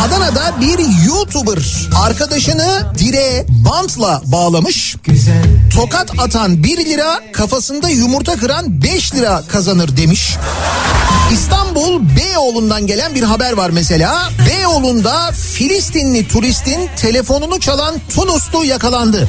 Adana'da bir YouTuber arkadaşını direğe bantla bağlamış. Tokat atan 1 lira kafasında yumurta kıran 5 lira kazanır demiş. İstanbul Beyoğlu'ndan gelen bir haber var mesela. Beyoğlu'nda Filistinli turistin telefonunu çalan Tunuslu yakalandı.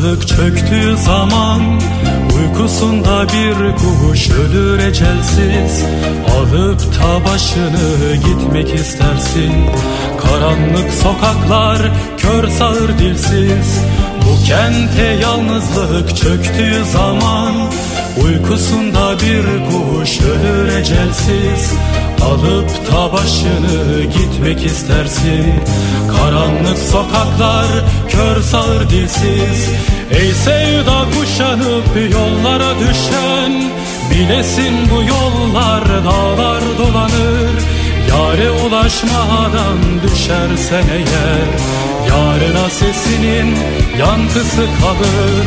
Yalnızlık çöktüğü zaman Uykusunda bir kuş ölür ecelsiz. Alıp ta başını gitmek istersin. Karanlık sokaklar kör sağır dilsiz. Bu kente yalnızlık çöktüğü zaman Uykusunda bir kuş ölür ecelsiz Alıp ta başını gitmek istersin. Karanlık sokaklar kör sağır dilsiz. Ey sevda kuşanıp yollara düşen Bilesin bu yollar dağlar dolanır. Yare ulaşmadan düşersen eğer Yarına sesinin yankısı kalır.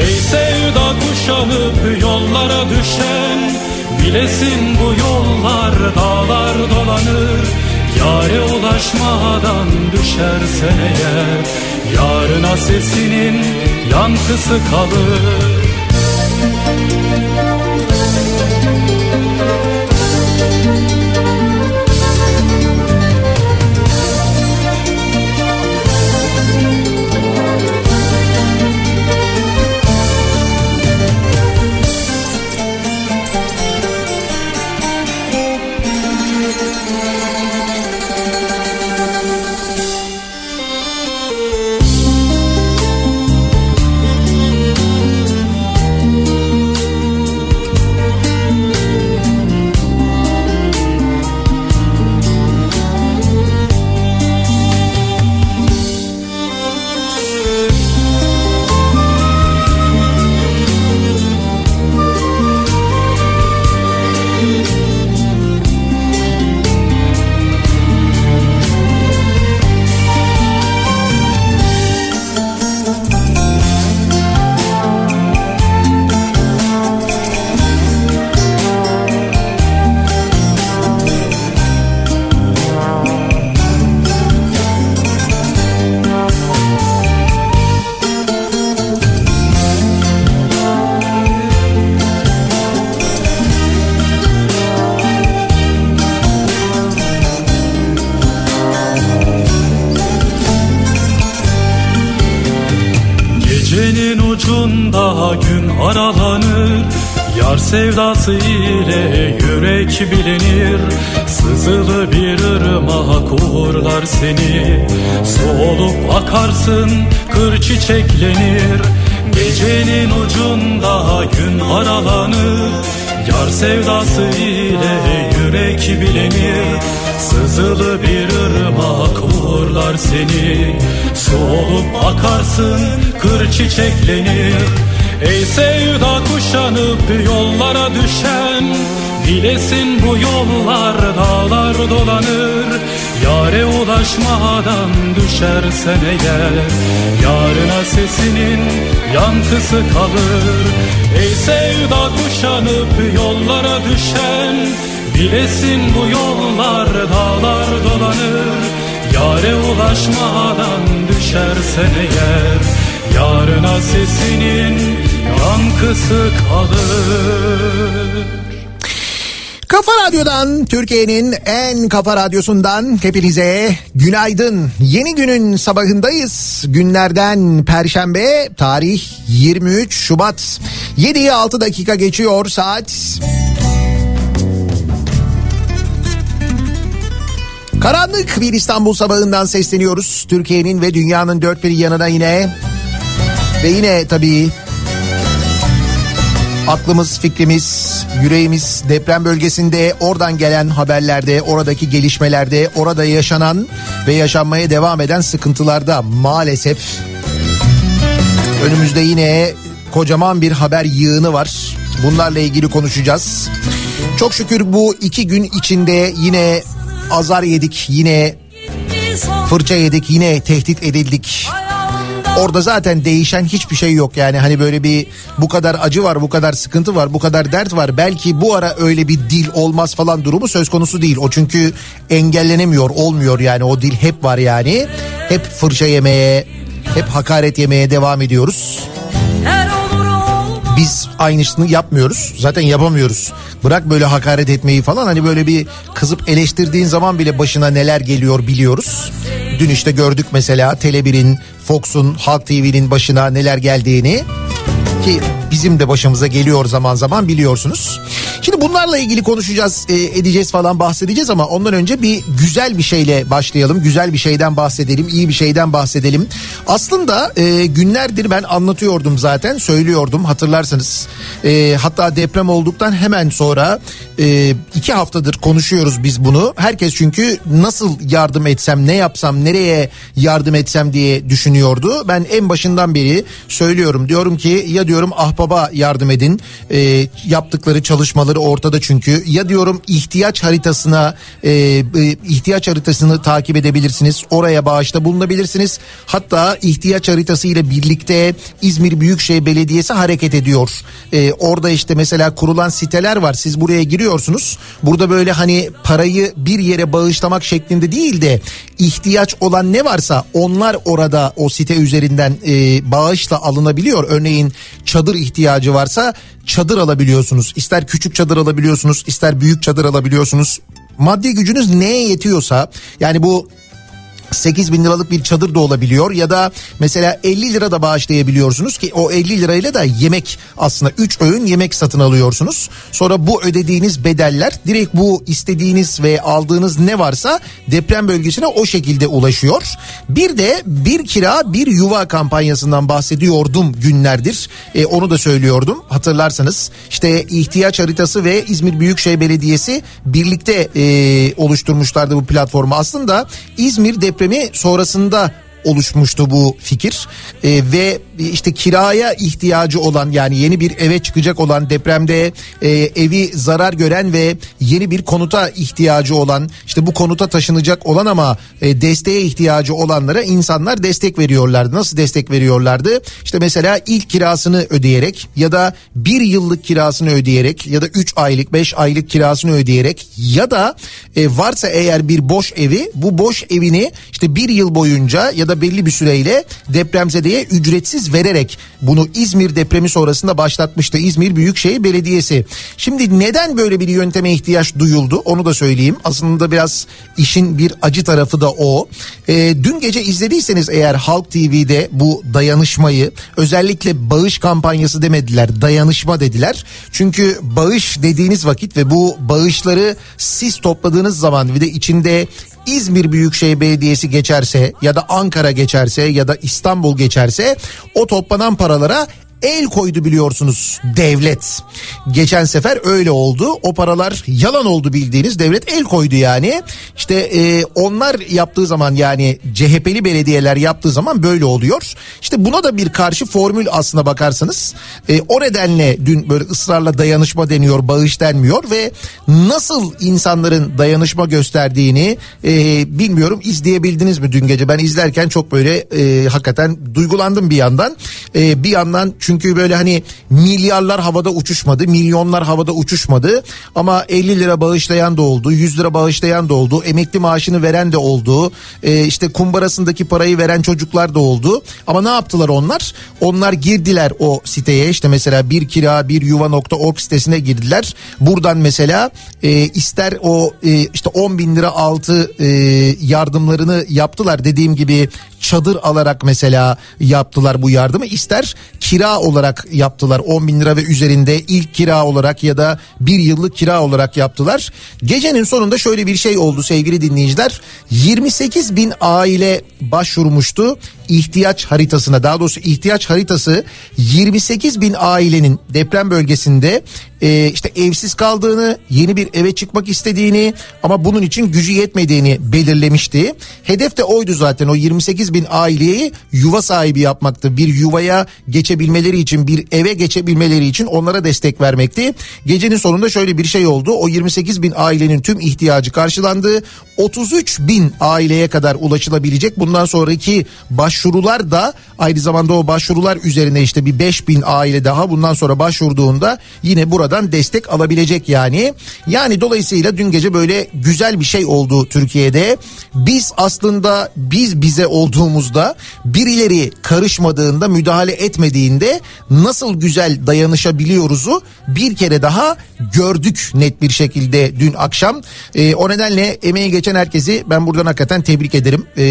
Ey sevda kuşanıp yollara düşen Bilesin bu yollar dağlar dolanır. Yare ulaşmadan düşersen eğer Yarına sesinin yankısı kalır bilinir. Sızılı bir ırmak uğurlar seni. Su olup akarsın kır çiçeklenir. Gecenin ucunda gün aralanır. Yar sevdası ile yürek bilenir Sızılı bir ırmak uğurlar seni. Su olup akarsın kır çiçeklenir. Ey sevda kuşanıp yollara düşen Bilesin bu yollar dağlar dolanır. Yare ulaşmadan düşersen eğer Yarına sesinin yankısı kalır. Ey sevda kuşanıp yollara düşen Bilesin bu yollar dağlar dolanır. Yare ulaşmadan düşersen eğer Yarına sesinin yankısı kalır Kafa Radyo'dan Türkiye'nin en kafa radyosundan hepinize günaydın. Yeni günün sabahındayız. Günlerden Perşembe tarih 23 Şubat. 7'ye 6 dakika geçiyor saat. Karanlık bir İstanbul sabahından sesleniyoruz. Türkiye'nin ve dünyanın dört bir yanına yine. Ve yine tabii aklımız, fikrimiz, yüreğimiz deprem bölgesinde oradan gelen haberlerde, oradaki gelişmelerde, orada yaşanan ve yaşanmaya devam eden sıkıntılarda maalesef önümüzde yine kocaman bir haber yığını var. Bunlarla ilgili konuşacağız. Çok şükür bu iki gün içinde yine azar yedik, yine fırça yedik, yine tehdit edildik. Orada zaten değişen hiçbir şey yok yani hani böyle bir bu kadar acı var bu kadar sıkıntı var bu kadar dert var belki bu ara öyle bir dil olmaz falan durumu söz konusu değil. O çünkü engellenemiyor olmuyor yani o dil hep var yani hep fırça yemeye hep hakaret yemeye devam ediyoruz. Biz aynısını yapmıyoruz. Zaten yapamıyoruz. Bırak böyle hakaret etmeyi falan hani böyle bir kızıp eleştirdiğin zaman bile başına neler geliyor biliyoruz. Dün işte gördük mesela Tele1'in, Fox'un, Halk TV'nin başına neler geldiğini ki bizim de başımıza geliyor zaman zaman biliyorsunuz. Şimdi bunlarla ilgili konuşacağız, e, edeceğiz falan bahsedeceğiz ama ondan önce bir güzel bir şeyle başlayalım. Güzel bir şeyden bahsedelim, iyi bir şeyden bahsedelim. Aslında e, günlerdir ben anlatıyordum zaten, söylüyordum hatırlarsanız. E, hatta deprem olduktan hemen sonra iki haftadır konuşuyoruz biz bunu. Herkes çünkü nasıl yardım etsem, ne yapsam, nereye yardım etsem diye düşünüyordu. Ben en başından beri söylüyorum. Diyorum ki ya diyorum ahbaba yardım edin. Yaptıkları çalışmaları ortada çünkü. Ya diyorum ihtiyaç haritasına e, e, ihtiyaç haritasını takip edebilirsiniz. Oraya bağışta bulunabilirsiniz. Hatta ihtiyaç haritası ile birlikte İzmir Büyükşehir Belediyesi hareket ediyor. E, orada işte mesela kurulan siteler var. Siz buraya giriyorsunuz. Burada böyle hani parayı bir yere bağışlamak şeklinde değil de ihtiyaç olan ne varsa onlar orada o site üzerinden e, bağışla alınabiliyor. Örneğin çadır ihtiyacı varsa çadır alabiliyorsunuz. İster küçük çadır alabiliyorsunuz, ister büyük çadır alabiliyorsunuz. Maddi gücünüz neye yetiyorsa yani bu 8 bin liralık bir çadır da olabiliyor ya da mesela 50 lira da bağışlayabiliyorsunuz ki o 50 lirayla da yemek aslında 3 öğün yemek satın alıyorsunuz. Sonra bu ödediğiniz bedeller direkt bu istediğiniz ve aldığınız ne varsa deprem bölgesine o şekilde ulaşıyor. Bir de bir kira bir yuva kampanyasından bahsediyordum günlerdir. E, onu da söylüyordum hatırlarsanız. işte ihtiyaç haritası ve İzmir Büyükşehir Belediyesi birlikte e, oluşturmuşlardı bu platformu. Aslında İzmir deprem depremi sonrasında oluşmuştu bu fikir ee, ve işte kiraya ihtiyacı olan yani yeni bir eve çıkacak olan depremde e, evi zarar gören ve yeni bir konuta ihtiyacı olan işte bu konuta taşınacak olan ama e, desteğe ihtiyacı olanlara insanlar destek veriyorlardı. Nasıl destek veriyorlardı? İşte mesela ilk kirasını ödeyerek ya da bir yıllık kirasını ödeyerek ya da 3 aylık 5 aylık kirasını ödeyerek ya da e, varsa eğer bir boş evi bu boş evini işte bir yıl boyunca ya da belli bir süreyle depremzedeye ücretsiz vererek bunu İzmir depremi sonrasında başlatmıştı İzmir Büyükşehir Belediyesi. Şimdi neden böyle bir yönteme ihtiyaç duyuldu onu da söyleyeyim. Aslında biraz işin bir acı tarafı da o. E, dün gece izlediyseniz eğer Halk TV'de bu dayanışmayı özellikle bağış kampanyası demediler dayanışma dediler. Çünkü bağış dediğiniz vakit ve bu bağışları siz topladığınız zaman ve de içinde İzmir Büyükşehir Belediyesi geçerse ya da Ankara geçerse ya da İstanbul geçerse o toplanan paralara el koydu biliyorsunuz devlet. Geçen sefer öyle oldu. O paralar yalan oldu bildiğiniz devlet el koydu yani. İşte e, onlar yaptığı zaman yani CHP'li belediyeler yaptığı zaman böyle oluyor. İşte buna da bir karşı formül aslına bakarsanız. E, o nedenle dün böyle ısrarla dayanışma deniyor, bağış denmiyor ve nasıl insanların dayanışma gösterdiğini e, bilmiyorum izleyebildiniz mi dün gece? Ben izlerken çok böyle e, hakikaten duygulandım bir yandan. E, bir yandan çünkü böyle hani milyarlar havada uçuşmadı, milyonlar havada uçuşmadı ama 50 lira bağışlayan da oldu, 100 lira bağışlayan da oldu, emekli maaşını veren de oldu, e, işte kumbarasındaki parayı veren çocuklar da oldu. Ama ne yaptılar onlar? Onlar girdiler o siteye işte mesela bir kira bir yuva.org sitesine girdiler. Buradan mesela e, ister o e, işte 10 bin lira altı e, yardımlarını yaptılar dediğim gibi çadır alarak mesela yaptılar bu yardımı ister kira olarak yaptılar. 10 bin lira ve üzerinde ilk kira olarak ya da bir yıllık kira olarak yaptılar. Gecenin sonunda şöyle bir şey oldu sevgili dinleyiciler. 28 bin aile başvurmuştu ihtiyaç haritasına. Daha doğrusu ihtiyaç haritası 28 bin ailenin deprem bölgesinde e, işte evsiz kaldığını yeni bir eve çıkmak istediğini ama bunun için gücü yetmediğini belirlemişti. Hedef de oydu zaten o 28 bin aileyi yuva sahibi yapmaktı. Bir yuvaya geçebilmeleri için bir eve geçebilmeleri için onlara destek vermekti. Gecenin sonunda şöyle bir şey oldu. O 28 bin ailenin tüm ihtiyacı karşılandı. 33 bin aileye kadar ulaşılabilecek. Bundan sonraki başvurular da aynı zamanda o başvurular üzerine işte bir 5 bin aile daha bundan sonra başvurduğunda yine buradan destek alabilecek yani. Yani dolayısıyla dün gece böyle güzel bir şey oldu Türkiye'de. Biz aslında biz bize olduğumuzda birileri karışmadığında müdahale etmediğinde nasıl güzel dayanışabiliyoruzu bir kere daha gördük net bir şekilde dün akşam. E, o nedenle emeği geçen herkesi ben buradan hakikaten tebrik ederim. E,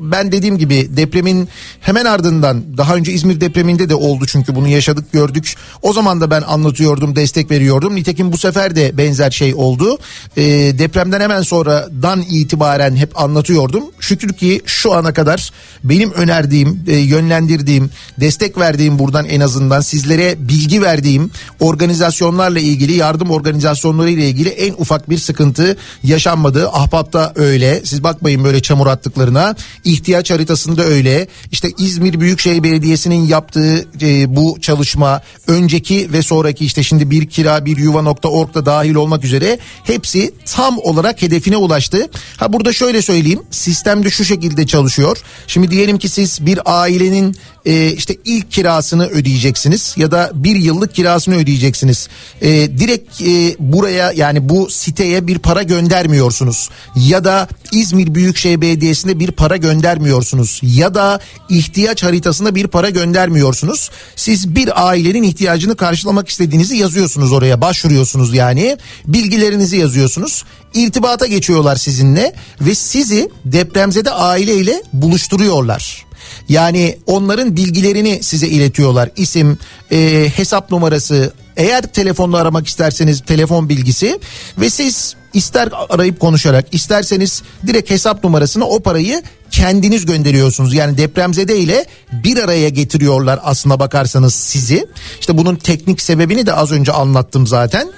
ben dediğim gibi depremin hemen ardından daha önce İzmir depreminde de oldu çünkü bunu yaşadık gördük. O zaman da ben anlatıyordum destek veriyordum. Nitekim bu sefer de benzer şey oldu. E, depremden hemen sonradan itibaren hep anlatıyordum. Şükür ki şu ana kadar benim önerdiğim, e, yönlendirdiğim, destek verdiğim buradan en azından sizlere bilgi verdiğim organizasyonlarla ilgili yardım organizasyonları ile ilgili en ufak bir sıkıntı yaşanmadı. Ahbap'ta öyle. Siz bakmayın böyle çamur attıklarına. İhtiyaç haritasında öyle. İşte İzmir Büyükşehir Belediyesi'nin yaptığı e, bu çalışma önceki ve sonraki işte şimdi bir kira bir yuva.org da dahil olmak üzere hepsi tam olarak hedefine ulaştı. Ha burada şöyle söyleyeyim. Sistemde şu şekilde çalışıyor. Şimdi diyelim ki siz bir ailenin e, işte ilk kirasını ödeyeceksiniz ya da bir yıllık kirasını ödeyeceksiniz. E, direkt e, buraya yani bu siteye bir para göndermiyorsunuz ya da İzmir Büyükşehir Belediyesi'ne bir para göndermiyorsunuz ya da ihtiyaç haritasına bir para göndermiyorsunuz. Siz bir ailenin ihtiyacını karşılamak istediğinizi yazıyorsunuz oraya başvuruyorsunuz yani bilgilerinizi yazıyorsunuz irtibata geçiyorlar sizinle ve sizi depremzede aileyle buluşturuyorlar. Yani onların bilgilerini size iletiyorlar. İsim, e, hesap numarası, eğer telefonla aramak isterseniz telefon bilgisi ve siz ister arayıp konuşarak isterseniz direkt hesap numarasına o parayı kendiniz gönderiyorsunuz. Yani depremzede ile bir araya getiriyorlar aslına bakarsanız sizi. İşte bunun teknik sebebini de az önce anlattım zaten.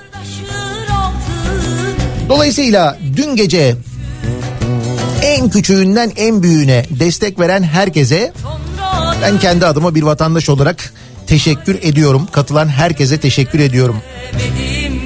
Dolayısıyla dün gece en küçüğünden en büyüğüne destek veren herkese ben kendi adıma bir vatandaş olarak teşekkür ediyorum. Katılan herkese teşekkür ediyorum. Verişim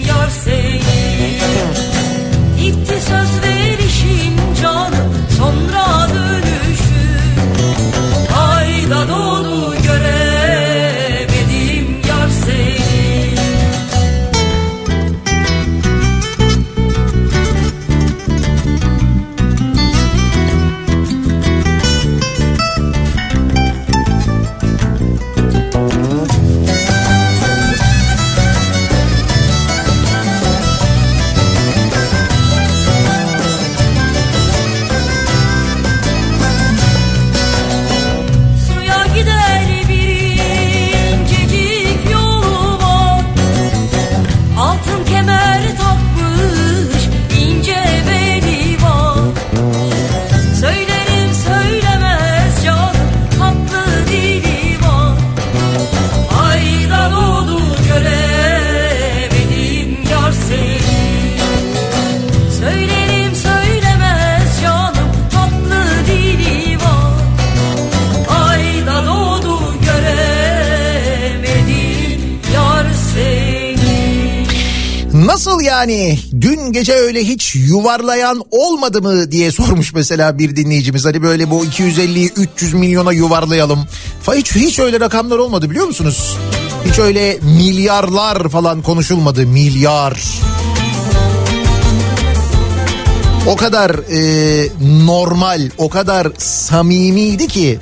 yani? Dün gece öyle hiç yuvarlayan olmadı mı diye sormuş mesela bir dinleyicimiz. Hani böyle bu 250'yi 300 milyona yuvarlayalım. Hiç, hiç öyle rakamlar olmadı biliyor musunuz? Hiç öyle milyarlar falan konuşulmadı. Milyar. O kadar e, normal, o kadar samimiydi ki.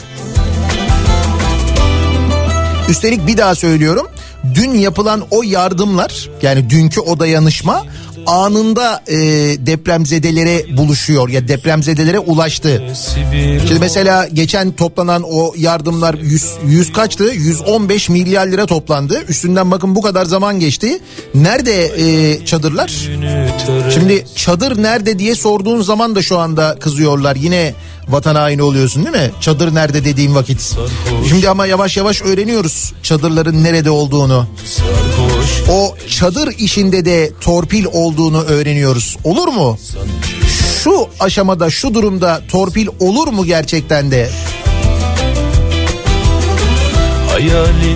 Üstelik bir daha söylüyorum. Dün yapılan o yardımlar yani dünkü o dayanışma anında e, depremzedelere buluşuyor ya depremzedelere ulaştı. Şimdi mesela geçen toplanan o yardımlar 100, 100 kaçtı? 115 milyar lira toplandı. Üstünden bakın bu kadar zaman geçti. Nerede e, çadırlar? Şimdi çadır nerede diye sorduğun zaman da şu anda kızıyorlar. Yine vatan haini oluyorsun değil mi? Çadır nerede dediğim vakit. Şimdi ama yavaş yavaş öğreniyoruz çadırların nerede olduğunu. O çadır işinde de torpil olduğunu öğreniyoruz. Olur mu? Şu aşamada şu durumda torpil olur mu gerçekten de?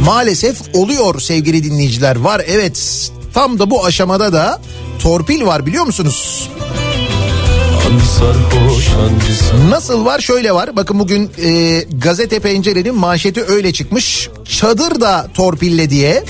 Maalesef oluyor sevgili dinleyiciler. Var evet. Tam da bu aşamada da torpil var biliyor musunuz? Nasıl var şöyle var bakın bugün e, gazete pencerenin manşeti öyle çıkmış çadır da torpille diye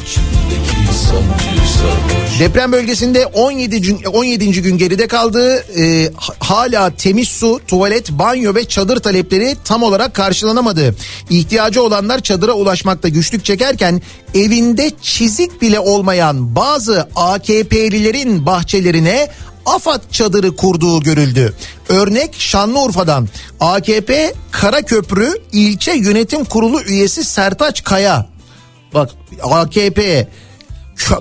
Deprem bölgesinde 17 gün, 17. gün geride kaldı. Ee, hala temiz su, tuvalet, banyo ve çadır talepleri tam olarak karşılanamadı. İhtiyacı olanlar çadıra ulaşmakta güçlük çekerken evinde çizik bile olmayan bazı AKP'lilerin bahçelerine AFAD çadırı kurduğu görüldü. Örnek Şanlıurfa'dan AKP Karaköprü ilçe yönetim kurulu üyesi Sertaç Kaya. Bak AKP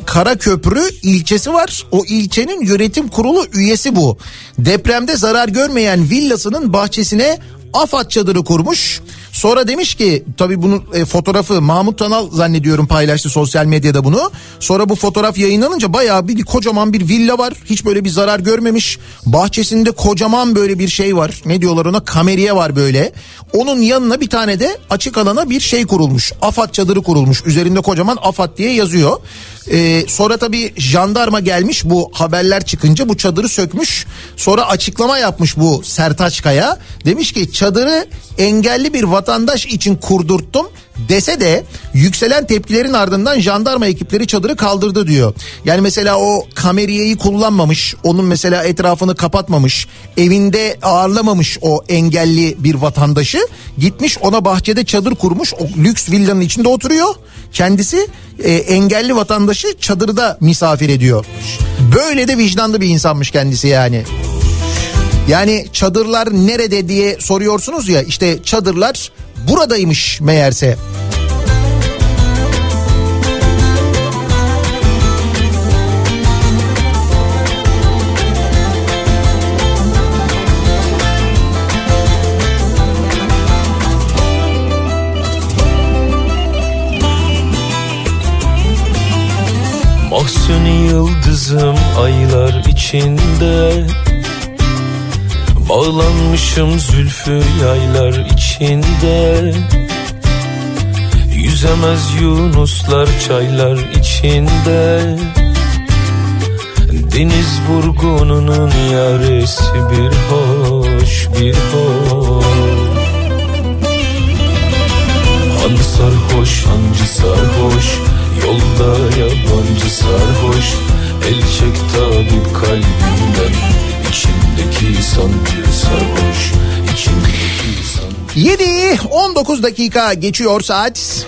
Karaköprü ilçesi var. O ilçenin yönetim kurulu üyesi bu. Depremde zarar görmeyen villasının bahçesine AFAD çadırı kurmuş. Sonra demiş ki tabii bunun e, fotoğrafı Mahmut Tanal zannediyorum paylaştı sosyal medyada bunu. Sonra bu fotoğraf yayınlanınca bayağı bir kocaman bir villa var. Hiç böyle bir zarar görmemiş. Bahçesinde kocaman böyle bir şey var. Ne diyorlar ona? Kameriye var böyle. Onun yanına bir tane de açık alana bir şey kurulmuş. AFAD çadırı kurulmuş. Üzerinde kocaman AFAD diye yazıyor. Ee, sonra tabii jandarma gelmiş bu haberler çıkınca bu çadırı sökmüş. Sonra açıklama yapmış bu Sertaç Kaya. Demiş ki çadırı engelli bir vatandaş için kurdurttum dese de yükselen tepkilerin ardından jandarma ekipleri çadırı kaldırdı diyor. Yani mesela o kameriyeyi kullanmamış, onun mesela etrafını kapatmamış, evinde ağırlamamış o engelli bir vatandaşı gitmiş ona bahçede çadır kurmuş, o lüks villanın içinde oturuyor. Kendisi e, engelli vatandaşı çadırda misafir ediyor. Böyle de vicdanlı bir insanmış kendisi yani. Yani çadırlar nerede diye soruyorsunuz ya işte çadırlar buradaymış meğerse. Mahsuni yıldızım aylar içinde Bağlanmışım zülfü yaylar içinde. Yüzemez yunuslar çaylar içinde. Deniz vurgununun yaresi bir hoş bir hoş. Han sarhoş hancı sarhoş Yolda yabancı sarhoş. El çek tabip kalbimden İçimdeki sancı sarhoş İçimdeki sancı 7 19 dakika geçiyor saat.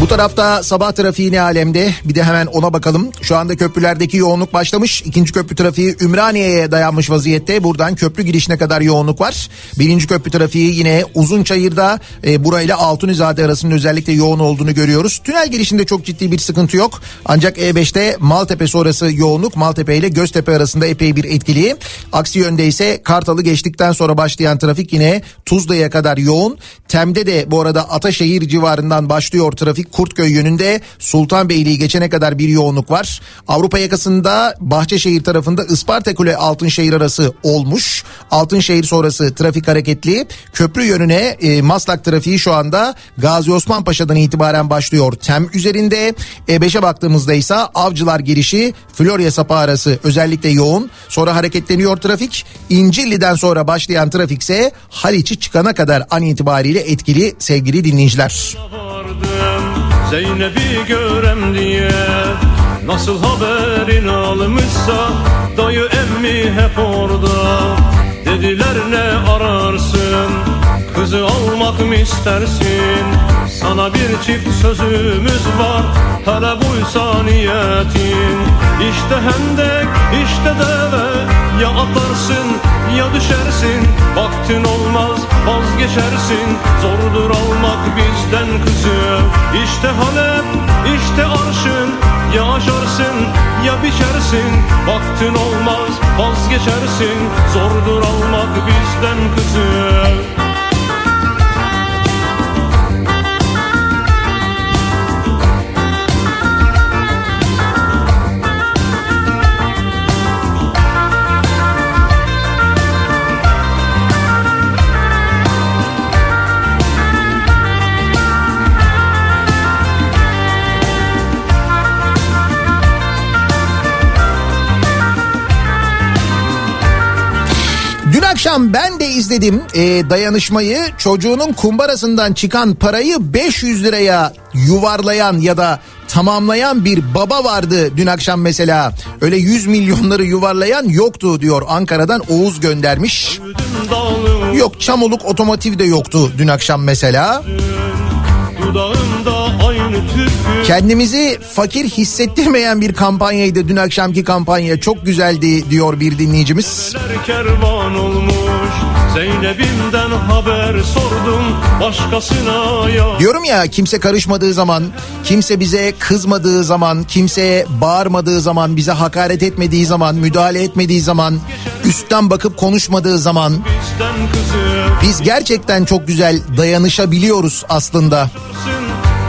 Bu tarafta sabah trafiği ne alemde? Bir de hemen ona bakalım. Şu anda köprülerdeki yoğunluk başlamış. İkinci köprü trafiği Ümraniye'ye dayanmış vaziyette. Buradan köprü girişine kadar yoğunluk var. Birinci köprü trafiği yine Uzunçayır'da e, burayla Altunizade arasının özellikle yoğun olduğunu görüyoruz. Tünel girişinde çok ciddi bir sıkıntı yok. Ancak E5'te Maltepe sonrası yoğunluk Maltepe ile Göztepe arasında epey bir etkili. Aksi yönde ise Kartal'ı geçtikten sonra başlayan trafik yine Tuzla'ya kadar yoğun. Tem'de de bu arada Ataşehir civarından başlıyor trafik. Kurtköy yönünde Sultanbeyli'yi geçene kadar bir yoğunluk var. Avrupa yakasında Bahçeşehir tarafında Isparta Kule Altınşehir arası olmuş. Altınşehir sonrası trafik hareketli. Köprü yönüne e, Maslak trafiği şu anda Gazi Osman Paşa'dan itibaren başlıyor. Tem üzerinde E5'e baktığımızda ise Avcılar girişi Florya Sapa arası özellikle yoğun. Sonra hareketleniyor trafik. İncilli'den sonra başlayan trafik ise Haliç'i çıkana kadar an itibariyle etkili sevgili dinleyiciler. vardım Zeynep'i görem diye Nasıl haberin almışsa Dayı emmi hep orada. Dediler ne ararsın? Kızı almak mı istersin? Sana bir çift sözümüz var Hele buysa niyetin. İşte hendek işte deve Ya atarsın ya düşersin Vaktin olmaz vazgeçersin. Zordur almak bizden kızı İşte Halep işte arşın. Ya aşarsın ya biçersin. Vaktin olmaz vazgeçersin. Zordur almak bizden kızı akşam ben de izledim e, dayanışmayı çocuğunun kumbarasından çıkan parayı 500 liraya yuvarlayan ya da tamamlayan bir baba vardı dün akşam mesela. Öyle 100 milyonları yuvarlayan yoktu diyor Ankara'dan Oğuz göndermiş. Yok Çamoluk Otomotiv de yoktu dün akşam mesela. dudağında aynı türkü Kendimizi fakir hissettirmeyen bir kampanyaydı dün akşamki kampanya. Çok güzeldi diyor bir dinleyicimiz. Neler kervan olmuş Zeynep'imden haber sordum Başkasına ya Diyorum ya kimse karışmadığı zaman, kimse bize kızmadığı zaman, kimseye bağırmadığı zaman, bize hakaret etmediği zaman, müdahale etmediği zaman, üstten bakıp konuşmadığı zaman biz gerçekten çok güzel dayanışabiliyoruz aslında.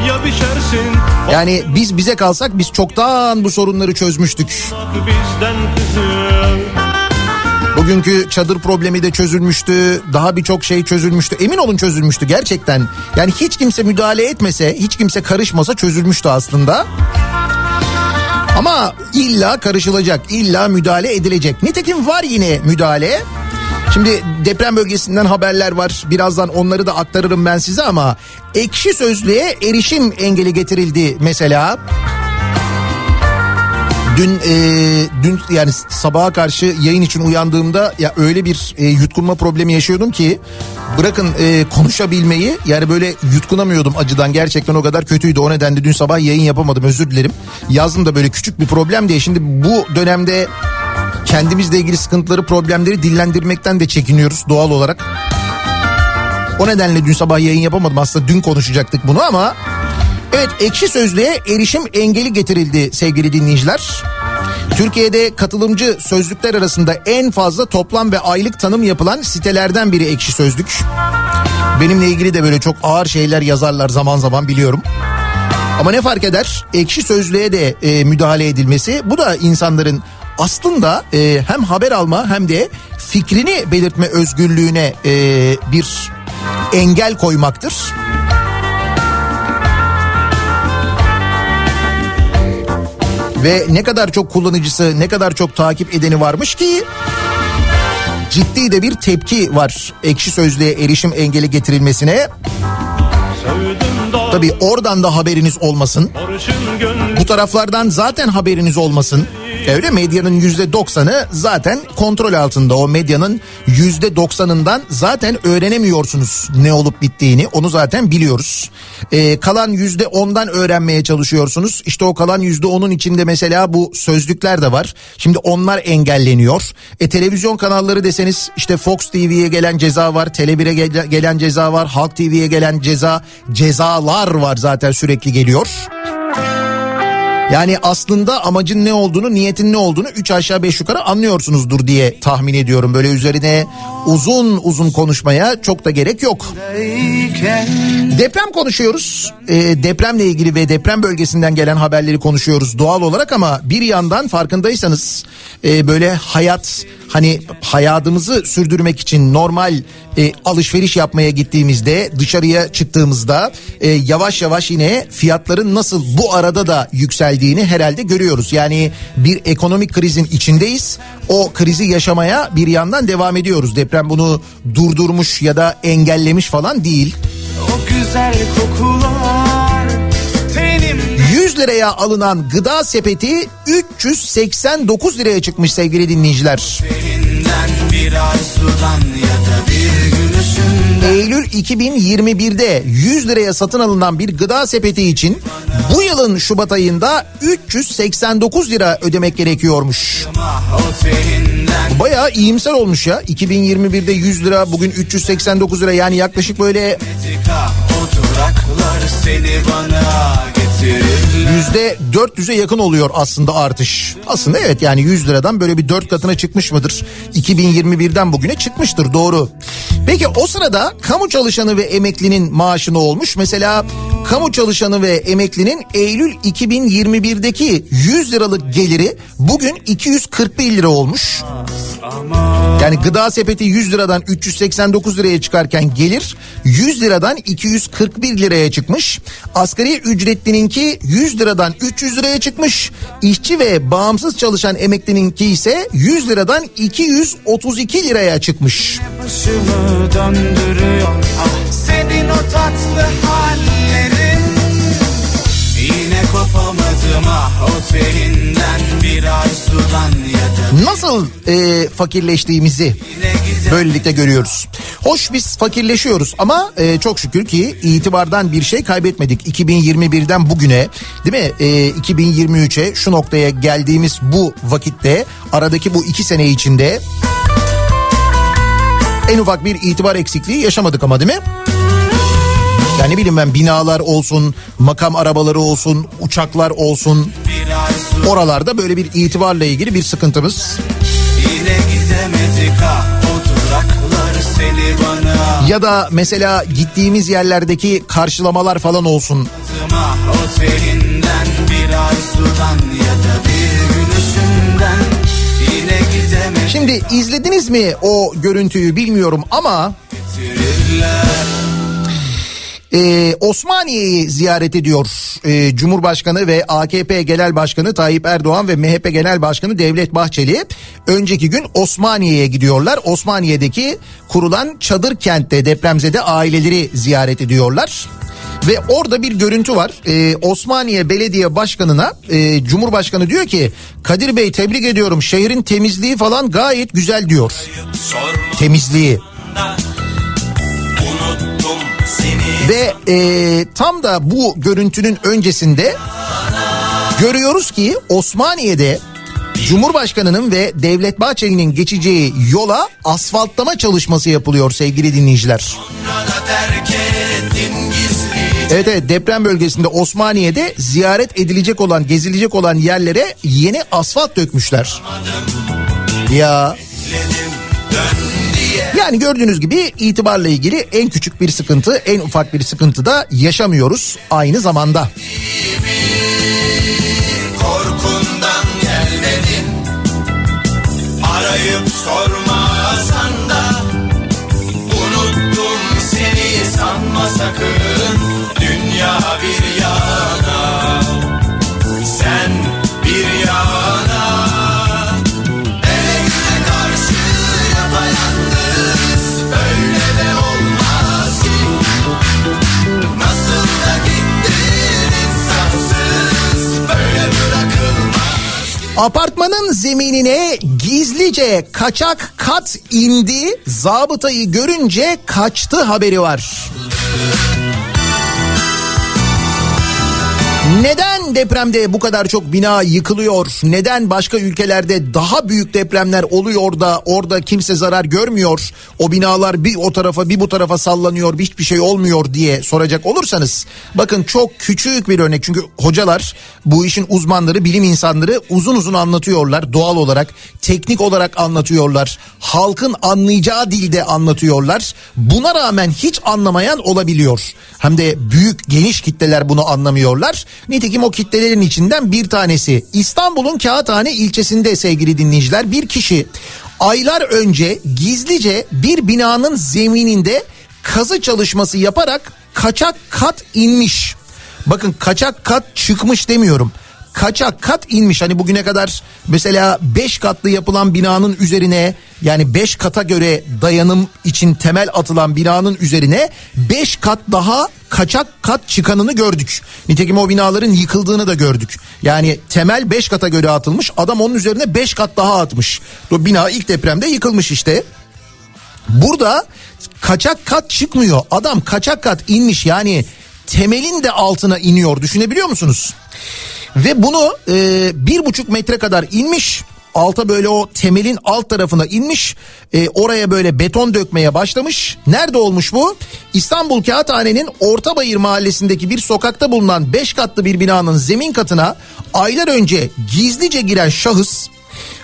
Ya biçersin Yani biz bize kalsak biz çoktan bu sorunları çözmüştük. Bugünkü çadır problemi de çözülmüştü. Daha birçok şey çözülmüştü. Emin olun çözülmüştü gerçekten. Yani hiç kimse müdahale etmese, hiç kimse karışmasa çözülmüştü aslında. Ama illa karışılacak, illa müdahale edilecek. Nitekim var yine müdahale. Şimdi deprem bölgesinden haberler var. Birazdan onları da aktarırım ben size ama ekşi sözlüğe erişim engeli getirildi mesela. Dün e, dün yani sabaha karşı yayın için uyandığımda ya öyle bir e, yutkunma problemi yaşıyordum ki bırakın e, konuşabilmeyi yani böyle yutkunamıyordum acıdan gerçekten o kadar kötüydü. O nedenle dün sabah yayın yapamadım özür dilerim. Yazdım da böyle küçük bir problem diye şimdi bu dönemde kendimizle ilgili sıkıntıları problemleri dillendirmekten de çekiniyoruz doğal olarak. O nedenle dün sabah yayın yapamadım aslında dün konuşacaktık bunu ama Evet ekşi sözlüğe erişim engeli getirildi sevgili dinleyiciler. Türkiye'de katılımcı sözlükler arasında en fazla toplam ve aylık tanım yapılan sitelerden biri ekşi sözlük. Benimle ilgili de böyle çok ağır şeyler yazarlar zaman zaman biliyorum. Ama ne fark eder? Ekşi sözlüğe de e, müdahale edilmesi bu da insanların aslında e, hem haber alma hem de fikrini belirtme özgürlüğüne e, bir engel koymaktır. Ve ne kadar çok kullanıcısı, ne kadar çok takip edeni varmış ki ciddi de bir tepki var ekşi sözlüğe erişim engeli getirilmesine. Tabii oradan da haberiniz olmasın. Bu taraflardan zaten haberiniz olmasın. Öyle medyanın yüzde doksanı zaten kontrol altında. O medyanın yüzde doksanından zaten öğrenemiyorsunuz ne olup bittiğini. Onu zaten biliyoruz. Ee, kalan yüzde ondan öğrenmeye çalışıyorsunuz. İşte o kalan yüzde onun içinde mesela bu sözlükler de var. Şimdi onlar engelleniyor. E, televizyon kanalları deseniz işte Fox TV'ye gelen ceza var. Tele1'e gele- gelen ceza var. Halk TV'ye gelen ceza. Cezalar var zaten sürekli geliyor. Yani aslında amacın ne olduğunu, niyetin ne olduğunu 3 aşağı 5 yukarı anlıyorsunuzdur diye tahmin ediyorum. Böyle üzerine uzun uzun konuşmaya çok da gerek yok. Deprem konuşuyoruz. Ee, depremle ilgili ve deprem bölgesinden gelen haberleri konuşuyoruz doğal olarak ama bir yandan farkındaysanız e, böyle hayat hani hayatımızı sürdürmek için normal e, alışveriş yapmaya gittiğimizde dışarıya çıktığımızda e, yavaş yavaş yine fiyatların nasıl bu arada da yükseldiğini herhalde görüyoruz. Yani bir ekonomik krizin içindeyiz. O krizi yaşamaya bir yandan devam ediyoruz. Deprem bunu durdurmuş ya da engellemiş falan değil. O güzel kokular tenim 100 liraya alınan gıda sepeti 389 liraya çıkmış sevgili dinleyiciler. Elinden bir arzudan ya da bir gülüşünden Eylül 2021'de 100 liraya satın alınan bir gıda sepeti için bu yılın Şubat ayında 389 lira ödemek gerekiyormuş. Bayağı iyimser olmuş ya. 2021'de 100 lira bugün 389 lira yani yaklaşık böyle seni bana yüzde 400'e yakın oluyor aslında artış. Aslında evet yani 100 liradan böyle bir 4 katına çıkmış mıdır? 2021'den bugüne çıkmıştır doğru. Peki o sırada kamu çalışanı ve emeklinin maaşı ne olmuş? Mesela kamu çalışanı ve emeklinin Eylül 2021'deki 100 liralık geliri bugün 241 lira olmuş. Yani gıda sepeti 100 liradan 389 liraya çıkarken gelir 100 liradan 241 liraya çıkmış. Asgari ücretlininki 100 liradan 300 liraya çıkmış. İşçi ve bağımsız çalışan emeklininki ise 100 liradan 232 liraya çıkmış. Ah senin o tatlı hallerin Yine kopamadım ah o Nasıl e, fakirleştiğimizi böylelikle görüyoruz. Hoş biz fakirleşiyoruz ama e, çok şükür ki itibardan bir şey kaybetmedik. 2021'den bugüne değil mi? E, 2023'e şu noktaya geldiğimiz bu vakitte aradaki bu iki sene içinde en ufak bir itibar eksikliği yaşamadık ama değil mi? Yani ne bileyim ben binalar olsun, makam arabaları olsun, uçaklar olsun. Oralarda böyle bir itibarla ilgili bir sıkıntımız. Yine gidemedik bana. Ya da mesela gittiğimiz yerlerdeki karşılamalar falan olsun. o telinden bir arzudan ya da bir gülüşünden yine gidemedik. Şimdi izlediniz mi o görüntüyü bilmiyorum ama Ee, Osmaniye'yi ziyaret ediyor ee, Cumhurbaşkanı ve AKP Genel Başkanı Tayyip Erdoğan ve MHP Genel Başkanı Devlet Bahçeli önceki gün Osmaniye'ye gidiyorlar. Osmaniye'deki kurulan çadır kentte depremzede aileleri ziyaret ediyorlar. Ve orada bir görüntü var. Ee, Osmaniye Belediye Başkanı'na e, Cumhurbaşkanı diyor ki Kadir Bey tebrik ediyorum şehrin temizliği falan gayet güzel diyor. Temizliği. unuttum seni Ve e, tam da bu görüntünün öncesinde görüyoruz ki Osmaniye'de Cumhurbaşkanı'nın ve Devlet Bahçeli'nin geçeceği yola asfaltlama çalışması yapılıyor sevgili dinleyiciler. Evet evet deprem bölgesinde Osmaniye'de ziyaret edilecek olan gezilecek olan yerlere yeni asfalt dökmüşler. Ya yani gördüğünüz gibi itibarla ilgili en küçük bir sıkıntı, en ufak bir sıkıntı da yaşamıyoruz aynı zamanda. korkundan gelmedin Arayıp sormasan da Unuttum seni sanma sakın. Dünya bir yana Apartmanın zeminine gizlice kaçak kat indi. Zabıtayı görünce kaçtı haberi var. Neden depremde bu kadar çok bina yıkılıyor? Neden başka ülkelerde daha büyük depremler oluyor da orada kimse zarar görmüyor? O binalar bir o tarafa bir bu tarafa sallanıyor, hiçbir şey olmuyor diye soracak olursanız bakın çok küçük bir örnek çünkü hocalar bu işin uzmanları, bilim insanları uzun uzun anlatıyorlar doğal olarak, teknik olarak anlatıyorlar. Halkın anlayacağı dilde anlatıyorlar. Buna rağmen hiç anlamayan olabiliyor. Hem de büyük geniş kitleler bunu anlamıyorlar. Nitekim o kitlelerin içinden bir tanesi İstanbul'un Kağıthane ilçesinde sevgili dinleyiciler bir kişi aylar önce gizlice bir binanın zemininde kazı çalışması yaparak kaçak kat inmiş. Bakın kaçak kat çıkmış demiyorum kaçak kat inmiş. Hani bugüne kadar mesela 5 katlı yapılan binanın üzerine yani 5 kata göre dayanım için temel atılan binanın üzerine 5 kat daha kaçak kat çıkanını gördük. Nitekim o binaların yıkıldığını da gördük. Yani temel 5 kata göre atılmış adam onun üzerine 5 kat daha atmış. O bina ilk depremde yıkılmış işte. Burada kaçak kat çıkmıyor. Adam kaçak kat inmiş yani temelin de altına iniyor düşünebiliyor musunuz? Ve bunu e, bir buçuk metre kadar inmiş alta böyle o temelin alt tarafına inmiş e, oraya böyle beton dökmeye başlamış. Nerede olmuş bu? İstanbul Kağıthane'nin Ortabayır mahallesindeki bir sokakta bulunan 5 katlı bir binanın zemin katına aylar önce gizlice giren şahıs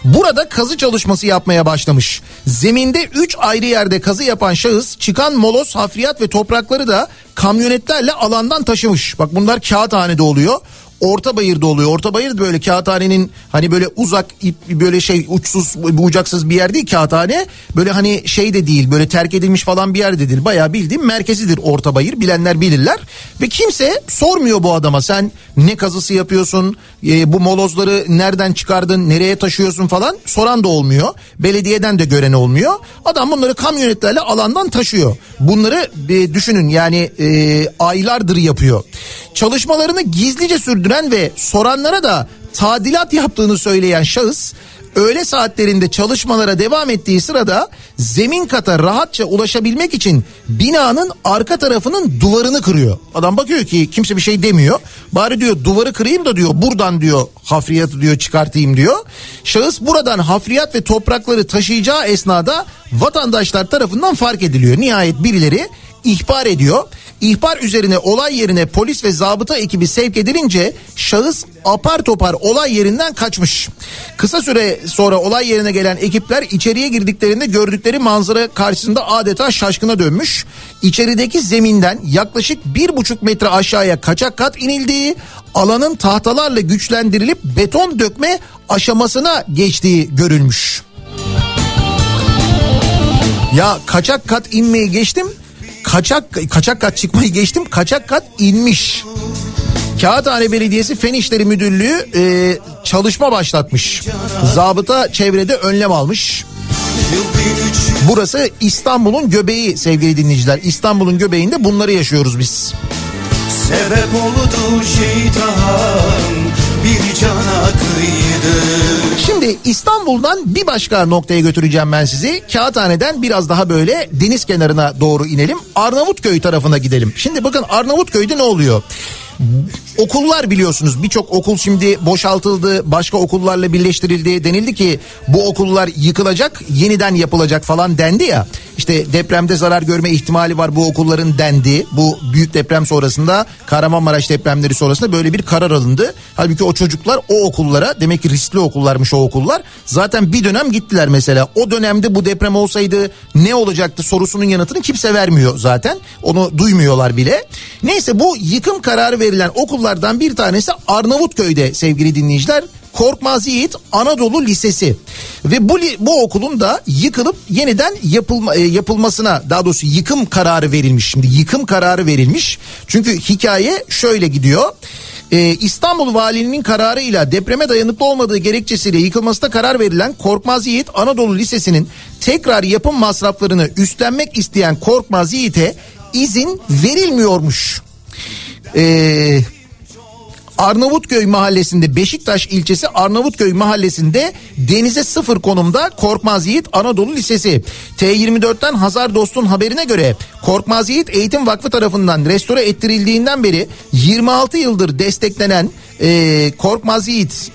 Burada kazı çalışması yapmaya başlamış. Zeminde 3 ayrı yerde kazı yapan şahıs çıkan moloz, hafriyat ve toprakları da kamyonetlerle alandan taşımış. Bak bunlar kağıthanede oluyor. Orta Bayır'da oluyor. Orta Bayır böyle kağıthanenin hani böyle uzak böyle şey uçsuz bucaksız bir yer değil kağıthane. Böyle hani şey de değil böyle terk edilmiş falan bir yer de değil. Bayağı bildiğim merkezidir Orta Bayır bilenler bilirler. Ve kimse sormuyor bu adama sen ne kazısı yapıyorsun e, bu molozları nereden çıkardın nereye taşıyorsun falan soran da olmuyor. Belediyeden de gören olmuyor. Adam bunları kamyonetlerle alandan taşıyor. Bunları e, düşünün yani e, aylardır yapıyor. Çalışmalarını gizlice sürdüren ve soranlara da tadilat yaptığını söyleyen şahıs öğle saatlerinde çalışmalara devam ettiği sırada zemin kata rahatça ulaşabilmek için binanın arka tarafının duvarını kırıyor. Adam bakıyor ki kimse bir şey demiyor. Bari diyor duvarı kırayım da diyor buradan diyor hafriyatı diyor çıkartayım diyor. Şahıs buradan hafriyat ve toprakları taşıyacağı esnada vatandaşlar tarafından fark ediliyor. Nihayet birileri ihbar ediyor. İhbar üzerine olay yerine polis ve zabıta ekibi sevk edilince şahıs apar topar olay yerinden kaçmış. Kısa süre sonra olay yerine gelen ekipler içeriye girdiklerinde gördükleri manzara karşısında adeta şaşkına dönmüş. İçerideki zeminden yaklaşık bir buçuk metre aşağıya kaçak kat inildiği, alanın tahtalarla güçlendirilip beton dökme aşamasına geçtiği görülmüş. Ya kaçak kat inmeyi geçtim kaçak kaçak kat çıkmayı geçtim kaçak kat inmiş. Kağıthane Belediyesi Fen İşleri Müdürlüğü e, çalışma başlatmış. Zabıta çevrede önlem almış. Burası İstanbul'un göbeği sevgili dinleyiciler. İstanbul'un göbeğinde bunları yaşıyoruz biz. Sebep oldu şeytan bir cana kıydı. Şimdi İstanbul'dan bir başka noktaya götüreceğim ben sizi. Kağıthane'den biraz daha böyle deniz kenarına doğru inelim. Arnavutköy tarafına gidelim. Şimdi bakın Arnavutköy'de ne oluyor? Okullar biliyorsunuz. Birçok okul şimdi boşaltıldı başka okullarla birleştirildi. Denildi ki bu okullar yıkılacak yeniden yapılacak falan dendi ya. İşte depremde zarar görme ihtimali var bu okulların dendi. Bu büyük deprem sonrasında Kahramanmaraş depremleri sonrasında böyle bir karar alındı. Halbuki o çocuklar o okullara demek ki riskli okullarmış o okullar zaten bir dönem gittiler mesela. O dönemde bu deprem olsaydı ne olacaktı sorusunun yanıtını kimse vermiyor zaten. Onu duymuyorlar bile. Neyse bu yıkım kararı verilen okullardan bir tanesi Arnavutköy'de sevgili dinleyiciler. Korkmaz Yiğit Anadolu Lisesi ve bu bu okulun da yıkılıp yeniden yapılma, e, yapılmasına daha doğrusu yıkım kararı verilmiş. Şimdi yıkım kararı verilmiş. Çünkü hikaye şöyle gidiyor. Ee, İstanbul Valiliğinin kararıyla depreme dayanıklı olmadığı gerekçesiyle yıkılmasına karar verilen Korkmaz Yiğit Anadolu Lisesi'nin tekrar yapım masraflarını üstlenmek isteyen Korkmaz Yiğit'e izin verilmiyormuş. Ee, Arnavutköy mahallesinde Beşiktaş ilçesi Arnavutköy mahallesinde denize sıfır konumda Korkmaz Yiğit Anadolu Lisesi. T24'ten Hazar Dost'un haberine göre Korkmaz Yiğit Eğitim Vakfı tarafından restore ettirildiğinden beri 26 yıldır desteklenen e, Korkmaz Yiğit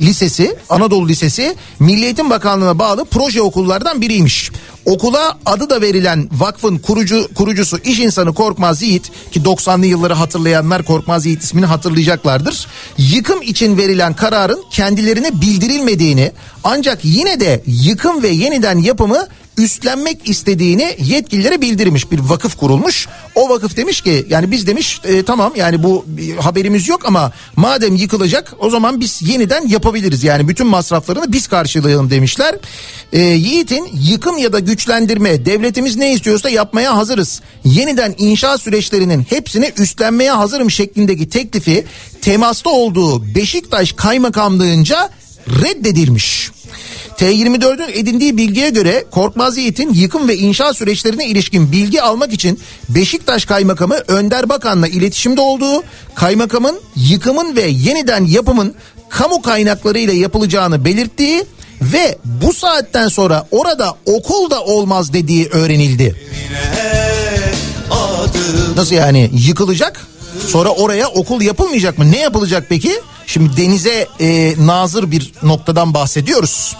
Lisesi, Anadolu Lisesi Milli Eğitim Bakanlığı'na bağlı proje okullardan biriymiş. Okula adı da verilen vakfın kurucu kurucusu iş insanı Korkmaz Yiğit ki 90'lı yılları hatırlayanlar Korkmaz Yiğit ismini hatırlayacaklardır. Yıkım için verilen kararın kendilerine bildirilmediğini ancak yine de yıkım ve yeniden yapımı üstlenmek istediğini yetkililere bildirmiş bir vakıf kurulmuş. O vakıf demiş ki yani biz demiş e, tamam yani bu haberimiz yok ama madem yıkılacak o zaman biz yeniden yapabiliriz. Yani bütün masraflarını biz karşılayalım demişler. E, Yiğit'in yıkım ya da güçlendirme devletimiz ne istiyorsa yapmaya hazırız. Yeniden inşa süreçlerinin hepsini üstlenmeye hazırım şeklindeki teklifi temasta olduğu Beşiktaş Kaymakamlığınca reddedilmiş. T24'ün edindiği bilgiye göre Korkmaz Yiğit'in yıkım ve inşa süreçlerine ilişkin bilgi almak için Beşiktaş Kaymakamı Önder Bakan'la iletişimde olduğu, kaymakamın yıkımın ve yeniden yapımın kamu kaynaklarıyla yapılacağını belirttiği ve bu saatten sonra orada okul da olmaz dediği öğrenildi. Nasıl yani yıkılacak sonra oraya okul yapılmayacak mı? Ne yapılacak peki? Şimdi denize e, nazır bir noktadan bahsediyoruz.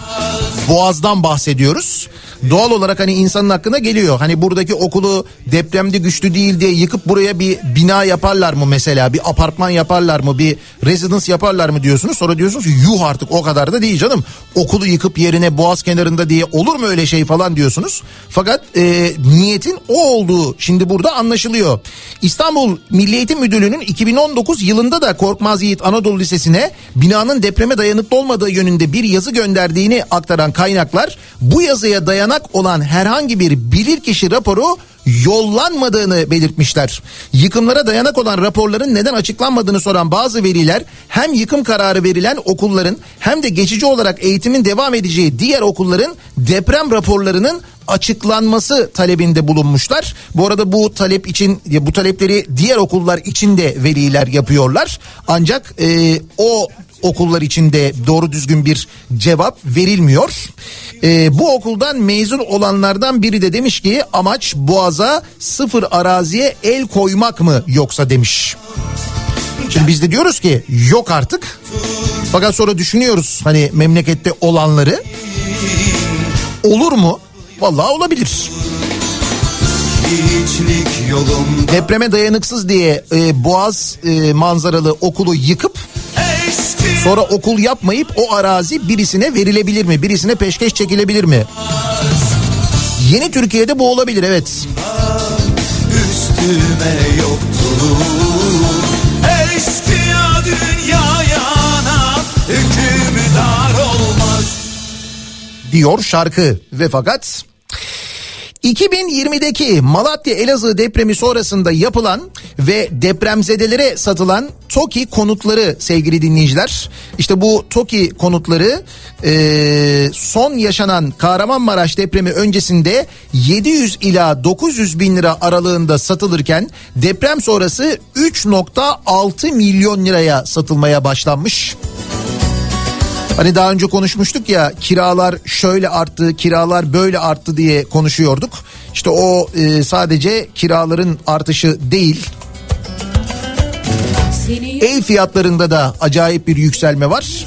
Boğaz'dan bahsediyoruz. Doğal olarak hani insanın hakkına geliyor. Hani buradaki okulu depremde güçlü değil diye yıkıp buraya bir bina yaparlar mı mesela? Bir apartman yaparlar mı? Bir residence yaparlar mı diyorsunuz. Sonra diyorsunuz yuh artık o kadar da değil canım. Okulu yıkıp yerine boğaz kenarında diye olur mu öyle şey falan diyorsunuz. Fakat e, niyetin o olduğu şimdi burada anlaşılıyor. İstanbul Milli Eğitim Müdürlüğü'nün 2019 yılında da Korkmaz Yiğit Anadolu Lisesi'ne binanın depreme dayanıklı olmadığı yönünde bir yazı gönderdiğini aktaran kaynaklar bu yazıya dayanak olan herhangi bir bilirkişi raporu yollanmadığını belirtmişler. Yıkımlara dayanak olan raporların neden açıklanmadığını soran bazı veliler hem yıkım kararı verilen okulların hem de geçici olarak eğitimin devam edeceği diğer okulların deprem raporlarının açıklanması talebinde bulunmuşlar. Bu arada bu talep için bu talepleri diğer okullar için de veliler yapıyorlar. Ancak e, o okullar içinde doğru düzgün bir cevap verilmiyor. Ee, bu okuldan mezun olanlardan biri de demiş ki amaç Boğaz'a sıfır araziye el koymak mı yoksa demiş. Şimdi biz de diyoruz ki yok artık. Fakat sonra düşünüyoruz hani memlekette olanları. Olur mu? Vallahi olabilir. Yolum Depreme dayanıksız diye e, Boğaz e, manzaralı okulu yıkıp Sonra okul yapmayıp o arazi birisine verilebilir mi? Birisine peşkeş çekilebilir mi? Yeni Türkiye'de bu olabilir evet. üstüme hükümdar olmaz diyor şarkı ve fakat 2020'deki Malatya Elazığ depremi sonrasında yapılan ve depremzedelere satılan TOKİ konutları sevgili dinleyiciler. İşte bu TOKİ konutları e, son yaşanan Kahramanmaraş depremi öncesinde 700 ila 900 bin lira aralığında satılırken deprem sonrası 3.6 milyon liraya satılmaya başlanmış. Hani daha önce konuşmuştuk ya kiralar şöyle arttı, kiralar böyle arttı diye konuşuyorduk. İşte o e, sadece kiraların artışı değil. Ev fiyatlarında da acayip bir yükselme var.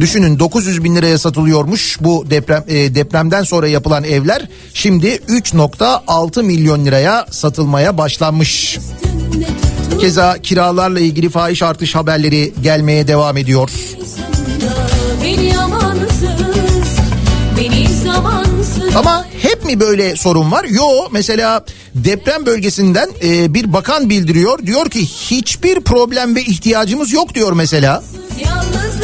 Düşünün 900 bin liraya satılıyormuş bu deprem e, depremden sonra yapılan evler şimdi 3.6 milyon liraya satılmaya başlanmış. Keza kiralarla ilgili fahiş artış haberleri gelmeye devam ediyor. Zamansız. Ama hep mi böyle sorun var? Yo mesela deprem bölgesinden e, bir bakan bildiriyor. Diyor ki hiçbir problem ve ihtiyacımız yok diyor mesela. Yalnızlıklar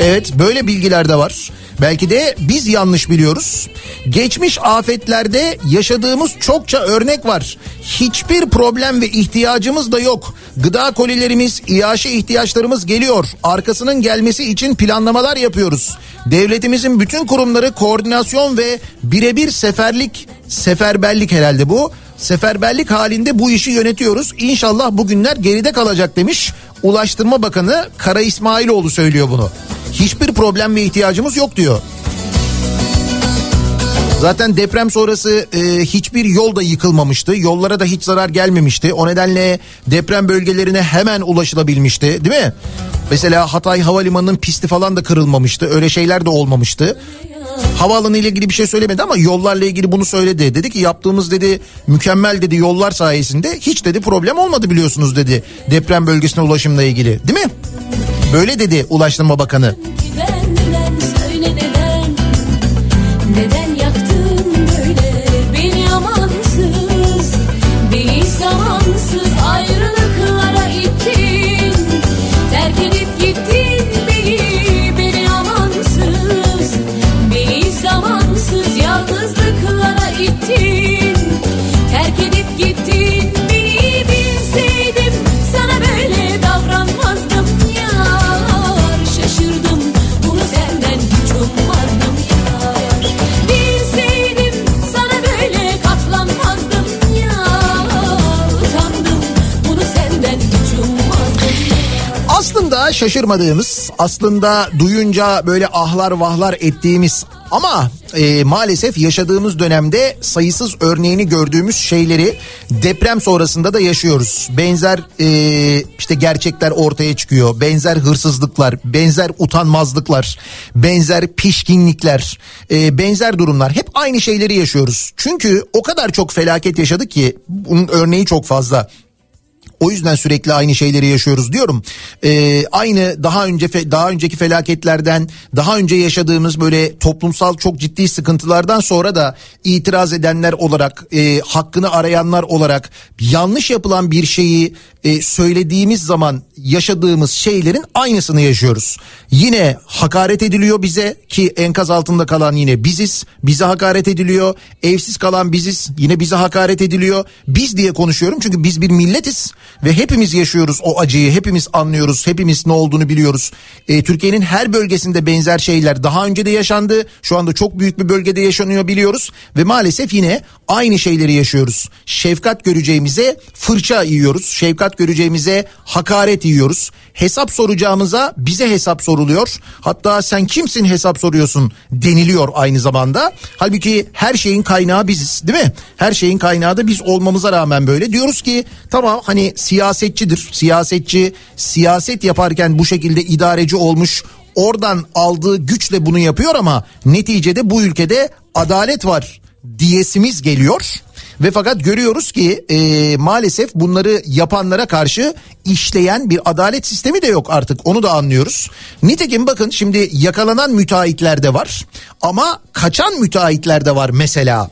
Evet böyle bilgiler de var. Belki de biz yanlış biliyoruz. Geçmiş afetlerde yaşadığımız çokça örnek var. Hiçbir problem ve ihtiyacımız da yok. Gıda kolilerimiz, iaşe ihtiyaçlarımız geliyor. Arkasının gelmesi için planlamalar yapıyoruz. Devletimizin bütün kurumları koordinasyon ve birebir seferlik, seferberlik herhalde bu. Seferberlik halinde bu işi yönetiyoruz. İnşallah bugünler geride kalacak demiş. Ulaştırma Bakanı Kara İsmailoğlu söylüyor bunu. Hiçbir problem ve ihtiyacımız yok diyor. Zaten deprem sonrası e, hiçbir yol da yıkılmamıştı. Yollara da hiç zarar gelmemişti. O nedenle deprem bölgelerine hemen ulaşılabilmişti değil mi? Mesela Hatay Havalimanı'nın pisti falan da kırılmamıştı. Öyle şeyler de olmamıştı. Havaalanı ile ilgili bir şey söylemedi ama yollarla ilgili bunu söyledi. Dedi ki yaptığımız dedi mükemmel dedi yollar sayesinde hiç dedi problem olmadı biliyorsunuz dedi. Deprem bölgesine ulaşımla ilgili değil mi? Böyle dedi Ulaştırma Bakanı. Benden söyle neden Neden Şaşırmadığımız, aslında duyunca böyle ahlar vahlar ettiğimiz ama e, maalesef yaşadığımız dönemde sayısız örneğini gördüğümüz şeyleri deprem sonrasında da yaşıyoruz. Benzer e, işte gerçekler ortaya çıkıyor. Benzer hırsızlıklar, benzer utanmazlıklar, benzer pişkinlikler, e, benzer durumlar. Hep aynı şeyleri yaşıyoruz. Çünkü o kadar çok felaket yaşadık ki bunun örneği çok fazla. O yüzden sürekli aynı şeyleri yaşıyoruz diyorum. Ee, aynı daha önce daha önceki felaketlerden, daha önce yaşadığımız böyle toplumsal çok ciddi sıkıntılardan sonra da itiraz edenler olarak, e, hakkını arayanlar olarak yanlış yapılan bir şeyi e, söylediğimiz zaman yaşadığımız şeylerin aynısını yaşıyoruz. Yine hakaret ediliyor bize ki enkaz altında kalan yine biziz. Bize hakaret ediliyor. Evsiz kalan biziz. Yine bize hakaret ediliyor. Biz diye konuşuyorum çünkü biz bir milletiz ve hepimiz yaşıyoruz o acıyı. Hepimiz anlıyoruz. Hepimiz ne olduğunu biliyoruz. E, Türkiye'nin her bölgesinde benzer şeyler daha önce de yaşandı. Şu anda çok büyük bir bölgede yaşanıyor biliyoruz ve maalesef yine aynı şeyleri yaşıyoruz. Şefkat göreceğimize fırça yiyoruz. Şefkat göreceğimize hakaret yiyoruz. Hesap soracağımıza bize hesap soruluyor. Hatta sen kimsin hesap soruyorsun deniliyor aynı zamanda. Halbuki her şeyin kaynağı biziz değil mi? Her şeyin kaynağı da biz olmamıza rağmen böyle. Diyoruz ki tamam hani siyasetçidir. Siyasetçi siyaset yaparken bu şekilde idareci olmuş oradan aldığı güçle bunu yapıyor ama neticede bu ülkede adalet var diyesimiz geliyor. Ve fakat görüyoruz ki e, maalesef bunları yapanlara karşı işleyen bir adalet sistemi de yok artık onu da anlıyoruz. Nitekim bakın şimdi yakalanan müteahhitler de var ama kaçan müteahhitler de var mesela.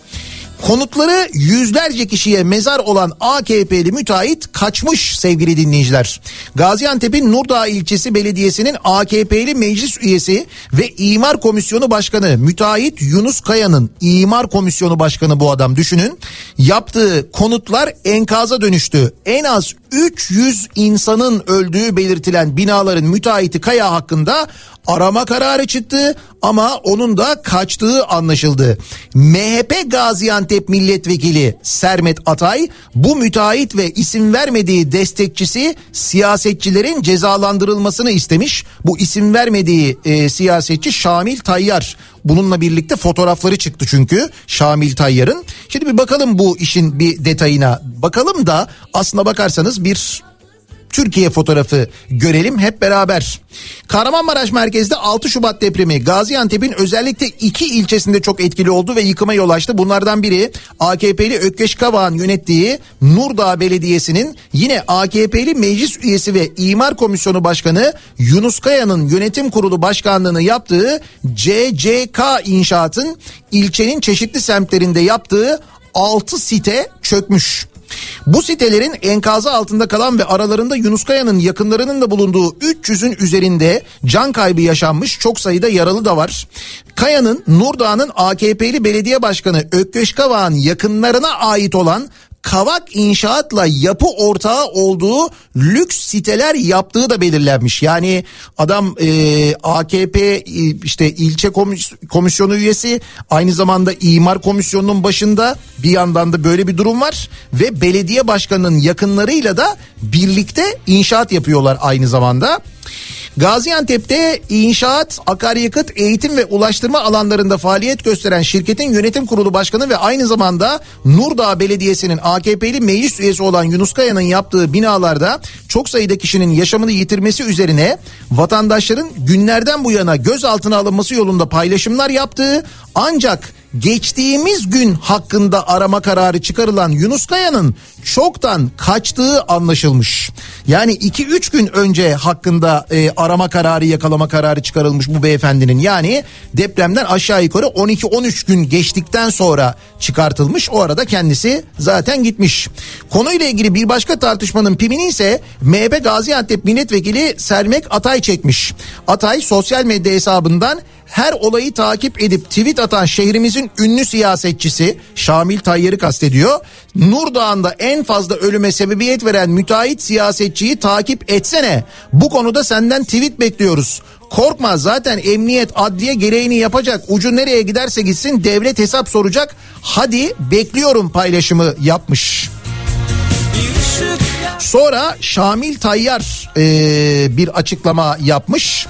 Konutları yüzlerce kişiye mezar olan AKP'li müteahhit kaçmış sevgili dinleyiciler. Gaziantep'in Nurdağ ilçesi belediyesinin AKP'li meclis üyesi ve imar komisyonu başkanı müteahhit Yunus Kaya'nın imar komisyonu başkanı bu adam düşünün. Yaptığı konutlar enkaza dönüştü. En az 300 insanın öldüğü belirtilen binaların müteahhiti Kaya hakkında arama kararı çıktı ama onun da kaçtığı anlaşıldı. MHP Gaziantep milletvekili Sermet Atay bu müteahhit ve isim vermediği destekçisi siyasetçilerin cezalandırılmasını istemiş. Bu isim vermediği e, siyasetçi Şamil Tayyar. Bununla birlikte fotoğrafları çıktı çünkü Şamil Tayyar'ın. Şimdi bir bakalım bu işin bir detayına. Bakalım da aslına bakarsanız bir Türkiye fotoğrafı görelim hep beraber. Kahramanmaraş merkezde 6 Şubat depremi Gaziantep'in özellikle iki ilçesinde çok etkili oldu ve yıkıma yol açtı. Bunlardan biri AKP'li Ökkeş Kavağ'ın yönettiği Nurdağ Belediyesi'nin yine AKP'li meclis üyesi ve imar komisyonu başkanı Yunus Kaya'nın yönetim kurulu başkanlığını yaptığı CCK inşaatın ilçenin çeşitli semtlerinde yaptığı 6 site çökmüş. Bu sitelerin enkazı altında kalan ve aralarında Yunus Kaya'nın yakınlarının da bulunduğu 300'ün üzerinde can kaybı yaşanmış çok sayıda yaralı da var. Kaya'nın Nurdağ'ın AKP'li belediye başkanı Ökkeş Kavağ'ın yakınlarına ait olan Kavak İnşaat'la yapı ortağı olduğu lüks siteler yaptığı da belirlenmiş. Yani adam e, AKP e, işte ilçe komis- komisyonu üyesi aynı zamanda imar komisyonunun başında bir yandan da böyle bir durum var ve belediye başkanının yakınlarıyla da birlikte inşaat yapıyorlar aynı zamanda. Gaziantep'te inşaat, akaryakıt, eğitim ve ulaştırma alanlarında faaliyet gösteren şirketin yönetim kurulu başkanı ve aynı zamanda Nurdağ Belediyesi'nin AKP'li meclis üyesi olan Yunus Kaya'nın yaptığı binalarda çok sayıda kişinin yaşamını yitirmesi üzerine vatandaşların günlerden bu yana gözaltına alınması yolunda paylaşımlar yaptığı ancak geçtiğimiz gün hakkında arama kararı çıkarılan Yunus Kaya'nın çoktan kaçtığı anlaşılmış. Yani 2-3 gün önce hakkında e, arama kararı yakalama kararı çıkarılmış bu beyefendinin. Yani depremden aşağı yukarı 12-13 gün geçtikten sonra çıkartılmış. O arada kendisi zaten gitmiş. Konuyla ilgili bir başka tartışmanın pimini ise MHP Gaziantep Milletvekili Sermek Atay çekmiş. Atay sosyal medya hesabından her olayı takip edip tweet atan şehrimizin ünlü siyasetçisi Şamil Tayyar'ı kastediyor. Nurdağ'ında en fazla ölüme sebebiyet veren müteahhit siyasetçiyi takip etsene. Bu konuda senden tweet bekliyoruz. Korkma zaten emniyet adliye gereğini yapacak. Ucu nereye giderse gitsin devlet hesap soracak. Hadi bekliyorum paylaşımı yapmış. Sonra Şamil Tayyar e, bir açıklama yapmış.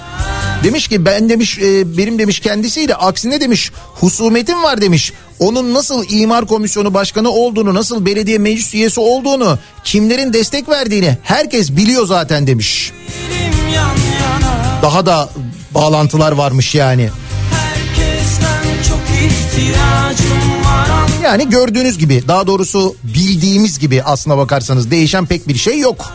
Demiş ki ben demiş e, benim demiş kendisiyle aksine demiş husumetim var demiş. Onun nasıl imar komisyonu başkanı olduğunu, nasıl belediye meclis üyesi olduğunu, kimlerin destek verdiğini herkes biliyor zaten demiş. Daha da bağlantılar varmış yani. Herkesten çok ihtiyacım Yani gördüğünüz gibi daha doğrusu bildiğimiz gibi aslına bakarsanız değişen pek bir şey yok.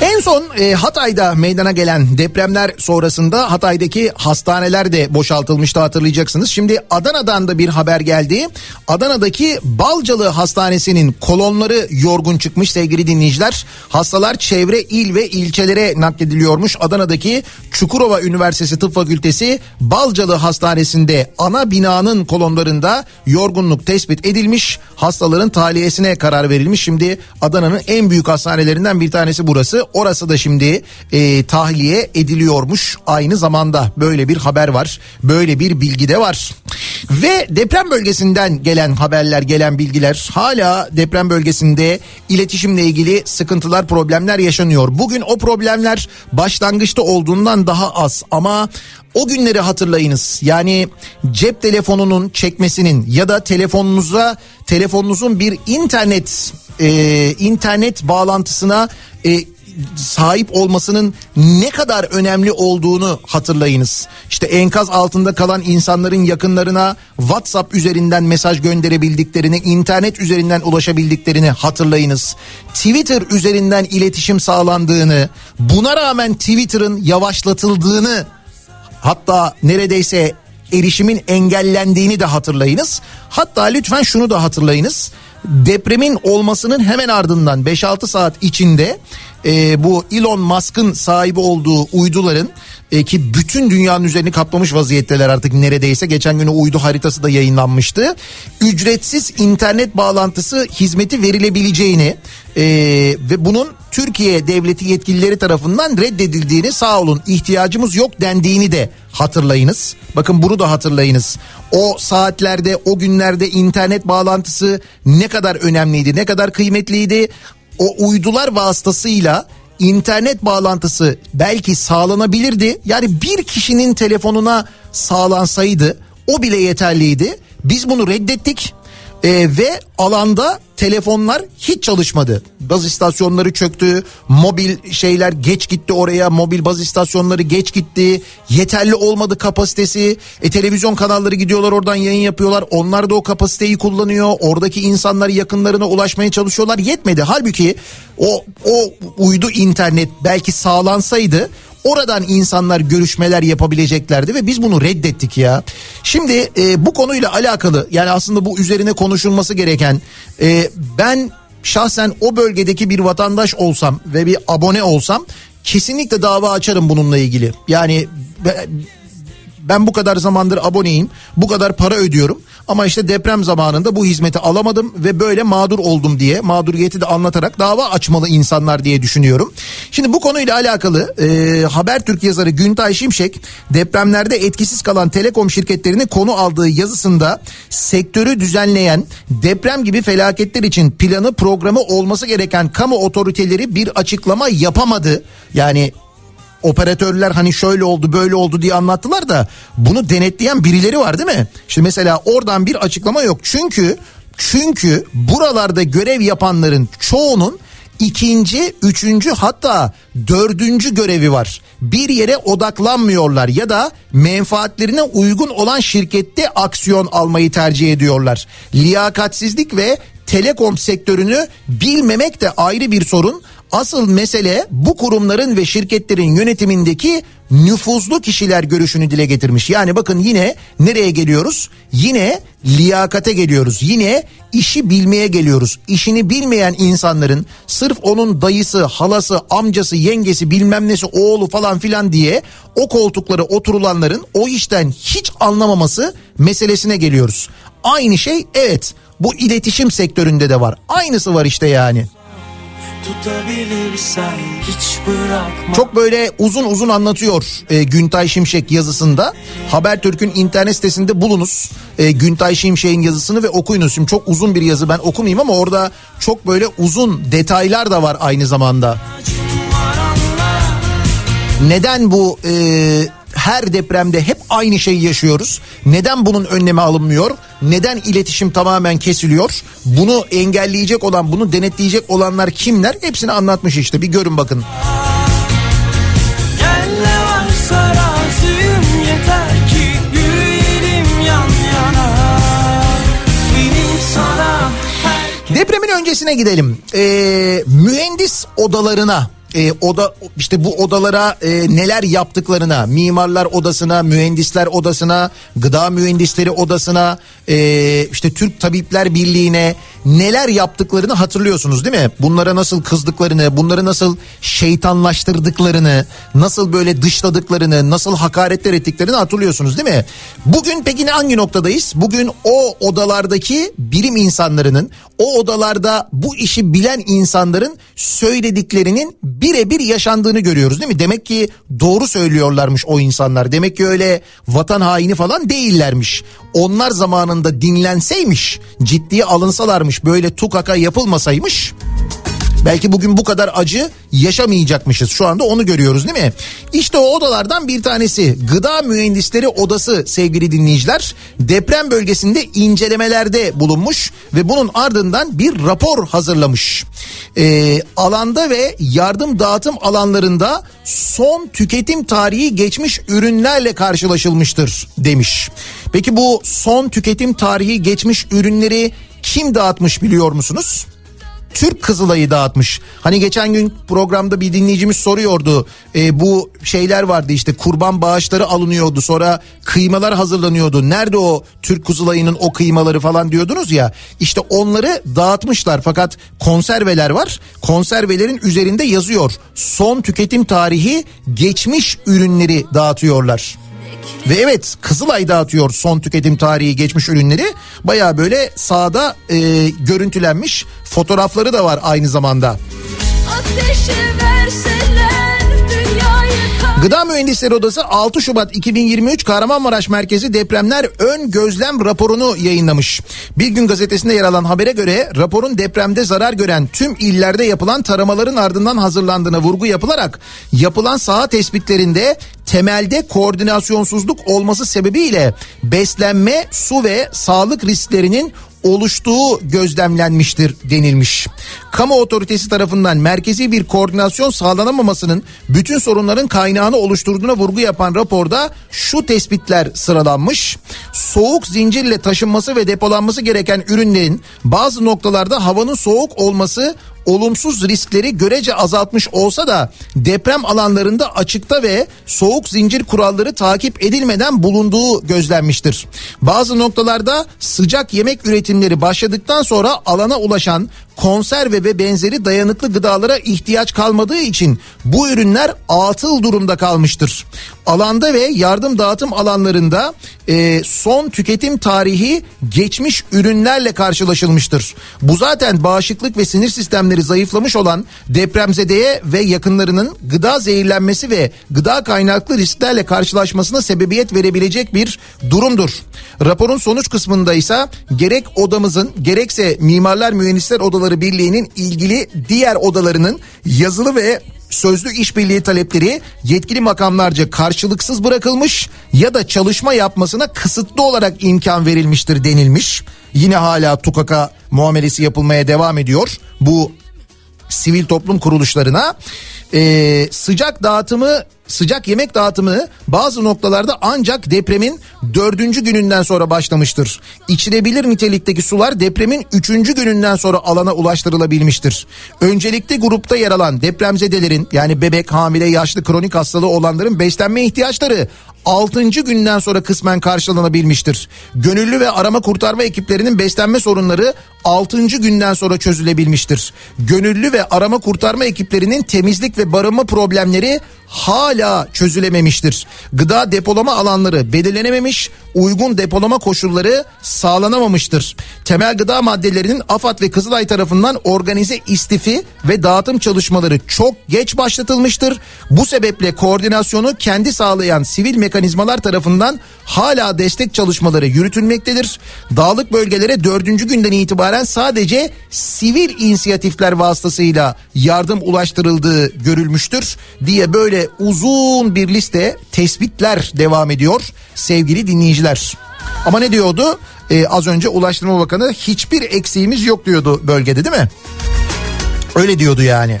En son e, Hatay'da meydana gelen depremler sonrasında Hatay'daki hastaneler de boşaltılmıştı hatırlayacaksınız. Şimdi Adana'dan da bir haber geldi. Adana'daki Balcalı Hastanesi'nin kolonları yorgun çıkmış sevgili dinleyiciler. Hastalar çevre il ve ilçelere naklediliyormuş. Adana'daki Çukurova Üniversitesi Tıp Fakültesi Balcalı Hastanesi'nde ana binanın kolonlarında yorgunluk tespit edilmiş. Hastaların tahliyesine karar verilmiş. Şimdi Adana'nın en büyük hastanelerinden bir tanesi burası. Orası da şimdi e, tahliye ediliyormuş. Aynı zamanda böyle bir haber var böyle bir bilgi de var. Ve deprem bölgesinden gelen haberler gelen bilgiler hala deprem bölgesinde iletişimle ilgili sıkıntılar problemler yaşanıyor. Bugün o problemler başlangıçta olduğundan daha az ama o günleri hatırlayınız. Yani cep telefonunun çekmesinin ya da telefonunuza telefonunuzun bir internet e, internet bağlantısına e, sahip olmasının ne kadar önemli olduğunu hatırlayınız. İşte enkaz altında kalan insanların yakınlarına WhatsApp üzerinden mesaj gönderebildiklerini, internet üzerinden ulaşabildiklerini hatırlayınız. Twitter üzerinden iletişim sağlandığını, buna rağmen Twitter'ın yavaşlatıldığını hatta neredeyse erişimin engellendiğini de hatırlayınız. Hatta lütfen şunu da hatırlayınız. Depremin olmasının hemen ardından 5-6 saat içinde e, bu Elon Musk'ın sahibi olduğu uyduların e, ki bütün dünyanın üzerini kaplamış vaziyetteler artık neredeyse. Geçen gün uydu haritası da yayınlanmıştı. Ücretsiz internet bağlantısı hizmeti verilebileceğini e, ve bunun Türkiye devleti yetkilileri tarafından reddedildiğini sağ olun ihtiyacımız yok dendiğini de hatırlayınız. Bakın bunu da hatırlayınız. O saatlerde o günlerde internet bağlantısı ne kadar önemliydi ne kadar kıymetliydi. O uydular vasıtasıyla internet bağlantısı belki sağlanabilirdi. Yani bir kişinin telefonuna sağlansaydı o bile yeterliydi. Biz bunu reddettik Ee, ve alanda telefonlar hiç çalışmadı. Baz istasyonları çöktü, mobil şeyler geç gitti oraya, mobil baz istasyonları geç gitti. Yeterli olmadı kapasitesi. E televizyon kanalları gidiyorlar oradan yayın yapıyorlar. Onlar da o kapasiteyi kullanıyor. Oradaki insanlar yakınlarına ulaşmaya çalışıyorlar. Yetmedi. Halbuki o o uydu internet belki sağlansaydı Oradan insanlar görüşmeler yapabileceklerdi ve biz bunu reddettik ya. Şimdi e, bu konuyla alakalı yani aslında bu üzerine konuşulması gereken e, ben şahsen o bölgedeki bir vatandaş olsam ve bir abone olsam kesinlikle dava açarım bununla ilgili. Yani be- ben bu kadar zamandır aboneyim, bu kadar para ödüyorum ama işte deprem zamanında bu hizmeti alamadım ve böyle mağdur oldum diye mağduriyeti de anlatarak dava açmalı insanlar diye düşünüyorum. Şimdi bu konuyla alakalı e, Habertürk yazarı Güntay Şimşek depremlerde etkisiz kalan telekom şirketlerini konu aldığı yazısında sektörü düzenleyen deprem gibi felaketler için planı programı olması gereken kamu otoriteleri bir açıklama yapamadı. Yani operatörler hani şöyle oldu böyle oldu diye anlattılar da bunu denetleyen birileri var değil mi? İşte mesela oradan bir açıklama yok. Çünkü çünkü buralarda görev yapanların çoğunun ikinci, üçüncü hatta dördüncü görevi var. Bir yere odaklanmıyorlar ya da menfaatlerine uygun olan şirkette aksiyon almayı tercih ediyorlar. Liyakatsizlik ve telekom sektörünü bilmemek de ayrı bir sorun. Asıl mesele bu kurumların ve şirketlerin yönetimindeki nüfuzlu kişiler görüşünü dile getirmiş. Yani bakın yine nereye geliyoruz? Yine liyakate geliyoruz. Yine işi bilmeye geliyoruz. İşini bilmeyen insanların sırf onun dayısı, halası, amcası, yengesi, bilmem nesi, oğlu falan filan diye o koltuklara oturulanların o işten hiç anlamaması meselesine geliyoruz. Aynı şey evet bu iletişim sektöründe de var. Aynısı var işte yani. Çok böyle uzun uzun anlatıyor e, Güntay Şimşek yazısında. Habertürk'ün internet sitesinde bulunuz. E, Güntay Şimşek'in yazısını ve okuyunuz. Şimdi çok uzun bir yazı ben okumayayım ama orada çok böyle uzun detaylar da var aynı zamanda. Neden bu e, her depremde hep aynı şeyi yaşıyoruz? Neden bunun önlemi alınmıyor? Neden iletişim tamamen kesiliyor? Bunu engelleyecek olan, bunu denetleyecek olanlar kimler? Hepsini anlatmış işte. Bir görün bakın. Gel ne varsa razıyım yeter ki Depremin öncesine gidelim. Ee, mühendis odalarına e, oda işte bu odalara e, neler yaptıklarına mimarlar odasına mühendisler odasına gıda mühendisleri odasına e, işte Türk Tabipler Birliği'ne neler yaptıklarını hatırlıyorsunuz değil mi? Bunlara nasıl kızdıklarını bunları nasıl şeytanlaştırdıklarını nasıl böyle dışladıklarını nasıl hakaretler ettiklerini hatırlıyorsunuz değil mi? Bugün peki hangi noktadayız? Bugün o odalardaki bilim insanlarının o odalarda bu işi bilen insanların söylediklerinin birebir yaşandığını görüyoruz değil mi? Demek ki doğru söylüyorlarmış o insanlar. Demek ki öyle vatan haini falan değillermiş. Onlar zamanında dinlenseymiş, ciddiye alınsalarmış, böyle tukaka yapılmasaymış Belki bugün bu kadar acı yaşamayacakmışız. Şu anda onu görüyoruz değil mi? İşte o odalardan bir tanesi Gıda Mühendisleri Odası sevgili dinleyiciler. Deprem bölgesinde incelemelerde bulunmuş ve bunun ardından bir rapor hazırlamış. Ee, alanda ve yardım dağıtım alanlarında son tüketim tarihi geçmiş ürünlerle karşılaşılmıştır demiş. Peki bu son tüketim tarihi geçmiş ürünleri kim dağıtmış biliyor musunuz? Türk Kızılay'ı dağıtmış. Hani geçen gün programda bir dinleyicimiz soruyordu. E, bu şeyler vardı işte kurban bağışları alınıyordu sonra kıymalar hazırlanıyordu. Nerede o Türk Kızılay'ının o kıymaları falan diyordunuz ya. İşte onları dağıtmışlar fakat konserveler var. Konservelerin üzerinde yazıyor. Son tüketim tarihi geçmiş ürünleri dağıtıyorlar. Ve evet Kızılay dağıtıyor son tüketim tarihi geçmiş ürünleri. Baya böyle sağda e, görüntülenmiş fotoğrafları da var aynı zamanda. Verseler dünyayı Gıda Mühendisleri Odası 6 Şubat 2023 Kahramanmaraş Merkezi Depremler Ön Gözlem raporunu yayınlamış. Bir gün gazetesinde yer alan habere göre raporun depremde zarar gören tüm illerde yapılan taramaların ardından hazırlandığına vurgu yapılarak yapılan saha tespitlerinde temelde koordinasyonsuzluk olması sebebiyle beslenme, su ve sağlık risklerinin oluştuğu gözlemlenmiştir denilmiş. Kamu otoritesi tarafından merkezi bir koordinasyon sağlanamamasının bütün sorunların kaynağını oluşturduğuna vurgu yapan raporda şu tespitler sıralanmış. Soğuk zincirle taşınması ve depolanması gereken ürünlerin bazı noktalarda havanın soğuk olması olumsuz riskleri görece azaltmış olsa da deprem alanlarında açıkta ve soğuk zincir kuralları takip edilmeden bulunduğu gözlenmiştir. Bazı noktalarda sıcak yemek üretimleri başladıktan sonra alana ulaşan konserve ve benzeri dayanıklı gıdalara ihtiyaç kalmadığı için bu ürünler atıl durumda kalmıştır. Alanda ve yardım dağıtım alanlarında e, son tüketim tarihi geçmiş ürünlerle karşılaşılmıştır. Bu zaten bağışıklık ve sinir sistemleri zayıflamış olan depremzedeye ve yakınlarının gıda zehirlenmesi ve gıda kaynaklı risklerle karşılaşmasına sebebiyet verebilecek bir durumdur. Raporun sonuç kısmında ise gerek odamızın gerekse Mimarlar Mühendisler Odaları Birliği'nin ilgili diğer odalarının yazılı ve sözlü işbirliği talepleri yetkili makamlarca karşılıksız bırakılmış ya da çalışma yapmasına kısıtlı olarak imkan verilmiştir denilmiş. Yine hala tukaka muamelesi yapılmaya devam ediyor bu sivil toplum kuruluşlarına. Ee, sıcak dağıtımı sıcak yemek dağıtımı bazı noktalarda ancak depremin dördüncü gününden sonra başlamıştır. İçilebilir nitelikteki sular depremin üçüncü gününden sonra alana ulaştırılabilmiştir. Öncelikli grupta yer alan depremzedelerin yani bebek, hamile, yaşlı, kronik hastalığı olanların beslenme ihtiyaçları 6. günden sonra kısmen karşılanabilmiştir. Gönüllü ve arama kurtarma ekiplerinin beslenme sorunları 6. günden sonra çözülebilmiştir. Gönüllü ve arama kurtarma ekiplerinin temizlik ve barınma problemleri hala çözülememiştir. Gıda depolama alanları belirlenememiş, uygun depolama koşulları sağlanamamıştır. Temel gıda maddelerinin AFAD ve Kızılay tarafından organize istifi ve dağıtım çalışmaları çok geç başlatılmıştır. Bu sebeple koordinasyonu kendi sağlayan sivil mekanizmalar tarafından hala destek çalışmaları yürütülmektedir. Dağlık bölgelere dördüncü günden itibaren sadece sivil inisiyatifler vasıtasıyla yardım ulaştırıldığı görülmüştür diye böyle uzun bir liste tespitler devam ediyor sevgili dinleyiciler. Ama ne diyordu? Ee, az önce Ulaştırma Bakanı hiçbir eksiğimiz yok diyordu bölgede değil mi? Öyle diyordu yani.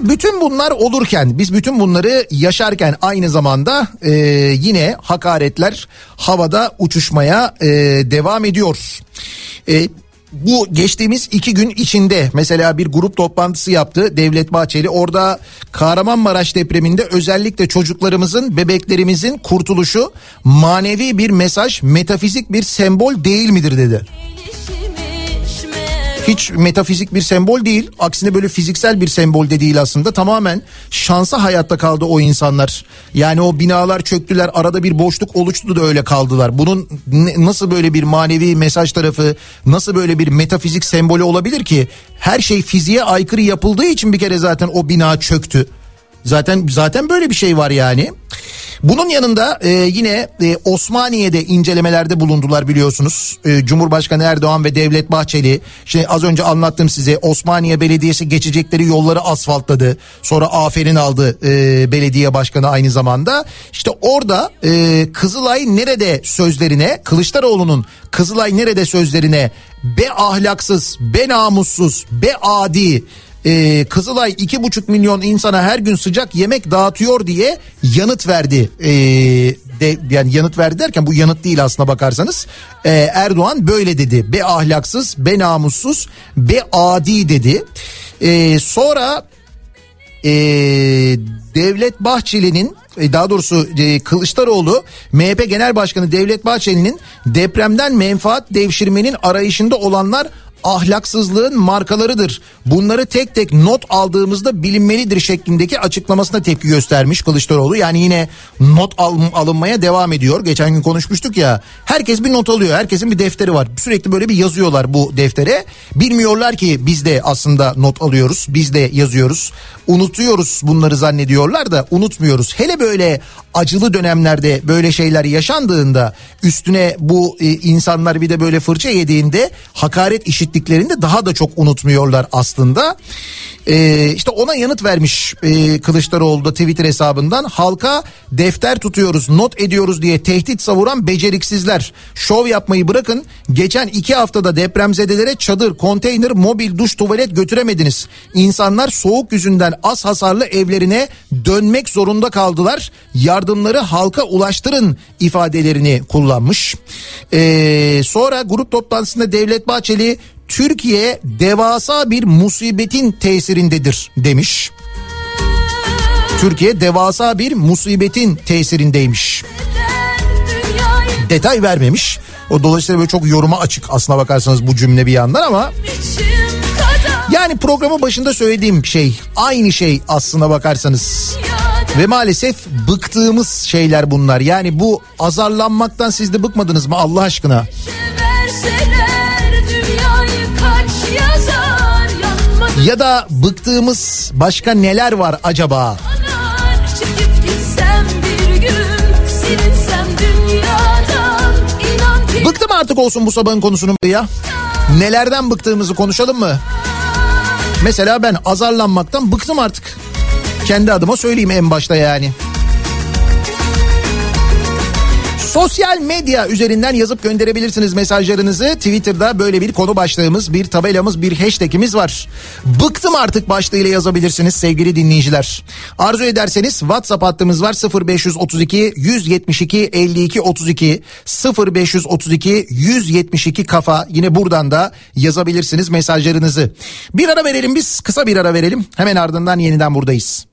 Bütün bunlar olurken biz bütün bunları yaşarken aynı zamanda e, yine hakaretler havada uçuşmaya e, devam ediyor. E, bu geçtiğimiz iki gün içinde mesela bir grup toplantısı yaptı Devlet Bahçeli. Orada Kahramanmaraş depreminde özellikle çocuklarımızın, bebeklerimizin kurtuluşu manevi bir mesaj, metafizik bir sembol değil midir dedi. Hiç metafizik bir sembol değil. Aksine böyle fiziksel bir sembol de değil aslında. Tamamen şansa hayatta kaldı o insanlar. Yani o binalar çöktüler. Arada bir boşluk oluştu da öyle kaldılar. Bunun nasıl böyle bir manevi mesaj tarafı, nasıl böyle bir metafizik sembolü olabilir ki? Her şey fiziğe aykırı yapıldığı için bir kere zaten o bina çöktü. Zaten zaten böyle bir şey var yani. Bunun yanında e, yine e, Osmaniye'de incelemelerde bulundular biliyorsunuz. E, Cumhurbaşkanı Erdoğan ve Devlet Bahçeli. Şimdi az önce anlattım size Osmaniye Belediyesi geçecekleri yolları asfaltladı. Sonra aferin aldı e, belediye başkanı aynı zamanda. İşte orada e, Kızılay nerede sözlerine Kılıçdaroğlu'nun Kızılay nerede sözlerine be ahlaksız, be namussuz, be adi ee, Kızılay iki buçuk milyon insana her gün sıcak yemek dağıtıyor diye yanıt verdi. Ee, de, yani yanıt verdi derken bu yanıt değil aslına bakarsanız. Ee, Erdoğan böyle dedi. Be ahlaksız, be namussuz, be adi dedi. Ee, sonra e, Devlet Bahçeli'nin e, daha doğrusu e, Kılıçdaroğlu MHP Genel Başkanı Devlet Bahçeli'nin depremden menfaat devşirmenin arayışında olanlar ahlaksızlığın markalarıdır. Bunları tek tek not aldığımızda bilinmelidir şeklindeki açıklamasına tepki göstermiş Kılıçdaroğlu. Yani yine not al- alınmaya devam ediyor. Geçen gün konuşmuştuk ya. Herkes bir not alıyor. Herkesin bir defteri var. Sürekli böyle bir yazıyorlar bu deftere. Bilmiyorlar ki biz de aslında not alıyoruz. Biz de yazıyoruz. Unutuyoruz bunları zannediyorlar da unutmuyoruz. Hele böyle acılı dönemlerde böyle şeyler yaşandığında üstüne bu e, insanlar bir de böyle fırça yediğinde hakaret işittiklerinde daha da çok unutmuyorlar aslında. Ee, işte ona yanıt vermiş e, Kılıçdaroğlu da Twitter hesabından. Halka defter tutuyoruz, not ediyoruz diye tehdit savuran beceriksizler. Şov yapmayı bırakın. Geçen iki haftada depremzedelere çadır, konteyner, mobil duş, tuvalet götüremediniz. İnsanlar soğuk yüzünden az hasarlı evlerine dönmek zorunda kaldılar. Yardımları halka ulaştırın ifadelerini kullanmış. Ee, sonra grup toplantısında Devlet Bahçeli Türkiye devasa bir musibetin tesirindedir demiş. Türkiye devasa bir musibetin tesirindeymiş. Detay vermemiş. O dolayısıyla böyle çok yoruma açık aslına bakarsanız bu cümle bir yandan ama yani programın başında söylediğim şey aynı şey aslına bakarsanız. Ve maalesef bıktığımız şeyler bunlar. Yani bu azarlanmaktan siz de bıkmadınız mı Allah aşkına? verseler Ya da bıktığımız başka neler var acaba? gün Bıktım artık olsun bu sabahın konusunun ya. Nelerden bıktığımızı konuşalım mı? Mesela ben azarlanmaktan bıktım artık. Kendi adıma söyleyeyim en başta yani. Sosyal medya üzerinden yazıp gönderebilirsiniz mesajlarınızı. Twitter'da böyle bir konu başlığımız, bir tabelamız, bir hashtagimiz var. Bıktım artık başlığıyla yazabilirsiniz sevgili dinleyiciler. Arzu ederseniz WhatsApp hattımız var 0532 172 52 32 0532 172 kafa. Yine buradan da yazabilirsiniz mesajlarınızı. Bir ara verelim biz kısa bir ara verelim. Hemen ardından yeniden buradayız.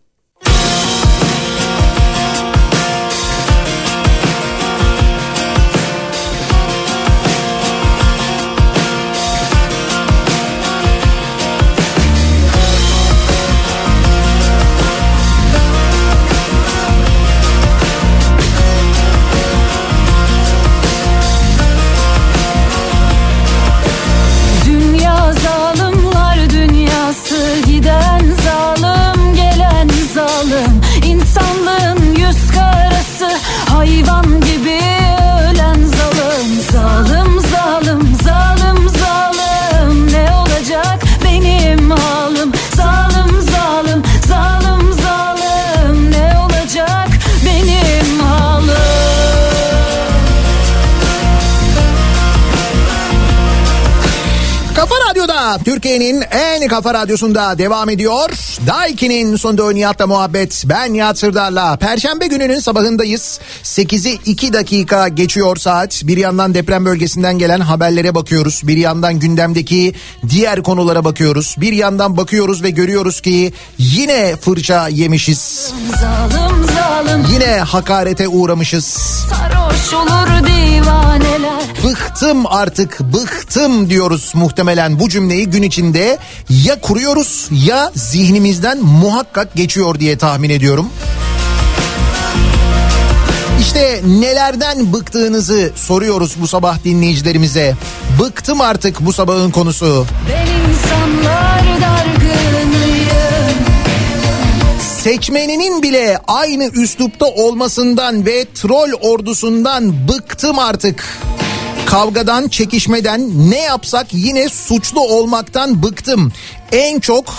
Radyo'da Türkiye'nin en kafa radyosunda devam ediyor. Daiki'nin sonunda Nihat'la muhabbet. Ben Nihat Sırdar'la. Perşembe gününün sabahındayız. 8'i 2 dakika geçiyor saat. Bir yandan deprem bölgesinden gelen haberlere bakıyoruz. Bir yandan gündemdeki diğer konulara bakıyoruz. Bir yandan bakıyoruz ve görüyoruz ki yine fırça yemişiz. Zalim zalim Yine hakarete uğramışız. sarhoş olur divaneler Bıktım artık bıktım diyoruz muhtemelen bu cümleyi gün içinde ya kuruyoruz ya zihnimizden muhakkak geçiyor diye tahmin ediyorum. İşte nelerden bıktığınızı soruyoruz bu sabah dinleyicilerimize. Bıktım artık bu sabahın konusu. Seçmeninin bile aynı üslupta olmasından ve troll ordusundan bıktım artık. Kavgadan, çekişmeden ne yapsak yine suçlu olmaktan bıktım. En çok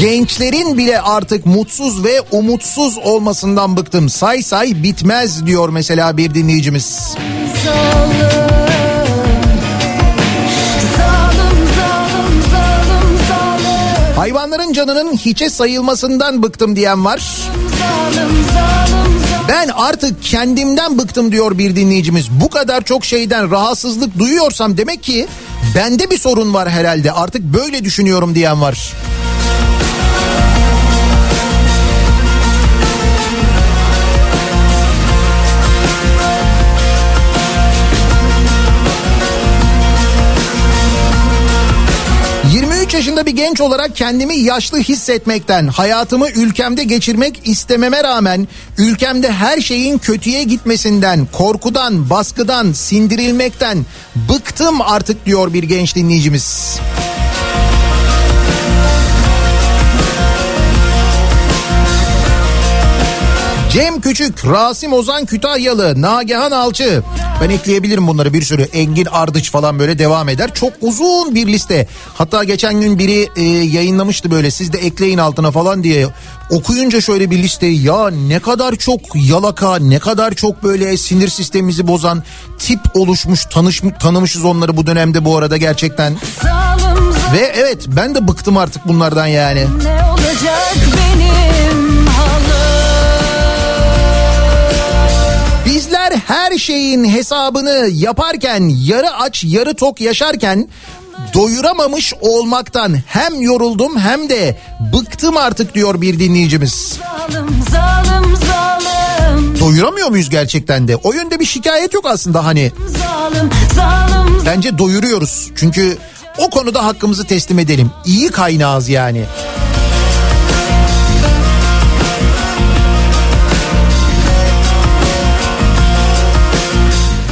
gençlerin bile artık mutsuz ve umutsuz olmasından bıktım. Say say bitmez diyor mesela bir dinleyicimiz. Hayvanların canının hiçe sayılmasından bıktım diyen var. Zalim zalim Ben artık kendimden bıktım diyor bir dinleyicimiz. Bu kadar çok şeyden rahatsızlık duyuyorsam demek ki bende bir sorun var herhalde. Artık böyle düşünüyorum diyen var. Yaşında bir genç olarak kendimi yaşlı hissetmekten... ...hayatımı ülkemde geçirmek istememe rağmen... ...ülkemde her şeyin kötüye gitmesinden... ...korkudan, baskıdan, sindirilmekten... ...bıktım artık diyor bir genç dinleyicimiz. Cem Küçük, Rasim Ozan Kütahyalı, Nagihan Alçı. Ben ekleyebilirim bunları bir sürü. Engin Ardıç falan böyle devam eder. Çok uzun bir liste. Hatta geçen gün biri e, yayınlamıştı böyle siz de ekleyin altına falan diye. Okuyunca şöyle bir listeyi ya ne kadar çok yalaka ne kadar çok böyle sinir sistemimizi bozan tip oluşmuş tanış, tanımışız onları bu dönemde bu arada gerçekten. Ve evet ben de bıktım artık bunlardan yani. ne olacak her şeyin hesabını yaparken yarı aç yarı tok yaşarken doyuramamış olmaktan hem yoruldum hem de bıktım artık diyor bir dinleyicimiz. Zalim zalim zalim Doyuramıyor muyuz gerçekten de? O yönde bir şikayet yok aslında hani. zalim zalim Bence doyuruyoruz. Çünkü o konuda hakkımızı teslim edelim. İyi kaynağız yani.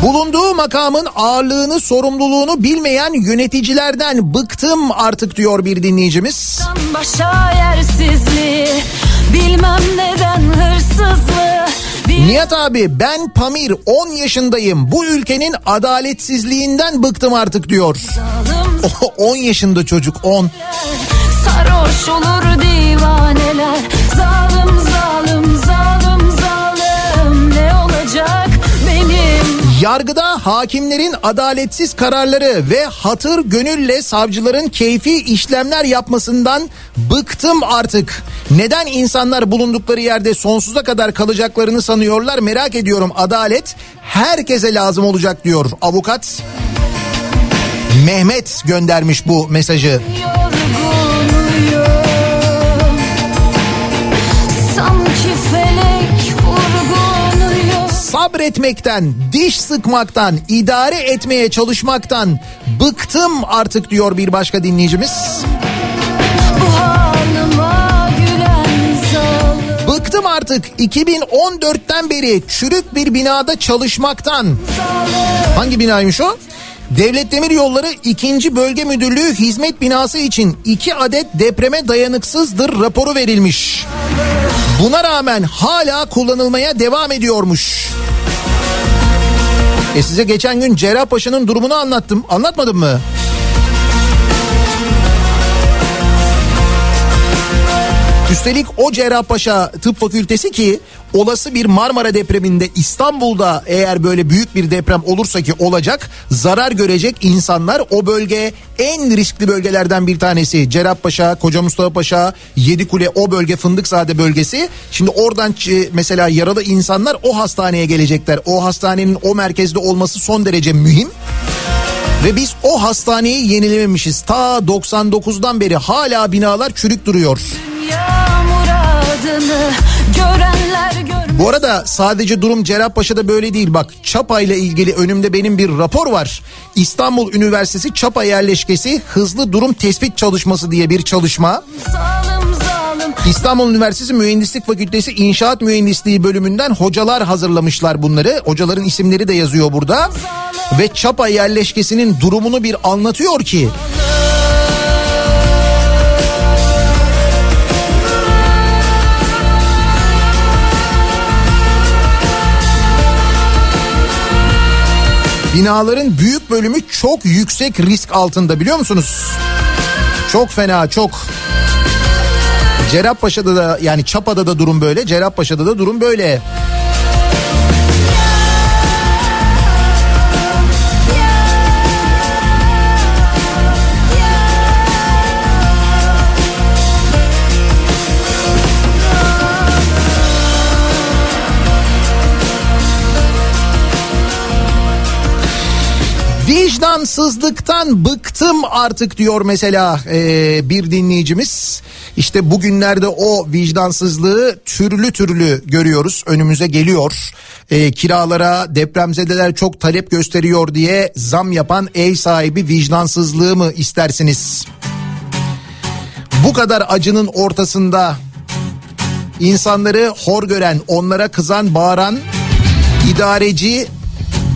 Bulunduğu makamın ağırlığını, sorumluluğunu bilmeyen yöneticilerden bıktım artık diyor bir dinleyicimiz. başa yersizliği bilmem neden hırsızlığı Nihat abi ben Pamir 10 yaşındayım. Bu ülkenin adaletsizliğinden bıktım artık diyor. Zalim 10 yaşında çocuk 10. sarhoş olur divaneler zalim zalim zalim Yargıda hakimlerin adaletsiz kararları ve hatır gönülle savcıların keyfi işlemler yapmasından bıktım artık. Neden insanlar bulundukları yerde sonsuza kadar kalacaklarını sanıyorlar merak ediyorum. Adalet herkese lazım olacak diyor avukat. Mehmet göndermiş bu mesajı. yorgunuyum Sabretmekten, diş sıkmaktan, idare etmeye çalışmaktan bıktım artık diyor bir başka dinleyicimiz. Bıktım artık 2014'ten beri çürük bir binada çalışmaktan. Hangi binaymış o? Devlet Demir Yolları 2. Bölge Müdürlüğü hizmet binası için 2 adet depreme dayanıksızdır raporu verilmiş. Buna rağmen hala kullanılmaya devam ediyormuş. E size geçen gün Cerrahpaşa'nın durumunu anlattım. Anlatmadım mı? Üstelik o Cerrahpaşa Tıp Fakültesi ki olası bir Marmara depreminde İstanbul'da eğer böyle büyük bir deprem olursa ki olacak zarar görecek insanlar o bölge en riskli bölgelerden bir tanesi. Cerrahpaşa, Koca Mustafa Paşa, Yedikule o bölge Fındıkzade bölgesi. Şimdi oradan ç- mesela yaralı insanlar o hastaneye gelecekler. O hastanenin o merkezde olması son derece mühim. Ve biz o hastaneyi yenilememişiz. Ta 99'dan beri hala binalar çürük duruyor. Bu arada sadece durum Cerrahpaşa'da böyle değil. Bak Çapa ile ilgili önümde benim bir rapor var. İstanbul Üniversitesi Çapa yerleşkesi hızlı durum tespit çalışması diye bir çalışma. Zalim zalim İstanbul Üniversitesi Mühendislik Fakültesi İnşaat Mühendisliği bölümünden hocalar hazırlamışlar bunları. Hocaların isimleri de yazıyor burada. Ve Çapa yerleşkesinin durumunu bir anlatıyor ki Binaların büyük bölümü çok yüksek risk altında biliyor musunuz? Çok fena çok. Cerrahpaşa'da da yani Çapa'da da durum böyle. Cerrahpaşa'da da durum böyle. Vicdansızlıktan bıktım artık diyor mesela ee, bir dinleyicimiz. İşte bugünlerde o vicdansızlığı türlü türlü görüyoruz önümüze geliyor. Ee, kiralara depremzedeler çok talep gösteriyor diye zam yapan ev sahibi vicdansızlığı mı istersiniz? Bu kadar acının ortasında insanları hor gören, onlara kızan, bağıran idareci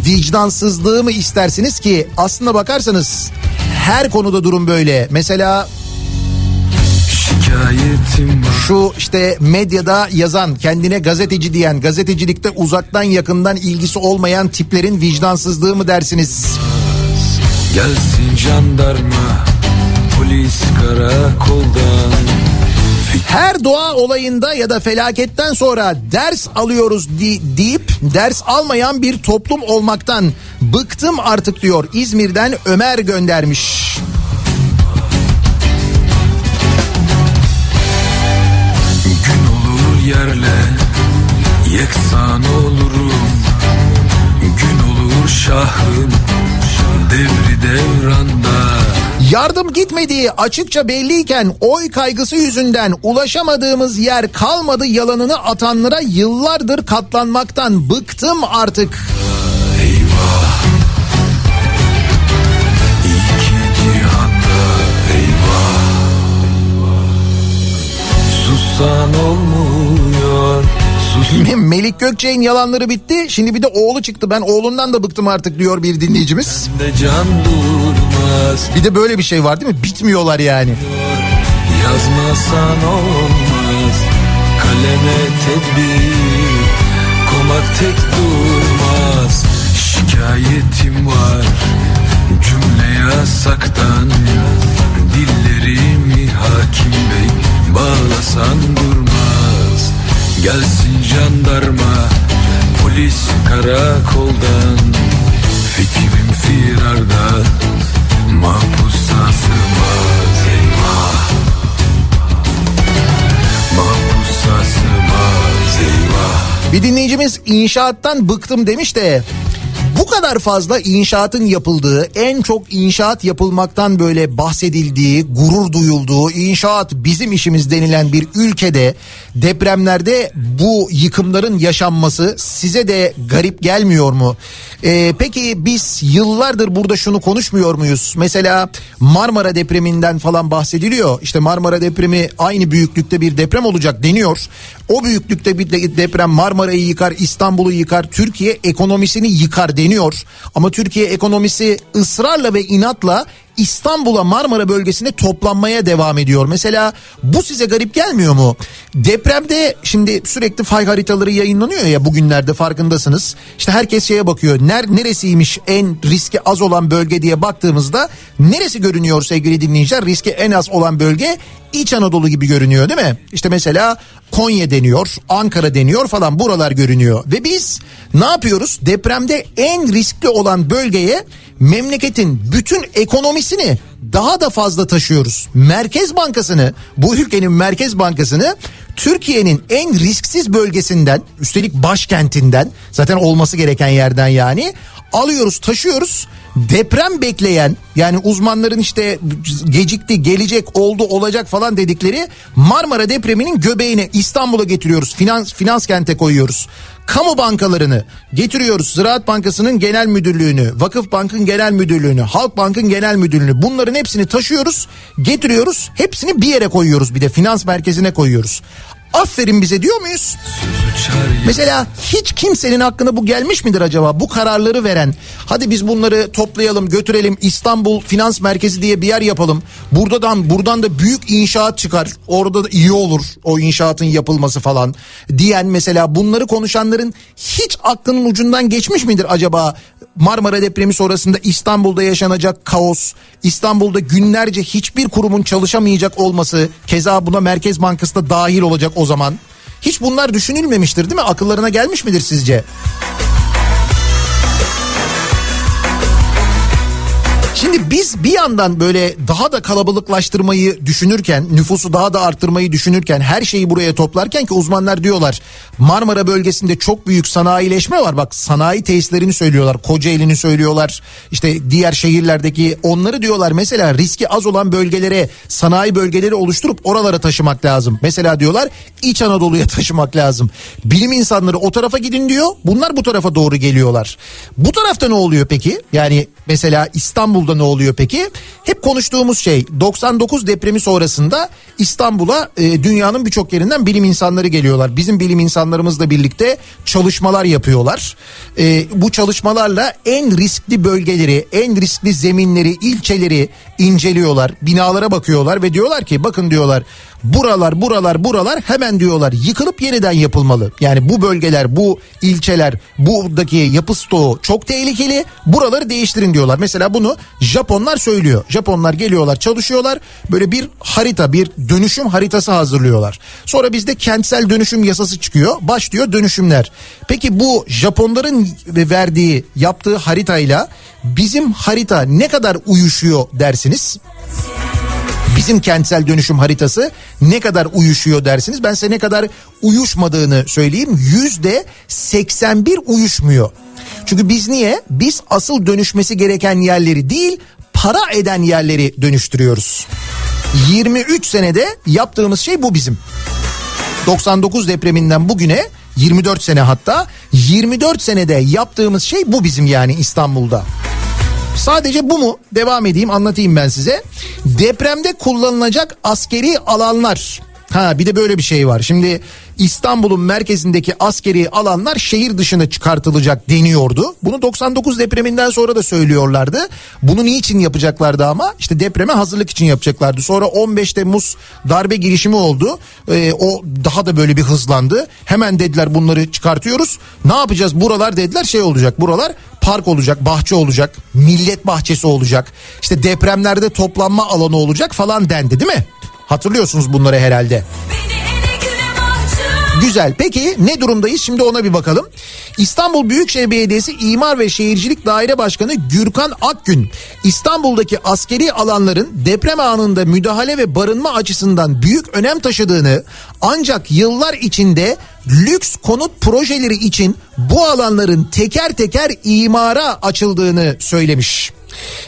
vicdansızlığı mı istersiniz ki aslına bakarsanız her konuda durum böyle. Mesela Şu işte medyada yazan, kendine gazeteci diyen, gazetecilikte uzaktan yakından ilgisi olmayan tiplerin vicdansızlığı mı dersiniz? Gelsin jandarma Polis karakoldan Her doğa olayında ya da felaketten sonra ders alıyoruz deyip ders almayan bir toplum olmaktan bıktım artık diyor. İzmir'den Ömer göndermiş. Gün olur yerle Yeksan olurum Gün olur şahım Devri devranda Yardım gitmediği açıkça belliyken oy kaygısı yüzünden ulaşamadığımız yer kalmadı yalanını atanlara yıllardır katlanmaktan bıktım artık. Eyvah olmuyor Melik Gökçe'nin yalanları bitti. Şimdi bir de oğlu çıktı. Ben oğlundan da bıktım artık diyor bir dinleyicimiz. de can durmaz Bir de böyle bir şey var değil mi? Bitmiyorlar yani. Yazmasan olmaz. Kaleme tedbir Komak tek durmaz. Şikayetim var Cümle yasaktan. Dillerimi hakim bey Bağlasan durmaz. Gelsin jandarma Polis karakoldan. Fikrim firarda Bir dinleyicimiz inşaattan bıktım demiş de bu kadar fazla inşaatın yapıldığı, en çok inşaat yapılmaktan böyle bahsedildiği, gurur duyulduğu, inşaat bizim işimiz denilen bir ülkede depremlerde bu yıkımların yaşanması size de garip gelmiyor mu? Ee, peki biz yıllardır burada şunu konuşmuyor muyuz? Mesela Marmara depreminden falan bahsediliyor. İşte Marmara depremi aynı büyüklükte bir deprem olacak deniyor. O büyüklükte bir de- deprem Marmara'yı yıkar, İstanbul'u yıkar, Türkiye ekonomisini yıkar deniyor. Ama Türkiye ekonomisi ısrarla ve inatla İstanbul'a Marmara bölgesine toplanmaya devam ediyor. Mesela bu size garip gelmiyor mu? Depremde şimdi sürekli fay haritaları yayınlanıyor ya bugünlerde farkındasınız. İşte herkes şeye bakıyor. Ner, neresiymiş en riski az olan bölge diye baktığımızda neresi görünüyor sevgili dinleyiciler? Riski en az olan bölge İç Anadolu gibi görünüyor değil mi? İşte mesela Konya deniyor, Ankara deniyor falan buralar görünüyor. Ve biz ne yapıyoruz? Depremde en riskli olan bölgeye memleketin bütün ekonomisini daha da fazla taşıyoruz. Merkez Bankası'nı, bu ülkenin Merkez Bankası'nı Türkiye'nin en risksiz bölgesinden, üstelik başkentinden, zaten olması gereken yerden yani alıyoruz, taşıyoruz. Deprem bekleyen yani uzmanların işte gecikti, gelecek, oldu, olacak falan dedikleri Marmara depreminin göbeğine İstanbul'a getiriyoruz. Finans finans kente koyuyoruz. Kamu bankalarını getiriyoruz. Ziraat Bankası'nın genel müdürlüğünü, Vakıf Bank'ın genel müdürlüğünü, Halk Bank'ın genel müdürlüğünü bunların hepsini taşıyoruz, getiriyoruz. Hepsini bir yere koyuyoruz bir de finans merkezine koyuyoruz. Aferin bize diyor muyuz? Mesela hiç kimsenin aklına bu gelmiş midir acaba? Bu kararları veren hadi biz bunları toplayalım götürelim İstanbul Finans Merkezi diye bir yer yapalım. Buradan buradan da büyük inşaat çıkar. Orada da iyi olur o inşaatın yapılması falan diyen mesela bunları konuşanların hiç aklının ucundan geçmiş midir acaba? Marmara depremi sonrasında İstanbul'da yaşanacak kaos, İstanbul'da günlerce hiçbir kurumun çalışamayacak olması, keza buna Merkez Bankası da dahil olacak o zaman. Hiç bunlar düşünülmemiştir değil mi? Akıllarına gelmiş midir sizce? Şimdi biz bir yandan böyle daha da kalabalıklaştırmayı düşünürken, nüfusu daha da arttırmayı düşünürken, her şeyi buraya toplarken ki uzmanlar diyorlar Marmara bölgesinde çok büyük sanayileşme var. Bak sanayi tesislerini söylüyorlar, Kocaeli'ni söylüyorlar. işte diğer şehirlerdeki onları diyorlar mesela riski az olan bölgelere, sanayi bölgeleri oluşturup oralara taşımak lazım. Mesela diyorlar İç Anadolu'ya taşımak lazım. Bilim insanları o tarafa gidin diyor. Bunlar bu tarafa doğru geliyorlar. Bu tarafta ne oluyor peki? Yani mesela İstanbul'da ne oluyor peki? Hep konuştuğumuz şey 99 depremi sonrasında İstanbul'a e, dünyanın birçok yerinden bilim insanları geliyorlar. Bizim bilim insanlarımızla birlikte çalışmalar yapıyorlar. E, bu çalışmalarla en riskli bölgeleri, en riskli zeminleri, ilçeleri inceliyorlar. Binalara bakıyorlar ve diyorlar ki bakın diyorlar buralar buralar buralar hemen diyorlar yıkılıp yeniden yapılmalı. Yani bu bölgeler bu ilçeler buradaki yapı stoğu çok tehlikeli buraları değiştirin diyorlar. Mesela bunu Japonlar söylüyor. Japonlar geliyorlar çalışıyorlar böyle bir harita bir dönüşüm haritası hazırlıyorlar. Sonra bizde kentsel dönüşüm yasası çıkıyor başlıyor dönüşümler. Peki bu Japonların verdiği yaptığı haritayla bizim harita ne kadar uyuşuyor dersiniz? bizim kentsel dönüşüm haritası ne kadar uyuşuyor dersiniz. Ben size ne kadar uyuşmadığını söyleyeyim. Yüzde 81 uyuşmuyor. Çünkü biz niye? Biz asıl dönüşmesi gereken yerleri değil para eden yerleri dönüştürüyoruz. 23 senede yaptığımız şey bu bizim. 99 depreminden bugüne 24 sene hatta 24 senede yaptığımız şey bu bizim yani İstanbul'da. Sadece bu mu? Devam edeyim anlatayım ben size. Depremde kullanılacak askeri alanlar. Ha bir de böyle bir şey var. Şimdi İstanbul'un merkezindeki askeri alanlar şehir dışına çıkartılacak deniyordu. Bunu 99 depreminden sonra da söylüyorlardı. Bunu niçin yapacaklardı ama? İşte depreme hazırlık için yapacaklardı. Sonra 15 Temmuz darbe girişimi oldu. Ee, o daha da böyle bir hızlandı. Hemen dediler bunları çıkartıyoruz. Ne yapacağız? Buralar dediler şey olacak. Buralar park olacak, bahçe olacak, millet bahçesi olacak. İşte depremlerde toplanma alanı olacak falan dendi değil mi? Hatırlıyorsunuz bunları herhalde. Güzel. Peki ne durumdayız? Şimdi ona bir bakalım. İstanbul Büyükşehir Belediyesi İmar ve Şehircilik Daire Başkanı Gürkan Akgün, İstanbul'daki askeri alanların deprem anında müdahale ve barınma açısından büyük önem taşıdığını ancak yıllar içinde lüks konut projeleri için bu alanların teker teker imara açıldığını söylemiş.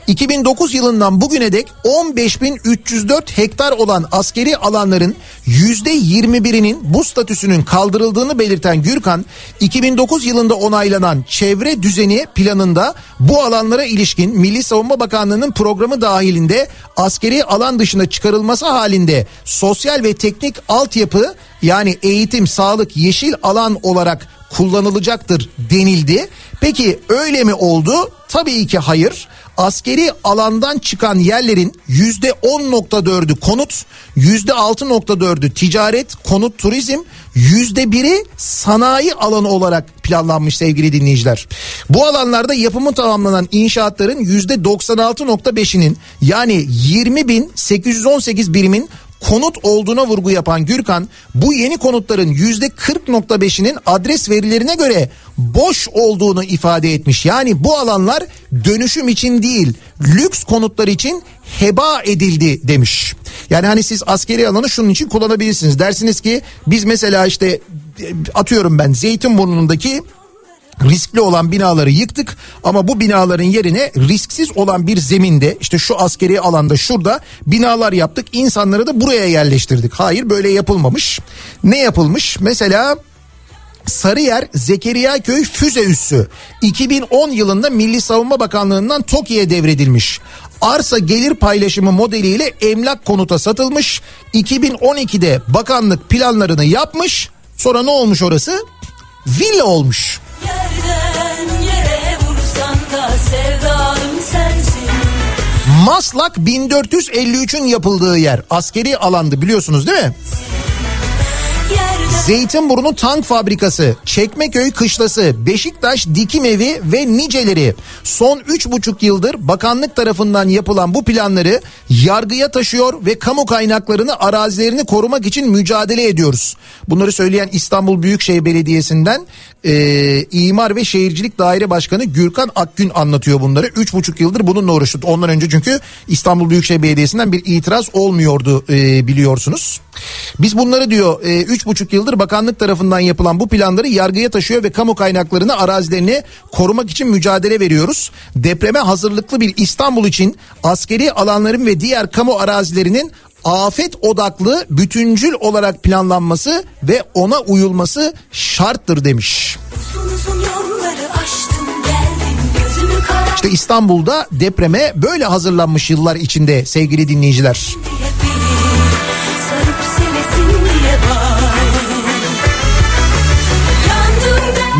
2009 yılından bugüne dek 15.304 hektar olan askeri alanların %21'inin bu statüsünün kaldırıldığını belirten Gürkan, 2009 yılında onaylanan çevre düzeni planında bu alanlara ilişkin Milli Savunma Bakanlığı'nın programı dahilinde askeri alan dışına çıkarılması halinde sosyal ve teknik altyapı yani eğitim, sağlık, yeşil alan olarak kullanılacaktır denildi. Peki öyle mi oldu? Tabii ki hayır askeri alandan çıkan yerlerin yüzde 10.4'ü konut, yüzde 6.4'ü ticaret, konut, turizm, yüzde biri sanayi alanı olarak planlanmış sevgili dinleyiciler. Bu alanlarda yapımı tamamlanan inşaatların yüzde 96.5'inin yani 20.818 birimin konut olduğuna vurgu yapan Gürkan bu yeni konutların yüzde 40.5'inin adres verilerine göre boş olduğunu ifade etmiş. Yani bu alanlar dönüşüm için değil lüks konutlar için heba edildi demiş. Yani hani siz askeri alanı şunun için kullanabilirsiniz. Dersiniz ki biz mesela işte atıyorum ben Zeytinburnu'ndaki riskli olan binaları yıktık ama bu binaların yerine risksiz olan bir zeminde işte şu askeri alanda şurada binalar yaptık insanları da buraya yerleştirdik. Hayır böyle yapılmamış. Ne yapılmış? Mesela Sarıyer Zekeriya Köy füze üssü 2010 yılında Milli Savunma Bakanlığı'ndan TOKİ'ye devredilmiş. Arsa gelir paylaşımı modeliyle emlak konuta satılmış. 2012'de bakanlık planlarını yapmış. Sonra ne olmuş orası? Villa olmuş. Maslak 1453'ün yapıldığı yer. Askeri alandı biliyorsunuz değil mi? Zeytinburnu Tank Fabrikası, Çekmeköy Kışlası, Beşiktaş Dikim Evi ve niceleri son 3,5 yıldır bakanlık tarafından yapılan bu planları yargıya taşıyor ve kamu kaynaklarını arazilerini korumak için mücadele ediyoruz. Bunları söyleyen İstanbul Büyükşehir Belediyesi'nden e, İmar ve Şehircilik Daire Başkanı Gürkan Akgün anlatıyor bunları. 3,5 yıldır bununla uğraştık. Ondan önce çünkü İstanbul Büyükşehir Belediyesi'nden bir itiraz olmuyordu e, biliyorsunuz. Biz bunları diyor 3,5 e, yıldır bakanlık tarafından yapılan bu planları yargıya taşıyor ve kamu kaynaklarını arazilerini korumak için mücadele veriyoruz. Depreme hazırlıklı bir İstanbul için askeri alanların ve diğer kamu arazilerinin afet odaklı bütüncül olarak planlanması ve ona uyulması şarttır demiş. İşte İstanbul'da depreme böyle hazırlanmış yıllar içinde sevgili dinleyiciler.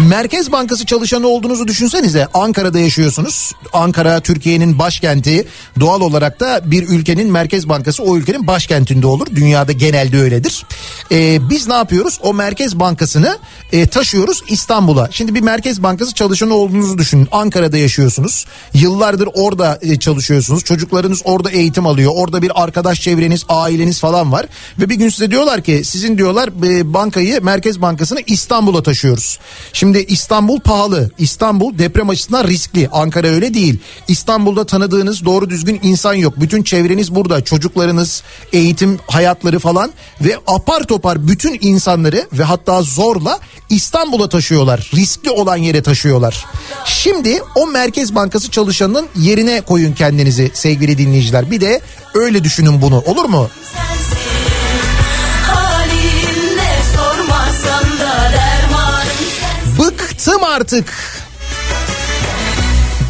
Merkez Bankası çalışanı olduğunuzu düşünsenize. Ankara'da yaşıyorsunuz. Ankara Türkiye'nin başkenti. Doğal olarak da bir ülkenin Merkez Bankası o ülkenin başkentinde olur. Dünyada genelde öyledir. Ee, biz ne yapıyoruz? O Merkez Bankası'nı e, taşıyoruz İstanbul'a. Şimdi bir Merkez Bankası çalışanı olduğunuzu düşünün. Ankara'da yaşıyorsunuz. Yıllardır orada e, çalışıyorsunuz. Çocuklarınız orada eğitim alıyor. Orada bir arkadaş çevreniz, aileniz falan var. Ve bir gün size diyorlar ki sizin diyorlar e, bankayı Merkez Bankası'nı İstanbul'a taşıyoruz. Şimdi İstanbul pahalı. İstanbul deprem açısından riskli. Ankara öyle değil. İstanbul'da tanıdığınız doğru düzgün insan yok. Bütün çevreniz burada. Çocuklarınız, eğitim hayatları falan ve apar topar bütün insanları ve hatta zorla İstanbul'a taşıyorlar. Riskli olan yere taşıyorlar. Şimdi o Merkez Bankası çalışanının yerine koyun kendinizi sevgili dinleyiciler. Bir de öyle düşünün bunu olur mu? Halim Bıktım artık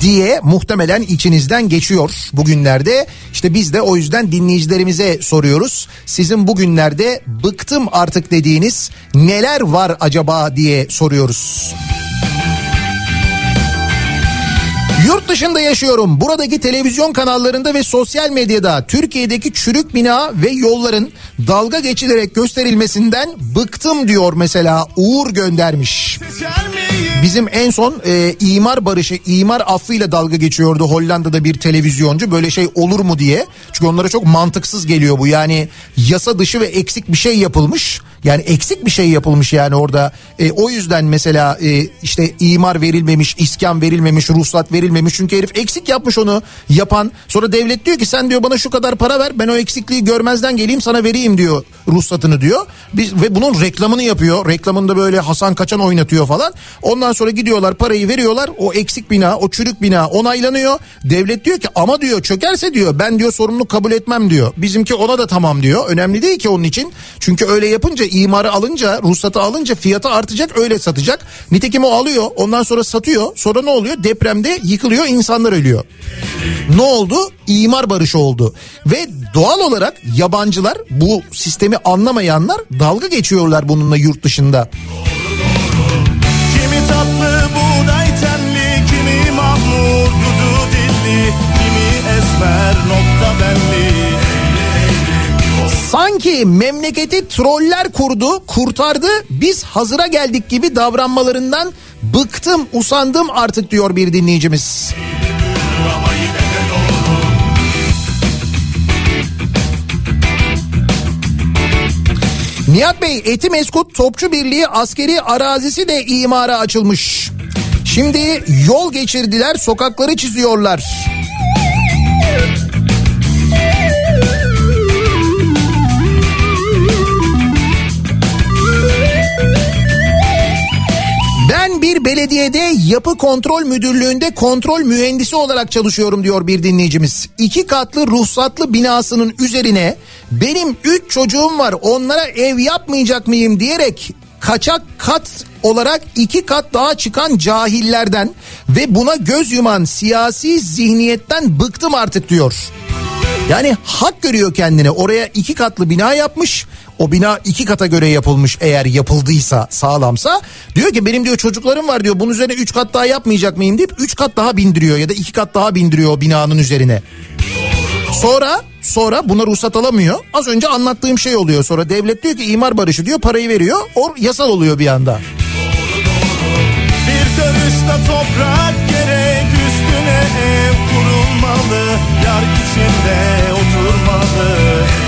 diye muhtemelen içinizden geçiyor bugünlerde. İşte biz de o yüzden dinleyicilerimize soruyoruz. Sizin bugünlerde bıktım artık dediğiniz neler var acaba diye soruyoruz. Yurt dışında yaşıyorum. Buradaki televizyon kanallarında ve sosyal medyada Türkiye'deki çürük bina ve yolların dalga geçilerek gösterilmesinden bıktım diyor mesela Uğur göndermiş. Bizim en son e, imar barışı, imar affıyla dalga geçiyordu Hollanda'da bir televizyoncu. Böyle şey olur mu diye. Çünkü onlara çok mantıksız geliyor bu. Yani yasa dışı ve eksik bir şey yapılmış. Yani eksik bir şey yapılmış yani orada. E, o yüzden mesela e, işte imar verilmemiş, iskan verilmemiş, ruhsat verilmemiş. Çünkü herif eksik yapmış onu yapan. Sonra devlet diyor ki sen diyor bana şu kadar para ver. Ben o eksikliği görmezden geleyim sana vereyim diyor ruhsatını diyor. Biz, ve bunun reklamını yapıyor. Reklamında böyle Hasan Kaçan oynatıyor falan. Ondan sonra gidiyorlar parayı veriyorlar. O eksik bina, o çürük bina onaylanıyor. Devlet diyor ki ama diyor çökerse diyor ben diyor sorumluluk kabul etmem diyor. Bizimki ona da tamam diyor. Önemli değil ki onun için. Çünkü öyle yapınca imarı alınca, ruhsatı alınca fiyatı artacak öyle satacak. Nitekim o alıyor ondan sonra satıyor. Sonra ne oluyor? Depremde yıkılıyor insanlar ölüyor. Ne oldu? İmar barışı oldu. Ve doğal olarak yabancılar bu sistemi anlamayanlar dalga geçiyorlar bununla yurt dışında. Kimi tatlı buğday tenli, kimi mahmur dudu dilli, kimi esmer nokta belli. Sanki memleketi troller kurdu, kurtardı. Biz hazıra geldik gibi davranmalarından bıktım, usandım artık diyor bir dinleyicimiz. Nihat Bey Etimeskut Topçu Birliği askeri arazisi de imara açılmış. Şimdi yol geçirdiler sokakları çiziyorlar. Belediyede yapı kontrol müdürlüğünde kontrol mühendisi olarak çalışıyorum diyor bir dinleyicimiz. İki katlı ruhsatlı binasının üzerine benim üç çocuğum var onlara ev yapmayacak mıyım diyerek kaçak kat olarak iki kat daha çıkan cahillerden ve buna göz yuman siyasi zihniyetten bıktım artık diyor. Yani hak görüyor kendine oraya iki katlı bina yapmış. O bina iki kata göre yapılmış eğer yapıldıysa sağlamsa. Diyor ki benim diyor çocuklarım var diyor bunun üzerine üç kat daha yapmayacak mıyım deyip üç kat daha bindiriyor ya da iki kat daha bindiriyor o binanın üzerine. Sonra sonra buna ruhsat alamıyor. Az önce anlattığım şey oluyor. Sonra devlet diyor ki imar barışı diyor parayı veriyor. O yasal oluyor bir anda. Bir karış da toprak gerek üstüne ev kurulmalı. Yar içinde oturmalı.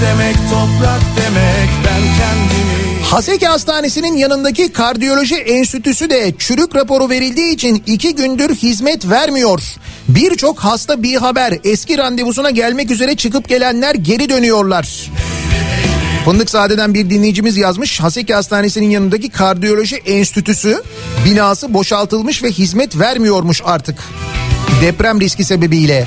Demek toprak demek ben kendimi Haseki Hastanesi'nin yanındaki kardiyoloji enstitüsü de çürük raporu verildiği için iki gündür hizmet vermiyor. Birçok hasta bir haber eski randevusuna gelmek üzere çıkıp gelenler geri dönüyorlar. Fındıkzade'den bir dinleyicimiz yazmış. Haseki Hastanesi'nin yanındaki kardiyoloji enstitüsü binası boşaltılmış ve hizmet vermiyormuş artık. Deprem riski sebebiyle.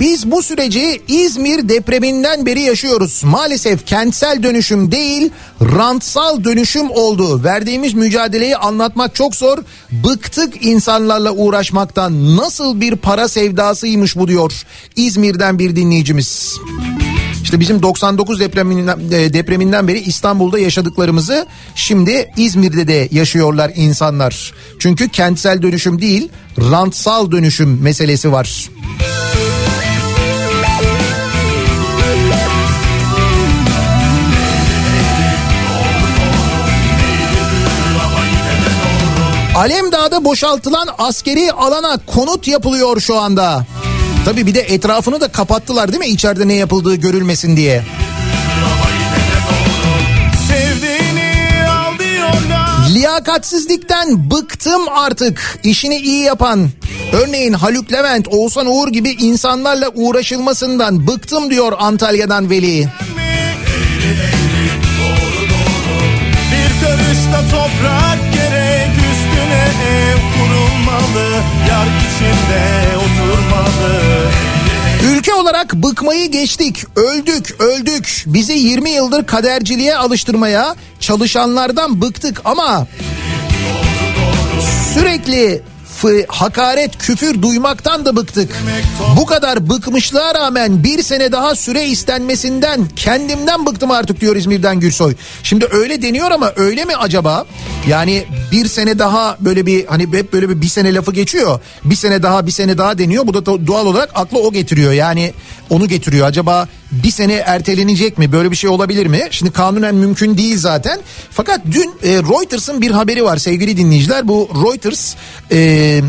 Biz bu süreci İzmir depreminden beri yaşıyoruz. Maalesef kentsel dönüşüm değil rantsal dönüşüm oldu. Verdiğimiz mücadeleyi anlatmak çok zor. Bıktık insanlarla uğraşmaktan nasıl bir para sevdasıymış bu diyor İzmir'den bir dinleyicimiz. İşte bizim 99 depreminden, e, depreminden beri İstanbul'da yaşadıklarımızı şimdi İzmir'de de yaşıyorlar insanlar. Çünkü kentsel dönüşüm değil rantsal dönüşüm meselesi var. Alemdağ'da boşaltılan askeri alana konut yapılıyor şu anda. Tabii bir de etrafını da kapattılar değil mi içeride ne yapıldığı görülmesin diye. Liyakatsizlikten bıktım artık. İşini iyi yapan, örneğin Haluk Levent, Oğuzhan Uğur gibi insanlarla uğraşılmasından bıktım diyor Antalya'dan Veli. Bir karış da toprak gerek kurulmalı Yar içinde oturmalı Ülke olarak bıkmayı geçtik, öldük, öldük. Bizi 20 yıldır kaderciliğe alıştırmaya çalışanlardan bıktık ama sürekli hakaret, küfür duymaktan da bıktık. Bu kadar bıkmışlığa rağmen bir sene daha süre istenmesinden kendimden bıktım artık diyor İzmir'den Gülsoy. Şimdi öyle deniyor ama öyle mi acaba? Yani bir sene daha böyle bir hani hep böyle bir bir sene lafı geçiyor. Bir sene daha bir sene daha deniyor. Bu da do- doğal olarak aklı o getiriyor. Yani onu getiriyor. Acaba bir sene ertelenecek mi? Böyle bir şey olabilir mi? Şimdi kanunen mümkün değil zaten. Fakat dün e, Reuters'ın bir haberi var sevgili dinleyiciler. Bu Reuters e,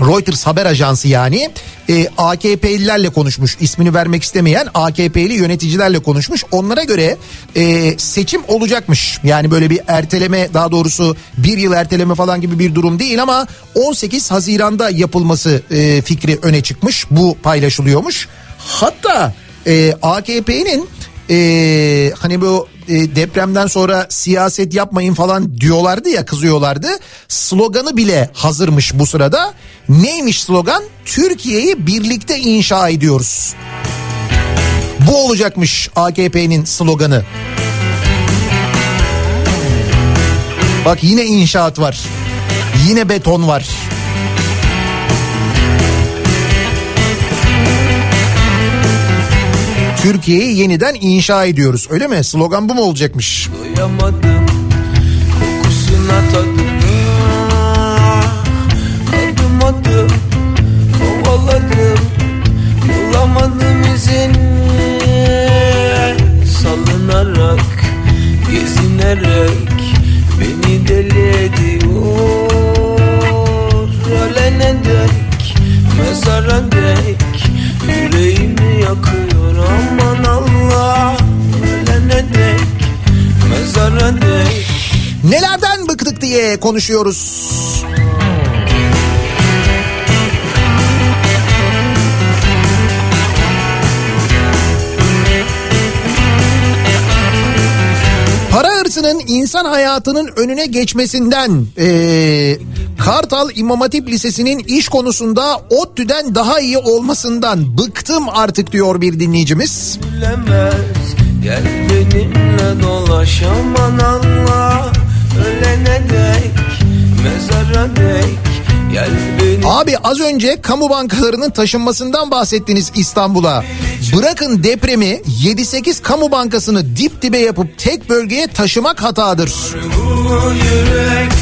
Reuters haber ajansı yani e, AKP'lilerle konuşmuş ismini vermek istemeyen AKP'li yöneticilerle konuşmuş onlara göre e, seçim olacakmış yani böyle bir erteleme daha doğrusu bir yıl erteleme falan gibi bir durum değil ama 18 Haziran'da yapılması e, fikri öne çıkmış bu paylaşılıyormuş hatta e, AKP'nin e, hani bu e, depremden sonra siyaset yapmayın falan diyorlardı ya kızıyorlardı. Sloganı bile hazırmış bu sırada. Neymiş slogan? Türkiye'yi birlikte inşa ediyoruz. Bu olacakmış AKP'nin sloganı. Bak yine inşaat var. Yine beton var. Türkiye'yi yeniden inşa ediyoruz. Öyle mi? Slogan bu mu olacakmış? Doyamadım konuşuyoruz. Para hırsının insan hayatının önüne geçmesinden eee, Kartal İmam Hatip Lisesi'nin iş konusunda ODTÜ'den daha iyi olmasından bıktım artık diyor bir dinleyicimiz. Gel benimle dolaş aman Allah Ölene dek mezara dek Abi az önce kamu bankalarının taşınmasından bahsettiniz İstanbul'a. Bırakın depremi 7-8 kamu bankasını dip dibe yapıp tek bölgeye taşımak hatadır. Bu yürek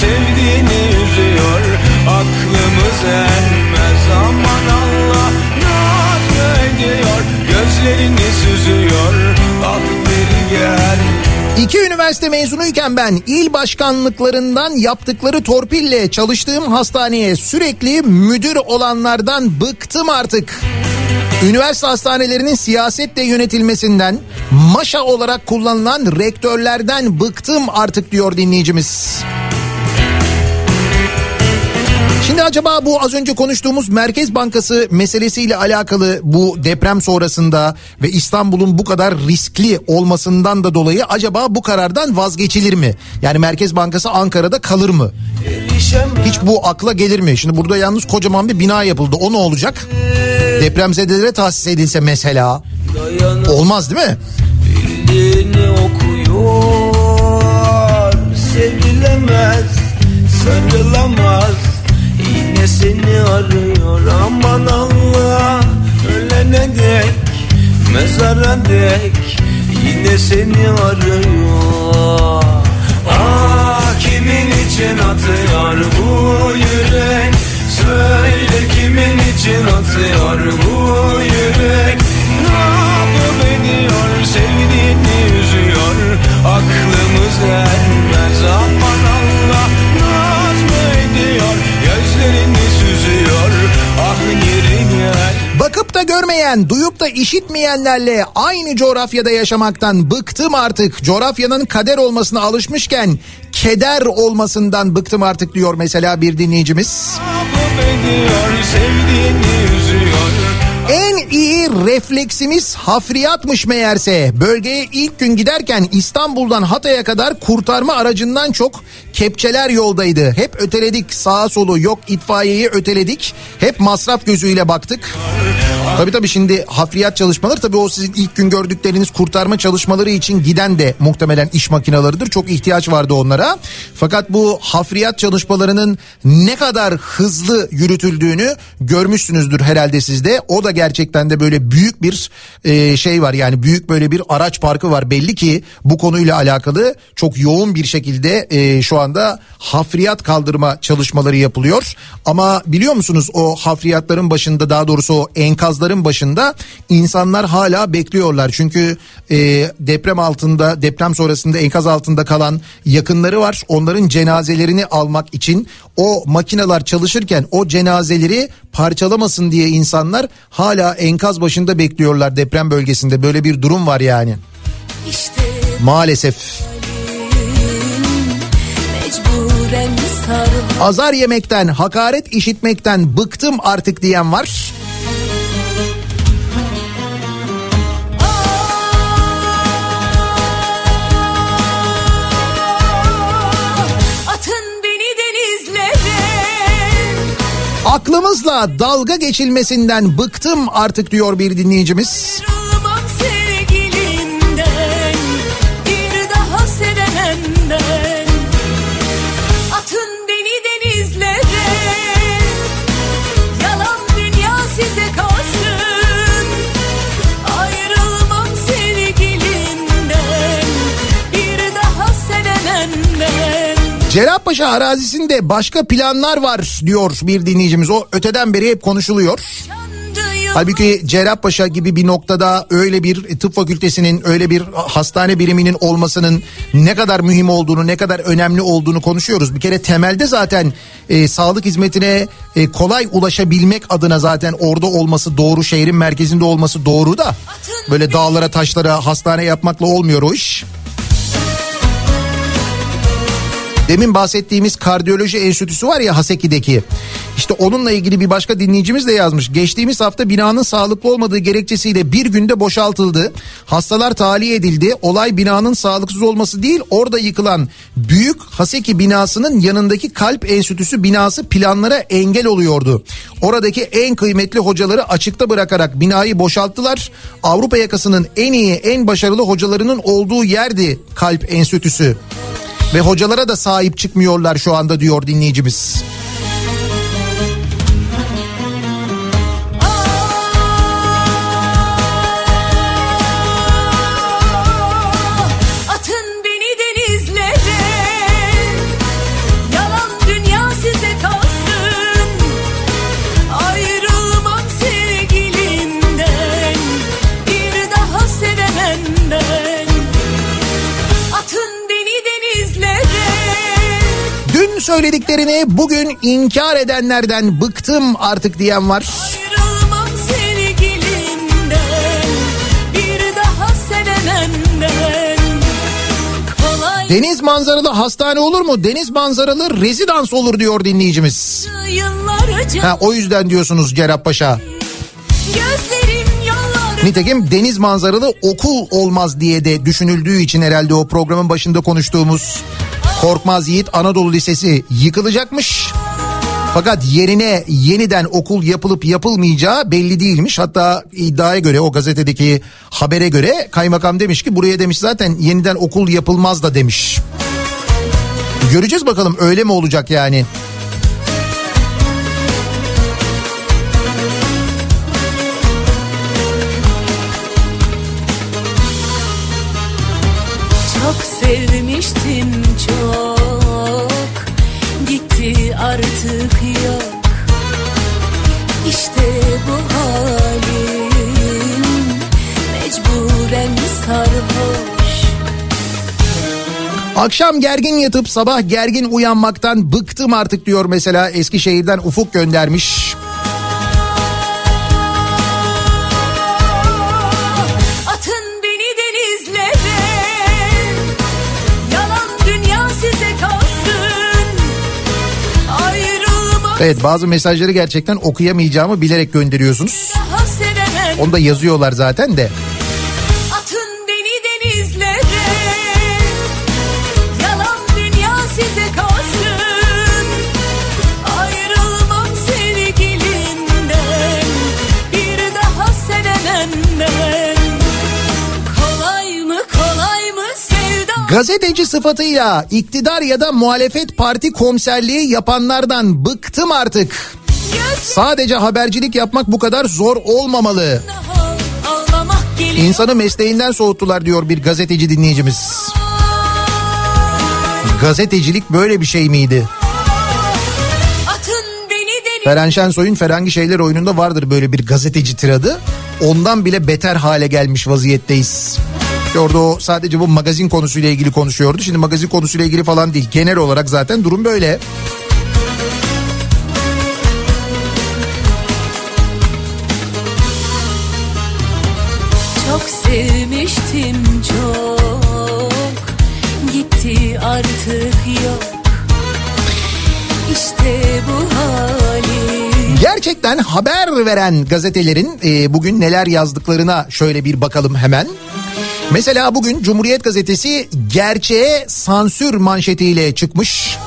ediyor üzüyor. Aklımız ermez aman Allah ne ediyor. Gözlerini süzüyor. Bir gel İki üniversite mezunuyken ben il başkanlıklarından yaptıkları torpille çalıştığım hastaneye sürekli müdür olanlardan bıktım artık. Üniversite hastanelerinin siyasetle yönetilmesinden, maşa olarak kullanılan rektörlerden bıktım artık diyor dinleyicimiz. Şimdi acaba bu az önce konuştuğumuz Merkez Bankası meselesiyle alakalı bu deprem sonrasında ve İstanbul'un bu kadar riskli olmasından da dolayı acaba bu karardan vazgeçilir mi? Yani Merkez Bankası Ankara'da kalır mı? Hiç bu akla gelir mi? Şimdi burada yalnız kocaman bir bina yapıldı. O ne olacak? Depremzedelere tahsis edilse mesela. Olmaz değil mi? Okuyor Sevilemez Sarılamaz Yine seni arıyor Aman Allah. Ölene dek Mezara dek Yine seni arıyor. Ah kimin için atıyor bu yürek? Söyle kimin için atıyor bu yürek? Ne yapıp ediyor sevdiğini üzüyor. Aklımız ermez Bakıp da görmeyen, duyup da işitmeyenlerle aynı coğrafyada yaşamaktan bıktım artık. Coğrafyanın kader olmasına alışmışken keder olmasından bıktım artık diyor mesela bir dinleyicimiz. En iyi refleksimiz hafriyatmış meğerse. Bölgeye ilk gün giderken İstanbul'dan Hatay'a kadar kurtarma aracından çok kepçeler yoldaydı. Hep öteledik sağa solu yok itfaiyeyi öteledik. Hep masraf gözüyle baktık. Tabii tabii şimdi hafriyat çalışmaları tabii o sizin ilk gün gördükleriniz kurtarma çalışmaları için giden de muhtemelen iş makinalarıdır. Çok ihtiyaç vardı onlara. Fakat bu hafriyat çalışmalarının ne kadar hızlı yürütüldüğünü görmüşsünüzdür herhalde sizde. O da gerçekten de böyle büyük bir e, şey var yani büyük böyle bir araç parkı var. Belli ki bu konuyla alakalı çok yoğun bir şekilde e, şu anda hafriyat kaldırma çalışmaları yapılıyor. Ama biliyor musunuz o hafriyatların başında daha doğrusu o enkazların başında insanlar hala bekliyorlar. Çünkü e, deprem altında deprem sonrasında enkaz altında kalan yakınları var. Onların cenazelerini almak için o makineler çalışırken o cenazeleri parçalamasın diye insanlar hala enkaz başında bekliyorlar deprem bölgesinde. Böyle bir durum var yani. İşte Maalesef. Azar yemekten, hakaret işitmekten bıktım artık diyen var. Atın beni denizlere Aklımızla dalga geçilmesinden bıktım artık diyor bir dinleyicimiz. Cerrahpaşa arazisinde başka planlar var diyor bir dinleyicimiz. O öteden beri hep konuşuluyor. Halbuki Cerrahpaşa gibi bir noktada öyle bir tıp fakültesinin öyle bir hastane biriminin olmasının ne kadar mühim olduğunu ne kadar önemli olduğunu konuşuyoruz. Bir kere temelde zaten e, sağlık hizmetine e, kolay ulaşabilmek adına zaten orada olması doğru şehrin merkezinde olması doğru da böyle dağlara taşlara hastane yapmakla olmuyor o iş. Demin bahsettiğimiz kardiyoloji enstitüsü var ya Haseki'deki. İşte onunla ilgili bir başka dinleyicimiz de yazmış. Geçtiğimiz hafta binanın sağlıklı olmadığı gerekçesiyle bir günde boşaltıldı. Hastalar tahliye edildi. Olay binanın sağlıksız olması değil orada yıkılan büyük Haseki binasının yanındaki kalp enstitüsü binası planlara engel oluyordu. Oradaki en kıymetli hocaları açıkta bırakarak binayı boşalttılar. Avrupa yakasının en iyi en başarılı hocalarının olduğu yerdi kalp enstitüsü. Ve hocalara da sahip çıkmıyorlar şu anda diyor dinleyicimiz. Söylediklerini bugün inkar edenlerden bıktım artık diyen var. Deniz manzaralı hastane olur mu? Deniz manzaralı rezidans olur diyor dinleyicimiz. Yıllarca Ha, o yüzden diyorsunuz Cerrahpaşa. Nitekim deniz manzaralı okul olmaz diye de düşünüldüğü için herhalde o programın başında konuştuğumuz Korkmaz Yiğit Anadolu Lisesi yıkılacakmış. Fakat yerine yeniden okul yapılıp yapılmayacağı belli değilmiş. Hatta iddiaya göre o gazetedeki habere göre kaymakam demiş ki buraya demiş zaten yeniden okul yapılmaz da demiş. Göreceğiz bakalım öyle mi olacak yani? Akşam gergin yatıp sabah gergin uyanmaktan bıktım artık diyor mesela Eskişehir'den Ufuk göndermiş. Evet bazı mesajları gerçekten okuyamayacağımı bilerek gönderiyorsunuz. Onu da yazıyorlar zaten de. Gazeteci sıfatıyla iktidar ya da muhalefet parti komiserliği yapanlardan bıktım artık. Sadece habercilik yapmak bu kadar zor olmamalı. İnsanı mesleğinden soğuttular diyor bir gazeteci dinleyicimiz. Gazetecilik böyle bir şey miydi? Feren Şensoy'un Ferengi Şeyler oyununda vardır böyle bir gazeteci tiradı. Ondan bile beter hale gelmiş vaziyetteyiz. İşte Orada o sadece bu magazin konusuyla ilgili konuşuyordu. Şimdi magazin konusuyla ilgili falan değil. Genel olarak zaten durum böyle. Çok sevmiştim çok Gitti artık yok İşte bu halim Gerçekten haber veren gazetelerin e, bugün neler yazdıklarına şöyle bir bakalım hemen. Mesela bugün Cumhuriyet Gazetesi gerçeğe sansür manşetiyle çıkmış.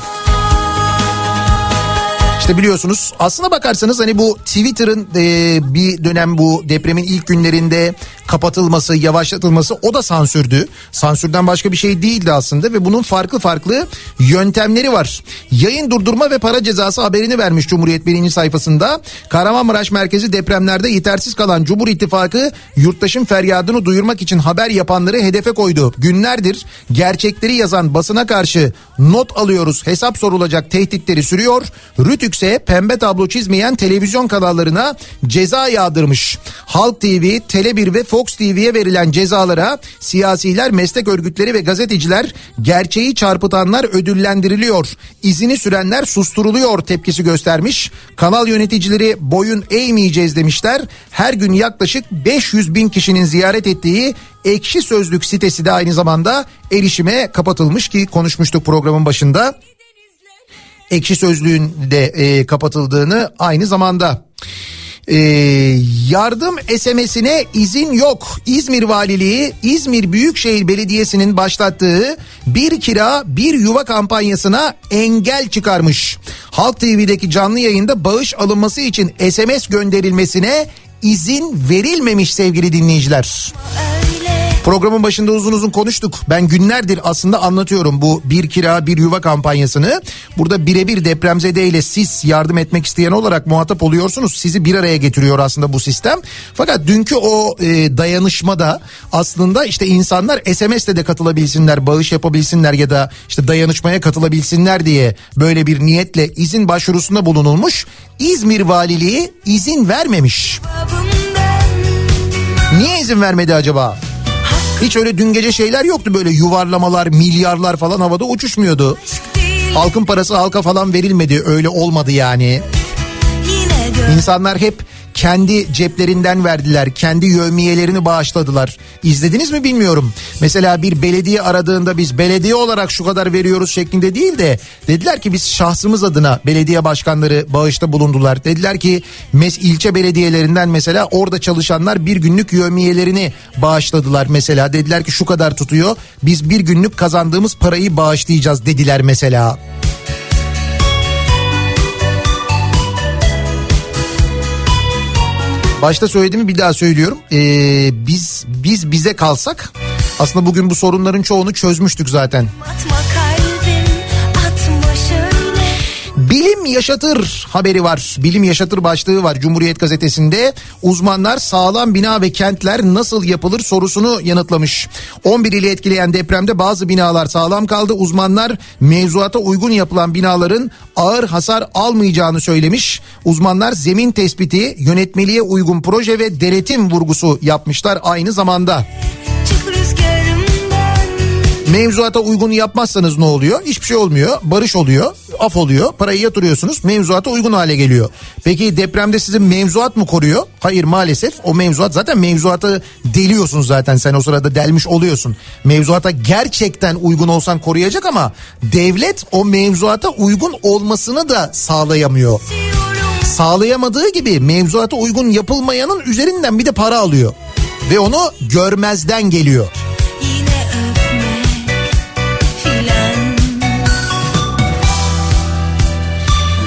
İşte biliyorsunuz aslına bakarsanız hani bu Twitter'ın e, bir dönem bu depremin ilk günlerinde kapatılması, yavaşlatılması o da sansürdü. Sansürden başka bir şey değildi aslında ve bunun farklı farklı yöntemleri var. Yayın durdurma ve para cezası haberini vermiş Cumhuriyet birinci sayfasında. Kahramanmaraş merkezi depremlerde yetersiz kalan Cumhur İttifakı yurttaşın feryadını duyurmak için haber yapanları hedefe koydu. Günlerdir gerçekleri yazan basına karşı not alıyoruz hesap sorulacak tehditleri sürüyor. Rütükse pembe tablo çizmeyen televizyon kanallarına ceza yağdırmış. Halk TV, Tele1 ve Fox TV'ye verilen cezalara siyasiler, meslek örgütleri ve gazeteciler gerçeği çarpıtanlar ödüllendiriliyor. İzini sürenler susturuluyor tepkisi göstermiş. Kanal yöneticileri boyun eğmeyeceğiz demişler. Her gün yaklaşık 500 bin kişinin ziyaret ettiği Ekşi Sözlük sitesi de aynı zamanda erişime kapatılmış ki konuşmuştuk programın başında. Ekşi Sözlüğün de e, kapatıldığını aynı zamanda. Ee, yardım SMS'ine izin yok. İzmir Valiliği İzmir Büyükşehir Belediyesi'nin başlattığı bir kira bir yuva kampanyasına engel çıkarmış. Halk TV'deki canlı yayında bağış alınması için SMS gönderilmesine izin verilmemiş sevgili dinleyiciler. Programın başında uzun uzun konuştuk. Ben günlerdir aslında anlatıyorum bu bir kira bir yuva kampanyasını. Burada birebir depremzede ile siz yardım etmek isteyen olarak muhatap oluyorsunuz. Sizi bir araya getiriyor aslında bu sistem. Fakat dünkü o e, dayanışmada aslında işte insanlar SMS'le de katılabilsinler, bağış yapabilsinler ya da işte dayanışmaya katılabilsinler diye böyle bir niyetle izin başvurusunda bulunulmuş. İzmir Valiliği izin vermemiş. Niye izin vermedi acaba? Hiç öyle dün gece şeyler yoktu böyle yuvarlamalar, milyarlar falan havada uçuşmuyordu. Halkın parası halka falan verilmedi öyle olmadı yani. İnsanlar hep kendi ceplerinden verdiler. Kendi yövmiyelerini bağışladılar. İzlediniz mi bilmiyorum. Mesela bir belediye aradığında biz belediye olarak şu kadar veriyoruz şeklinde değil de dediler ki biz şahsımız adına belediye başkanları bağışta bulundular. Dediler ki mes ilçe belediyelerinden mesela orada çalışanlar bir günlük yövmiyelerini bağışladılar mesela. Dediler ki şu kadar tutuyor. Biz bir günlük kazandığımız parayı bağışlayacağız dediler mesela. Başta söylediğimi bir daha söylüyorum. Ee, biz biz bize kalsak aslında bugün bu sorunların çoğunu çözmüştük zaten. Atma Bilim yaşatır haberi var. Bilim yaşatır başlığı var Cumhuriyet gazetesinde. Uzmanlar sağlam bina ve kentler nasıl yapılır sorusunu yanıtlamış. 11 ili etkileyen depremde bazı binalar sağlam kaldı. Uzmanlar mevzuata uygun yapılan binaların ağır hasar almayacağını söylemiş. Uzmanlar zemin tespiti, yönetmeliğe uygun proje ve denetim vurgusu yapmışlar aynı zamanda. Mevzuata uygun yapmazsanız ne oluyor? Hiçbir şey olmuyor. Barış oluyor. Af oluyor. Parayı yatırıyorsunuz. Mevzuata uygun hale geliyor. Peki depremde sizin mevzuat mı koruyor? Hayır maalesef. O mevzuat zaten mevzuata deliyorsun zaten. Sen o sırada delmiş oluyorsun. Mevzuata gerçekten uygun olsan koruyacak ama devlet o mevzuata uygun olmasını da sağlayamıyor. Sağlayamadığı gibi mevzuata uygun yapılmayanın üzerinden bir de para alıyor. Ve onu görmezden geliyor.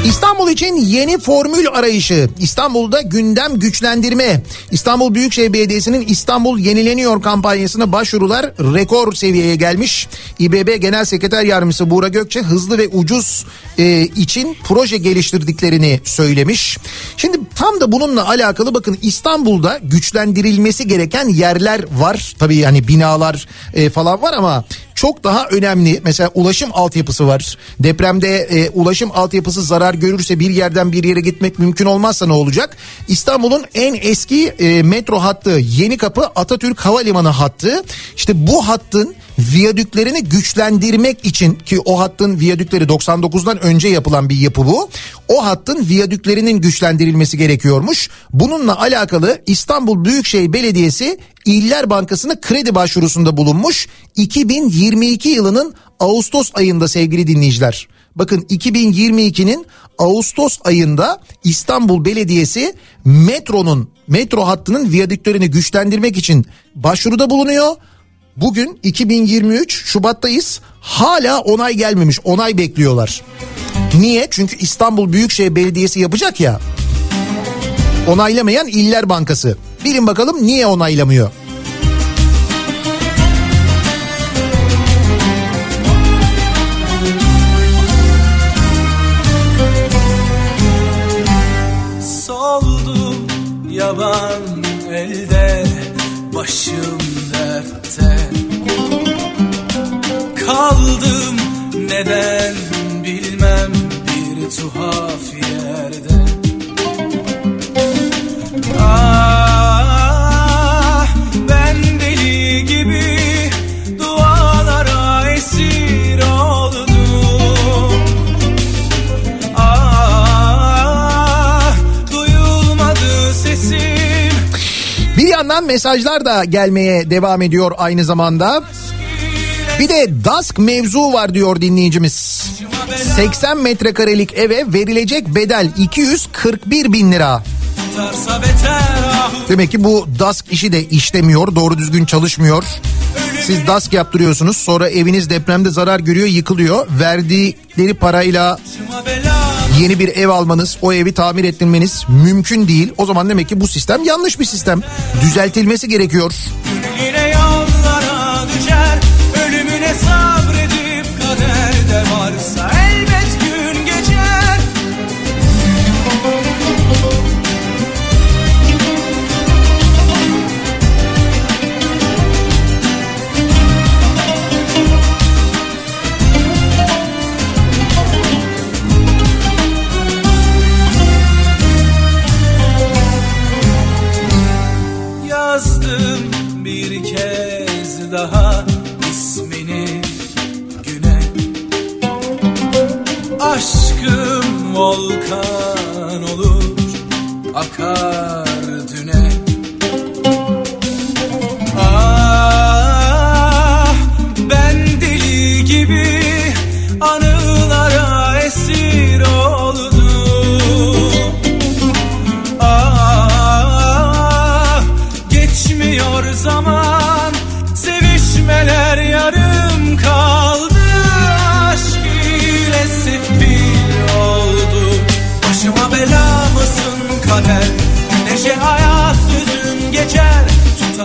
İstanbul için yeni formül arayışı. İstanbul'da gündem güçlendirme. İstanbul Büyükşehir Belediyesi'nin İstanbul Yenileniyor kampanyasına başvurular rekor seviyeye gelmiş. İBB Genel Sekreter Yardımcısı Buğra Gökçe hızlı ve ucuz e, için proje geliştirdiklerini söylemiş. Şimdi tam da bununla alakalı bakın İstanbul'da güçlendirilmesi gereken yerler var. Tabii hani binalar e, falan var ama çok daha önemli mesela ulaşım altyapısı var. Depremde e, ulaşım altyapısı zarar görürse bir yerden bir yere gitmek mümkün olmazsa ne olacak? İstanbul'un en eski e, metro hattı Yeni Kapı Atatürk Havalimanı hattı. İşte bu hattın viyadüklerini güçlendirmek için ki o hattın viyadükleri 99'dan önce yapılan bir yapı bu. O hattın viyadüklerinin güçlendirilmesi gerekiyormuş. Bununla alakalı İstanbul Büyükşehir Belediyesi İller Bankası'na kredi başvurusunda bulunmuş. 2022 yılının Ağustos ayında sevgili dinleyiciler. Bakın 2022'nin Ağustos ayında İstanbul Belediyesi metronun metro hattının viyadüklerini güçlendirmek için başvuruda bulunuyor. Bugün 2023 Şubat'tayız. Hala onay gelmemiş. Onay bekliyorlar. Niye? Çünkü İstanbul Büyükşehir Belediyesi yapacak ya. Onaylamayan İller Bankası. Bilin bakalım niye onaylamıyor? Neden bilmem bir tuhaf yerde. Ah ben deli gibi dualara esir oldum. Ah duyulmadı sesim. Bir yandan mesajlar da gelmeye devam ediyor aynı zamanda. Bir de DASK mevzu var diyor dinleyicimiz. 80 metrekarelik eve verilecek bedel 241 bin lira. Demek ki bu DASK işi de işlemiyor, doğru düzgün çalışmıyor. Siz DASK yaptırıyorsunuz, sonra eviniz depremde zarar görüyor, yıkılıyor. Verdikleri parayla yeni bir ev almanız, o evi tamir ettirmeniz mümkün değil. O zaman demek ki bu sistem yanlış bir sistem. Düzeltilmesi gerekiyor. volkan olur akar.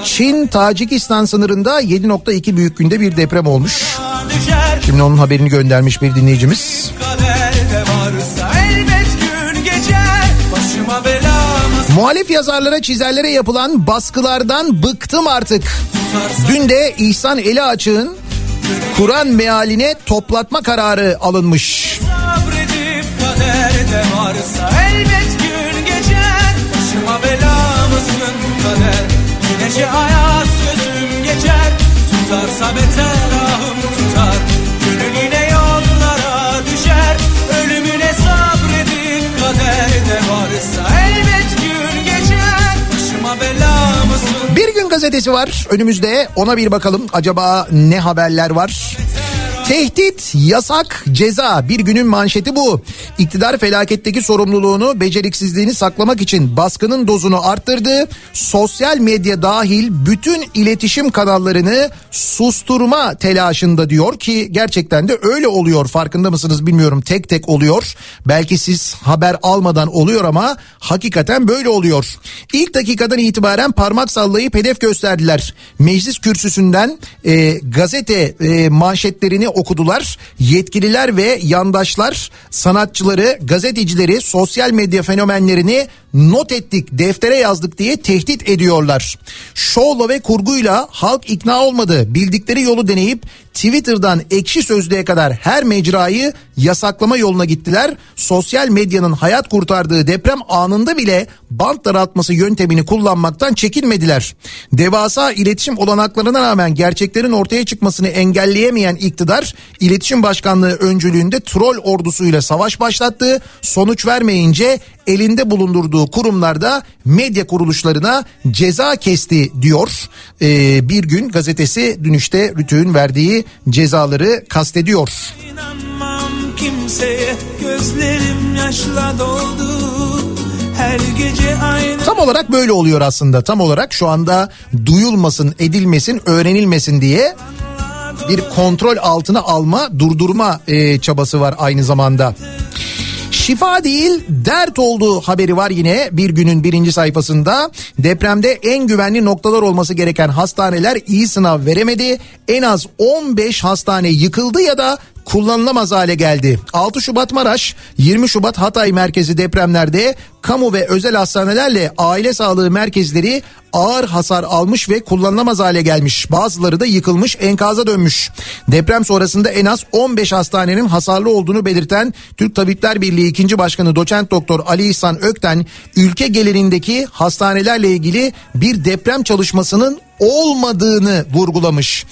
Çin Tacikistan sınırında 7.2 büyüklüğünde bir deprem olmuş. Şimdi onun haberini göndermiş bir dinleyicimiz. Muhalif yazarlara çizerlere yapılan baskılardan bıktım artık. Dün de İhsan Eli Açık'ın Kur'an mealine toplatma kararı alınmış. Varsa elbet gün geçer Başıma bela kader Güneşe hayat sözüm geçer. Tutarsa beter ahım tutar. Gönül yine yollara düşer. Ölümüne sabredip kaderde varsa elbet gün geçer. Başıma bela mısın? Bir gün gazetesi var önümüzde. Ona bir bakalım. Acaba ne haberler var? Tehdit, yasak, ceza bir günün manşeti bu. İktidar felaketteki sorumluluğunu, beceriksizliğini saklamak için baskının dozunu arttırdı. Sosyal medya dahil bütün iletişim kanallarını susturma telaşında diyor ki gerçekten de öyle oluyor. Farkında mısınız bilmiyorum tek tek oluyor. Belki siz haber almadan oluyor ama hakikaten böyle oluyor. İlk dakikadan itibaren parmak sallayıp hedef gösterdiler. Meclis kürsüsünden e, gazete e, manşetlerini okudular. Yetkililer ve yandaşlar sanatçıları, gazetecileri, sosyal medya fenomenlerini not ettik, deftere yazdık diye tehdit ediyorlar. Şovla ve kurguyla halk ikna olmadı. Bildikleri yolu deneyip Twitter'dan ekşi sözlüğe kadar her mecrayı yasaklama yoluna gittiler. Sosyal medyanın hayat kurtardığı deprem anında bile bant daraltması yöntemini kullanmaktan çekinmediler. Devasa iletişim olanaklarına rağmen gerçeklerin ortaya çıkmasını engelleyemeyen iktidar iletişim başkanlığı öncülüğünde troll ordusuyla savaş başlattı. Sonuç vermeyince elinde bulundurduğu kurumlarda medya kuruluşlarına ceza kesti diyor. Ee, bir gün gazetesi dün işte Rütü'nün verdiği cezaları kastediyor. İnanmam kimseye gözlerim yaşla doldu Tam olarak böyle oluyor aslında. Tam olarak şu anda duyulmasın, edilmesin, öğrenilmesin diye bir kontrol altına alma, durdurma e, çabası var aynı zamanda. Şifa değil dert olduğu haberi var yine bir günün birinci sayfasında. Depremde en güvenli noktalar olması gereken hastaneler iyi sınav veremedi. En az 15 hastane yıkıldı ya da kullanılamaz hale geldi. 6 Şubat Maraş, 20 Şubat Hatay merkezi depremlerde kamu ve özel hastanelerle aile sağlığı merkezleri ağır hasar almış ve kullanılamaz hale gelmiş. Bazıları da yıkılmış, enkaza dönmüş. Deprem sonrasında en az 15 hastanenin hasarlı olduğunu belirten Türk Tabipler Birliği 2. Başkanı Doçent Doktor Ali İhsan Ökten ülke genelindeki hastanelerle ilgili bir deprem çalışmasının olmadığını vurgulamış.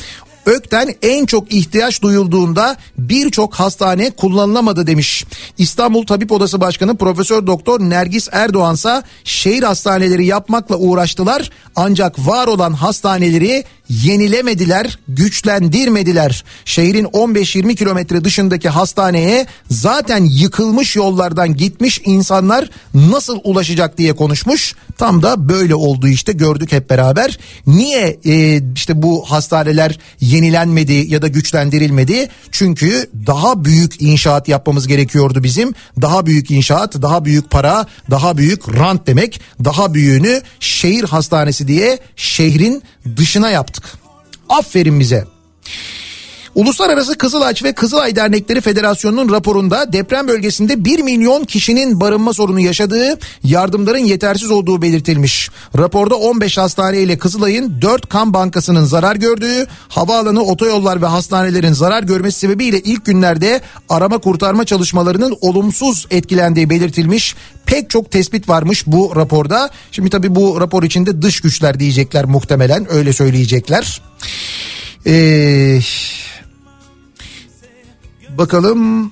Ökten en çok ihtiyaç duyulduğunda birçok hastane kullanılamadı demiş. İstanbul Tabip Odası Başkanı Profesör Doktor Nergis Erdoğansa şehir hastaneleri yapmakla uğraştılar ancak var olan hastaneleri yenilemediler, güçlendirmediler. Şehrin 15-20 kilometre dışındaki hastaneye zaten yıkılmış yollardan gitmiş insanlar nasıl ulaşacak diye konuşmuş. Tam da böyle oldu işte gördük hep beraber. Niye e, işte bu hastaneler yenilenmedi ya da güçlendirilmedi? Çünkü daha büyük inşaat yapmamız gerekiyordu bizim. Daha büyük inşaat, daha büyük para, daha büyük rant demek. Daha büyüğünü şehir hastanesi diye şehrin dışına yaptık. Aferin bize. Uluslararası Kızılaç ve Kızılay Dernekleri Federasyonu'nun raporunda deprem bölgesinde 1 milyon kişinin barınma sorunu yaşadığı, yardımların yetersiz olduğu belirtilmiş. Raporda 15 hastane ile Kızılay'ın 4 kan bankasının zarar gördüğü, havaalanı, otoyollar ve hastanelerin zarar görmesi sebebiyle ilk günlerde arama kurtarma çalışmalarının olumsuz etkilendiği belirtilmiş. Pek çok tespit varmış bu raporda. Şimdi tabii bu rapor içinde dış güçler diyecekler muhtemelen öyle söyleyecekler. Eee... Bakalım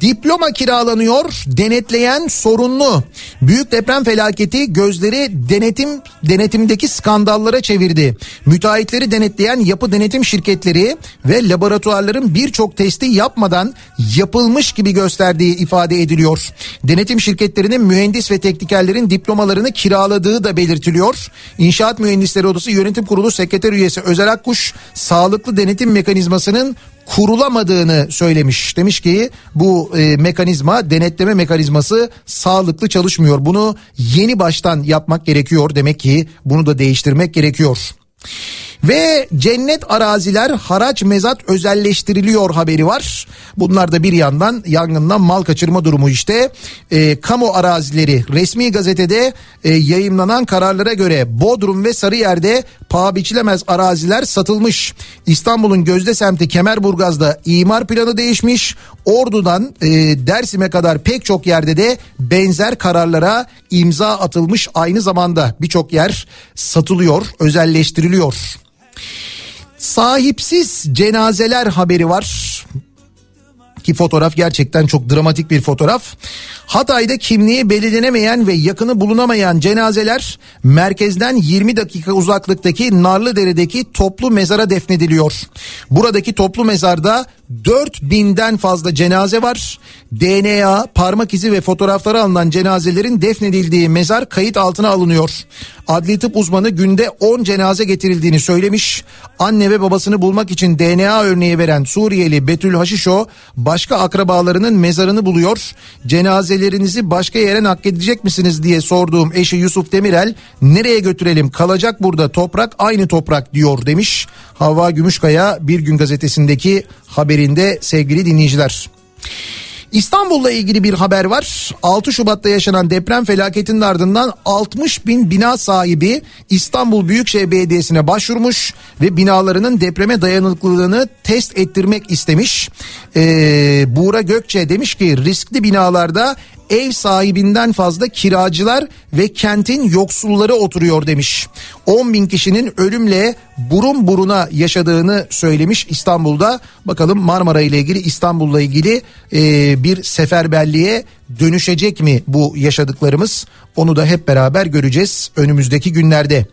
Diploma kiralanıyor, denetleyen sorunlu. Büyük deprem felaketi gözleri denetim denetimdeki skandallara çevirdi. Müteahhitleri denetleyen yapı denetim şirketleri ve laboratuvarların birçok testi yapmadan yapılmış gibi gösterdiği ifade ediliyor. Denetim şirketlerinin mühendis ve teknikerlerin diplomalarını kiraladığı da belirtiliyor. İnşaat Mühendisleri Odası Yönetim Kurulu Sekreter Üyesi Özel Akkuş sağlıklı denetim mekanizmasının kurulamadığını söylemiş. Demiş ki bu e, mekanizma denetleme mekanizması sağlıklı çalışmıyor. Bunu yeni baştan yapmak gerekiyor. Demek ki bunu da değiştirmek gerekiyor. Ve cennet araziler haraç mezat özelleştiriliyor haberi var. Bunlar da bir yandan yangından mal kaçırma durumu işte. E, kamu arazileri resmi gazetede e, yayınlanan kararlara göre Bodrum ve Sarıyer'de paha biçilemez araziler satılmış. İstanbul'un Gözde semti Kemerburgaz'da imar planı değişmiş. Ordu'dan e, Dersim'e kadar pek çok yerde de benzer kararlara imza atılmış. Aynı zamanda birçok yer satılıyor, özelleştiriliyor. Sahipsiz cenazeler haberi var ki fotoğraf gerçekten çok dramatik bir fotoğraf. Hatay'da kimliği belirlenemeyen ve yakını bulunamayan cenazeler merkezden 20 dakika uzaklıktaki Narlıdere'deki toplu mezara defnediliyor. Buradaki toplu mezarda 4000'den fazla cenaze var. DNA, parmak izi ve fotoğrafları alınan cenazelerin defnedildiği mezar kayıt altına alınıyor. Adli tıp uzmanı günde 10 cenaze getirildiğini söylemiş. Anne ve babasını bulmak için DNA örneği veren Suriyeli Betül Haşişo başka akrabalarının mezarını buluyor. Cenazelerinizi başka yere nakledecek misiniz diye sorduğum eşi Yusuf Demirel nereye götürelim kalacak burada toprak aynı toprak diyor demiş. Havva Gümüşkaya Bir Gün Gazetesi'ndeki haberinde sevgili dinleyiciler. İstanbul'la ilgili bir haber var. 6 Şubat'ta yaşanan deprem felaketinin ardından 60 bin bina sahibi İstanbul Büyükşehir Belediyesi'ne başvurmuş ve binalarının depreme dayanıklılığını test ettirmek istemiş. Ee, Buğra Gökçe demiş ki riskli binalarda ev sahibinden fazla kiracılar ve kentin yoksulları oturuyor demiş. 10 bin kişinin ölümle burun buruna yaşadığını söylemiş İstanbul'da. Bakalım Marmara ile ilgili İstanbul'la ilgili e, bir seferberliğe dönüşecek mi bu yaşadıklarımız? Onu da hep beraber göreceğiz önümüzdeki günlerde.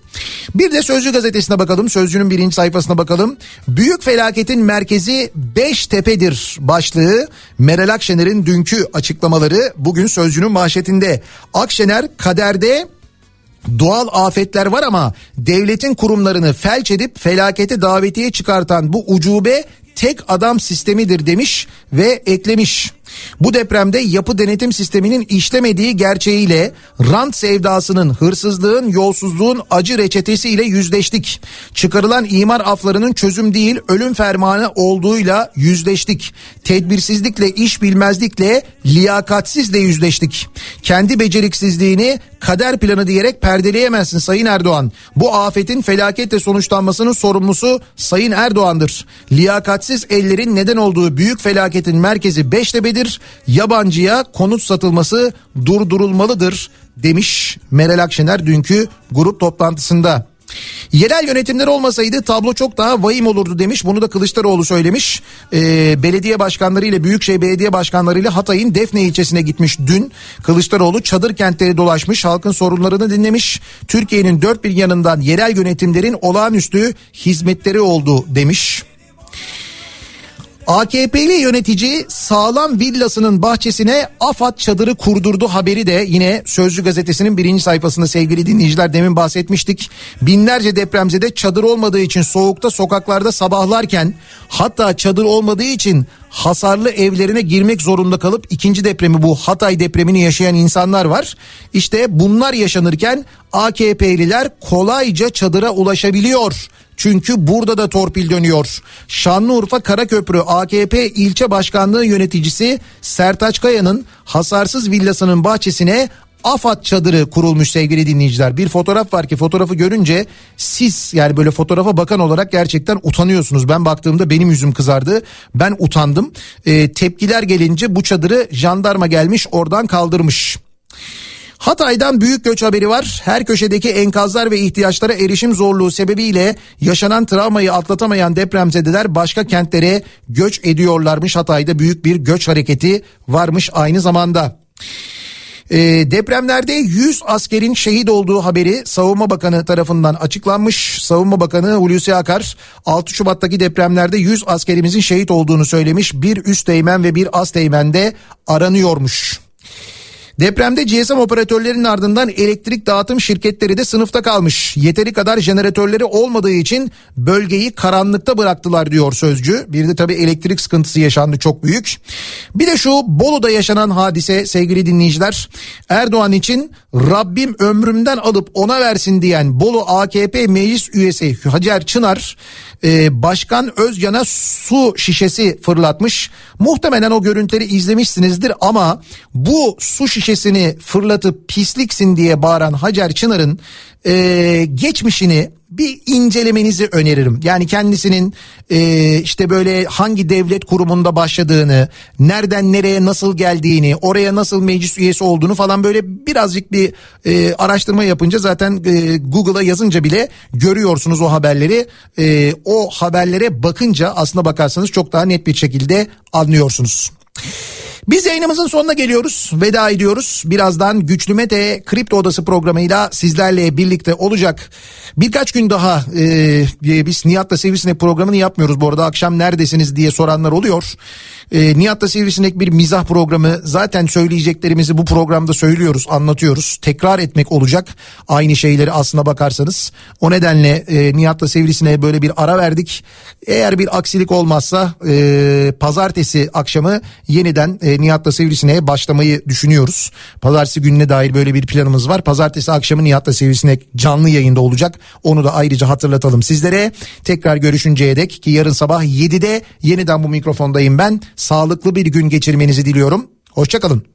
Bir de Sözcü gazetesine bakalım. Sözcünün birinci sayfasına bakalım. Büyük felaketin merkezi Beştepe'dir başlığı. Meral Akşener'in dünkü açıklamaları bugün Sözcü'nün manşetinde. Akşener kaderde Doğal afetler var ama devletin kurumlarını felç edip felakete davetiye çıkartan bu ucube tek adam sistemidir demiş ve eklemiş. Bu depremde yapı denetim sisteminin işlemediği gerçeğiyle rant sevdasının, hırsızlığın, yolsuzluğun acı reçetesiyle yüzleştik. Çıkarılan imar aflarının çözüm değil ölüm fermanı olduğuyla yüzleştik. Tedbirsizlikle, iş bilmezlikle, liyakatsizle yüzleştik. Kendi beceriksizliğini kader planı diyerek perdeleyemezsin Sayın Erdoğan. Bu afetin felaketle sonuçlanmasının sorumlusu Sayın Erdoğan'dır. Liyakatsiz ellerin neden olduğu büyük felaketin merkezi Beştepe'dir. Yabancıya konut satılması durdurulmalıdır demiş Meral Akşener dünkü grup toplantısında. Yerel yönetimler olmasaydı tablo çok daha vahim olurdu demiş. Bunu da Kılıçdaroğlu söylemiş. Ee, belediye başkanları ile Büyükşehir Belediye Başkanları ile Hatay'ın Defne ilçesine gitmiş dün. Kılıçdaroğlu çadır kentleri dolaşmış, halkın sorunlarını dinlemiş. Türkiye'nin dört bir yanından yerel yönetimlerin olağanüstü hizmetleri oldu demiş. AKP'li yönetici sağlam villasının bahçesine AFAD çadırı kurdurdu haberi de yine Sözcü gazetesinin birinci sayfasında sevgili dinleyiciler demin bahsetmiştik. Binlerce depremzede çadır olmadığı için soğukta sokaklarda sabahlarken hatta çadır olmadığı için hasarlı evlerine girmek zorunda kalıp ikinci depremi bu Hatay depremini yaşayan insanlar var. İşte bunlar yaşanırken AKP'liler kolayca çadıra ulaşabiliyor. Çünkü burada da torpil dönüyor. Şanlıurfa Karaköprü AKP ilçe başkanlığı yöneticisi Sertaç Kaya'nın hasarsız villasının bahçesine AFAD çadırı kurulmuş sevgili dinleyiciler. Bir fotoğraf var ki fotoğrafı görünce siz yani böyle fotoğrafa bakan olarak gerçekten utanıyorsunuz. Ben baktığımda benim yüzüm kızardı. Ben utandım. Ee, tepkiler gelince bu çadırı jandarma gelmiş oradan kaldırmış. Hatay'dan büyük göç haberi var. Her köşedeki enkazlar ve ihtiyaçlara erişim zorluğu sebebiyle yaşanan travmayı atlatamayan depremzedeler başka kentlere göç ediyorlarmış. Hatay'da büyük bir göç hareketi varmış aynı zamanda. E, depremlerde 100 askerin şehit olduğu haberi Savunma Bakanı tarafından açıklanmış. Savunma Bakanı Hulusi Akar 6 Şubat'taki depremlerde 100 askerimizin şehit olduğunu söylemiş. Bir üst teğmen ve bir az teğmen de aranıyormuş. Depremde GSM operatörlerinin ardından elektrik dağıtım şirketleri de sınıfta kalmış. Yeteri kadar jeneratörleri olmadığı için bölgeyi karanlıkta bıraktılar diyor sözcü. Bir de tabii elektrik sıkıntısı yaşandı çok büyük. Bir de şu Bolu'da yaşanan hadise sevgili dinleyiciler. Erdoğan için Rabbim ömrümden alıp ona versin diyen Bolu AKP meclis üyesi Hacer Çınar e, Başkan Özcan'a su şişesi fırlatmış. Muhtemelen o görüntüleri izlemişsinizdir ama bu su şişesini fırlatıp pisliksin diye bağıran Hacer Çınar'ın e, geçmişini bir incelemenizi öneririm. Yani kendisinin e, işte böyle hangi devlet kurumunda başladığını, nereden nereye nasıl geldiğini, oraya nasıl meclis üyesi olduğunu falan böyle birazcık bir e, araştırma yapınca zaten e, Google'a yazınca bile görüyorsunuz o haberleri. E, o haberlere bakınca aslına bakarsanız çok daha net bir şekilde anlıyorsunuz. Biz yayınımızın sonuna geliyoruz. Veda ediyoruz. Birazdan Güçlü Mete Kripto Odası programıyla sizlerle birlikte olacak. Birkaç gün daha e, biz Nihat'la Sivrisinek programını yapmıyoruz. Bu arada akşam neredesiniz diye soranlar oluyor. E, Nihat'la Sivrisinek bir mizah programı. Zaten söyleyeceklerimizi bu programda söylüyoruz, anlatıyoruz. Tekrar etmek olacak aynı şeyleri aslına bakarsanız. O nedenle e, Nihat'la Sivrisinek'e böyle bir ara verdik. Eğer bir aksilik olmazsa e, pazartesi akşamı yeniden e, Nihat'la Sivrisine'ye başlamayı düşünüyoruz. Pazartesi gününe dair böyle bir planımız var. Pazartesi akşamı Nihat'la Sivrisinek canlı yayında olacak. Onu da ayrıca hatırlatalım sizlere. Tekrar görüşünceye dek ki yarın sabah 7'de yeniden bu mikrofondayım ben. Sağlıklı bir gün geçirmenizi diliyorum. Hoşçakalın.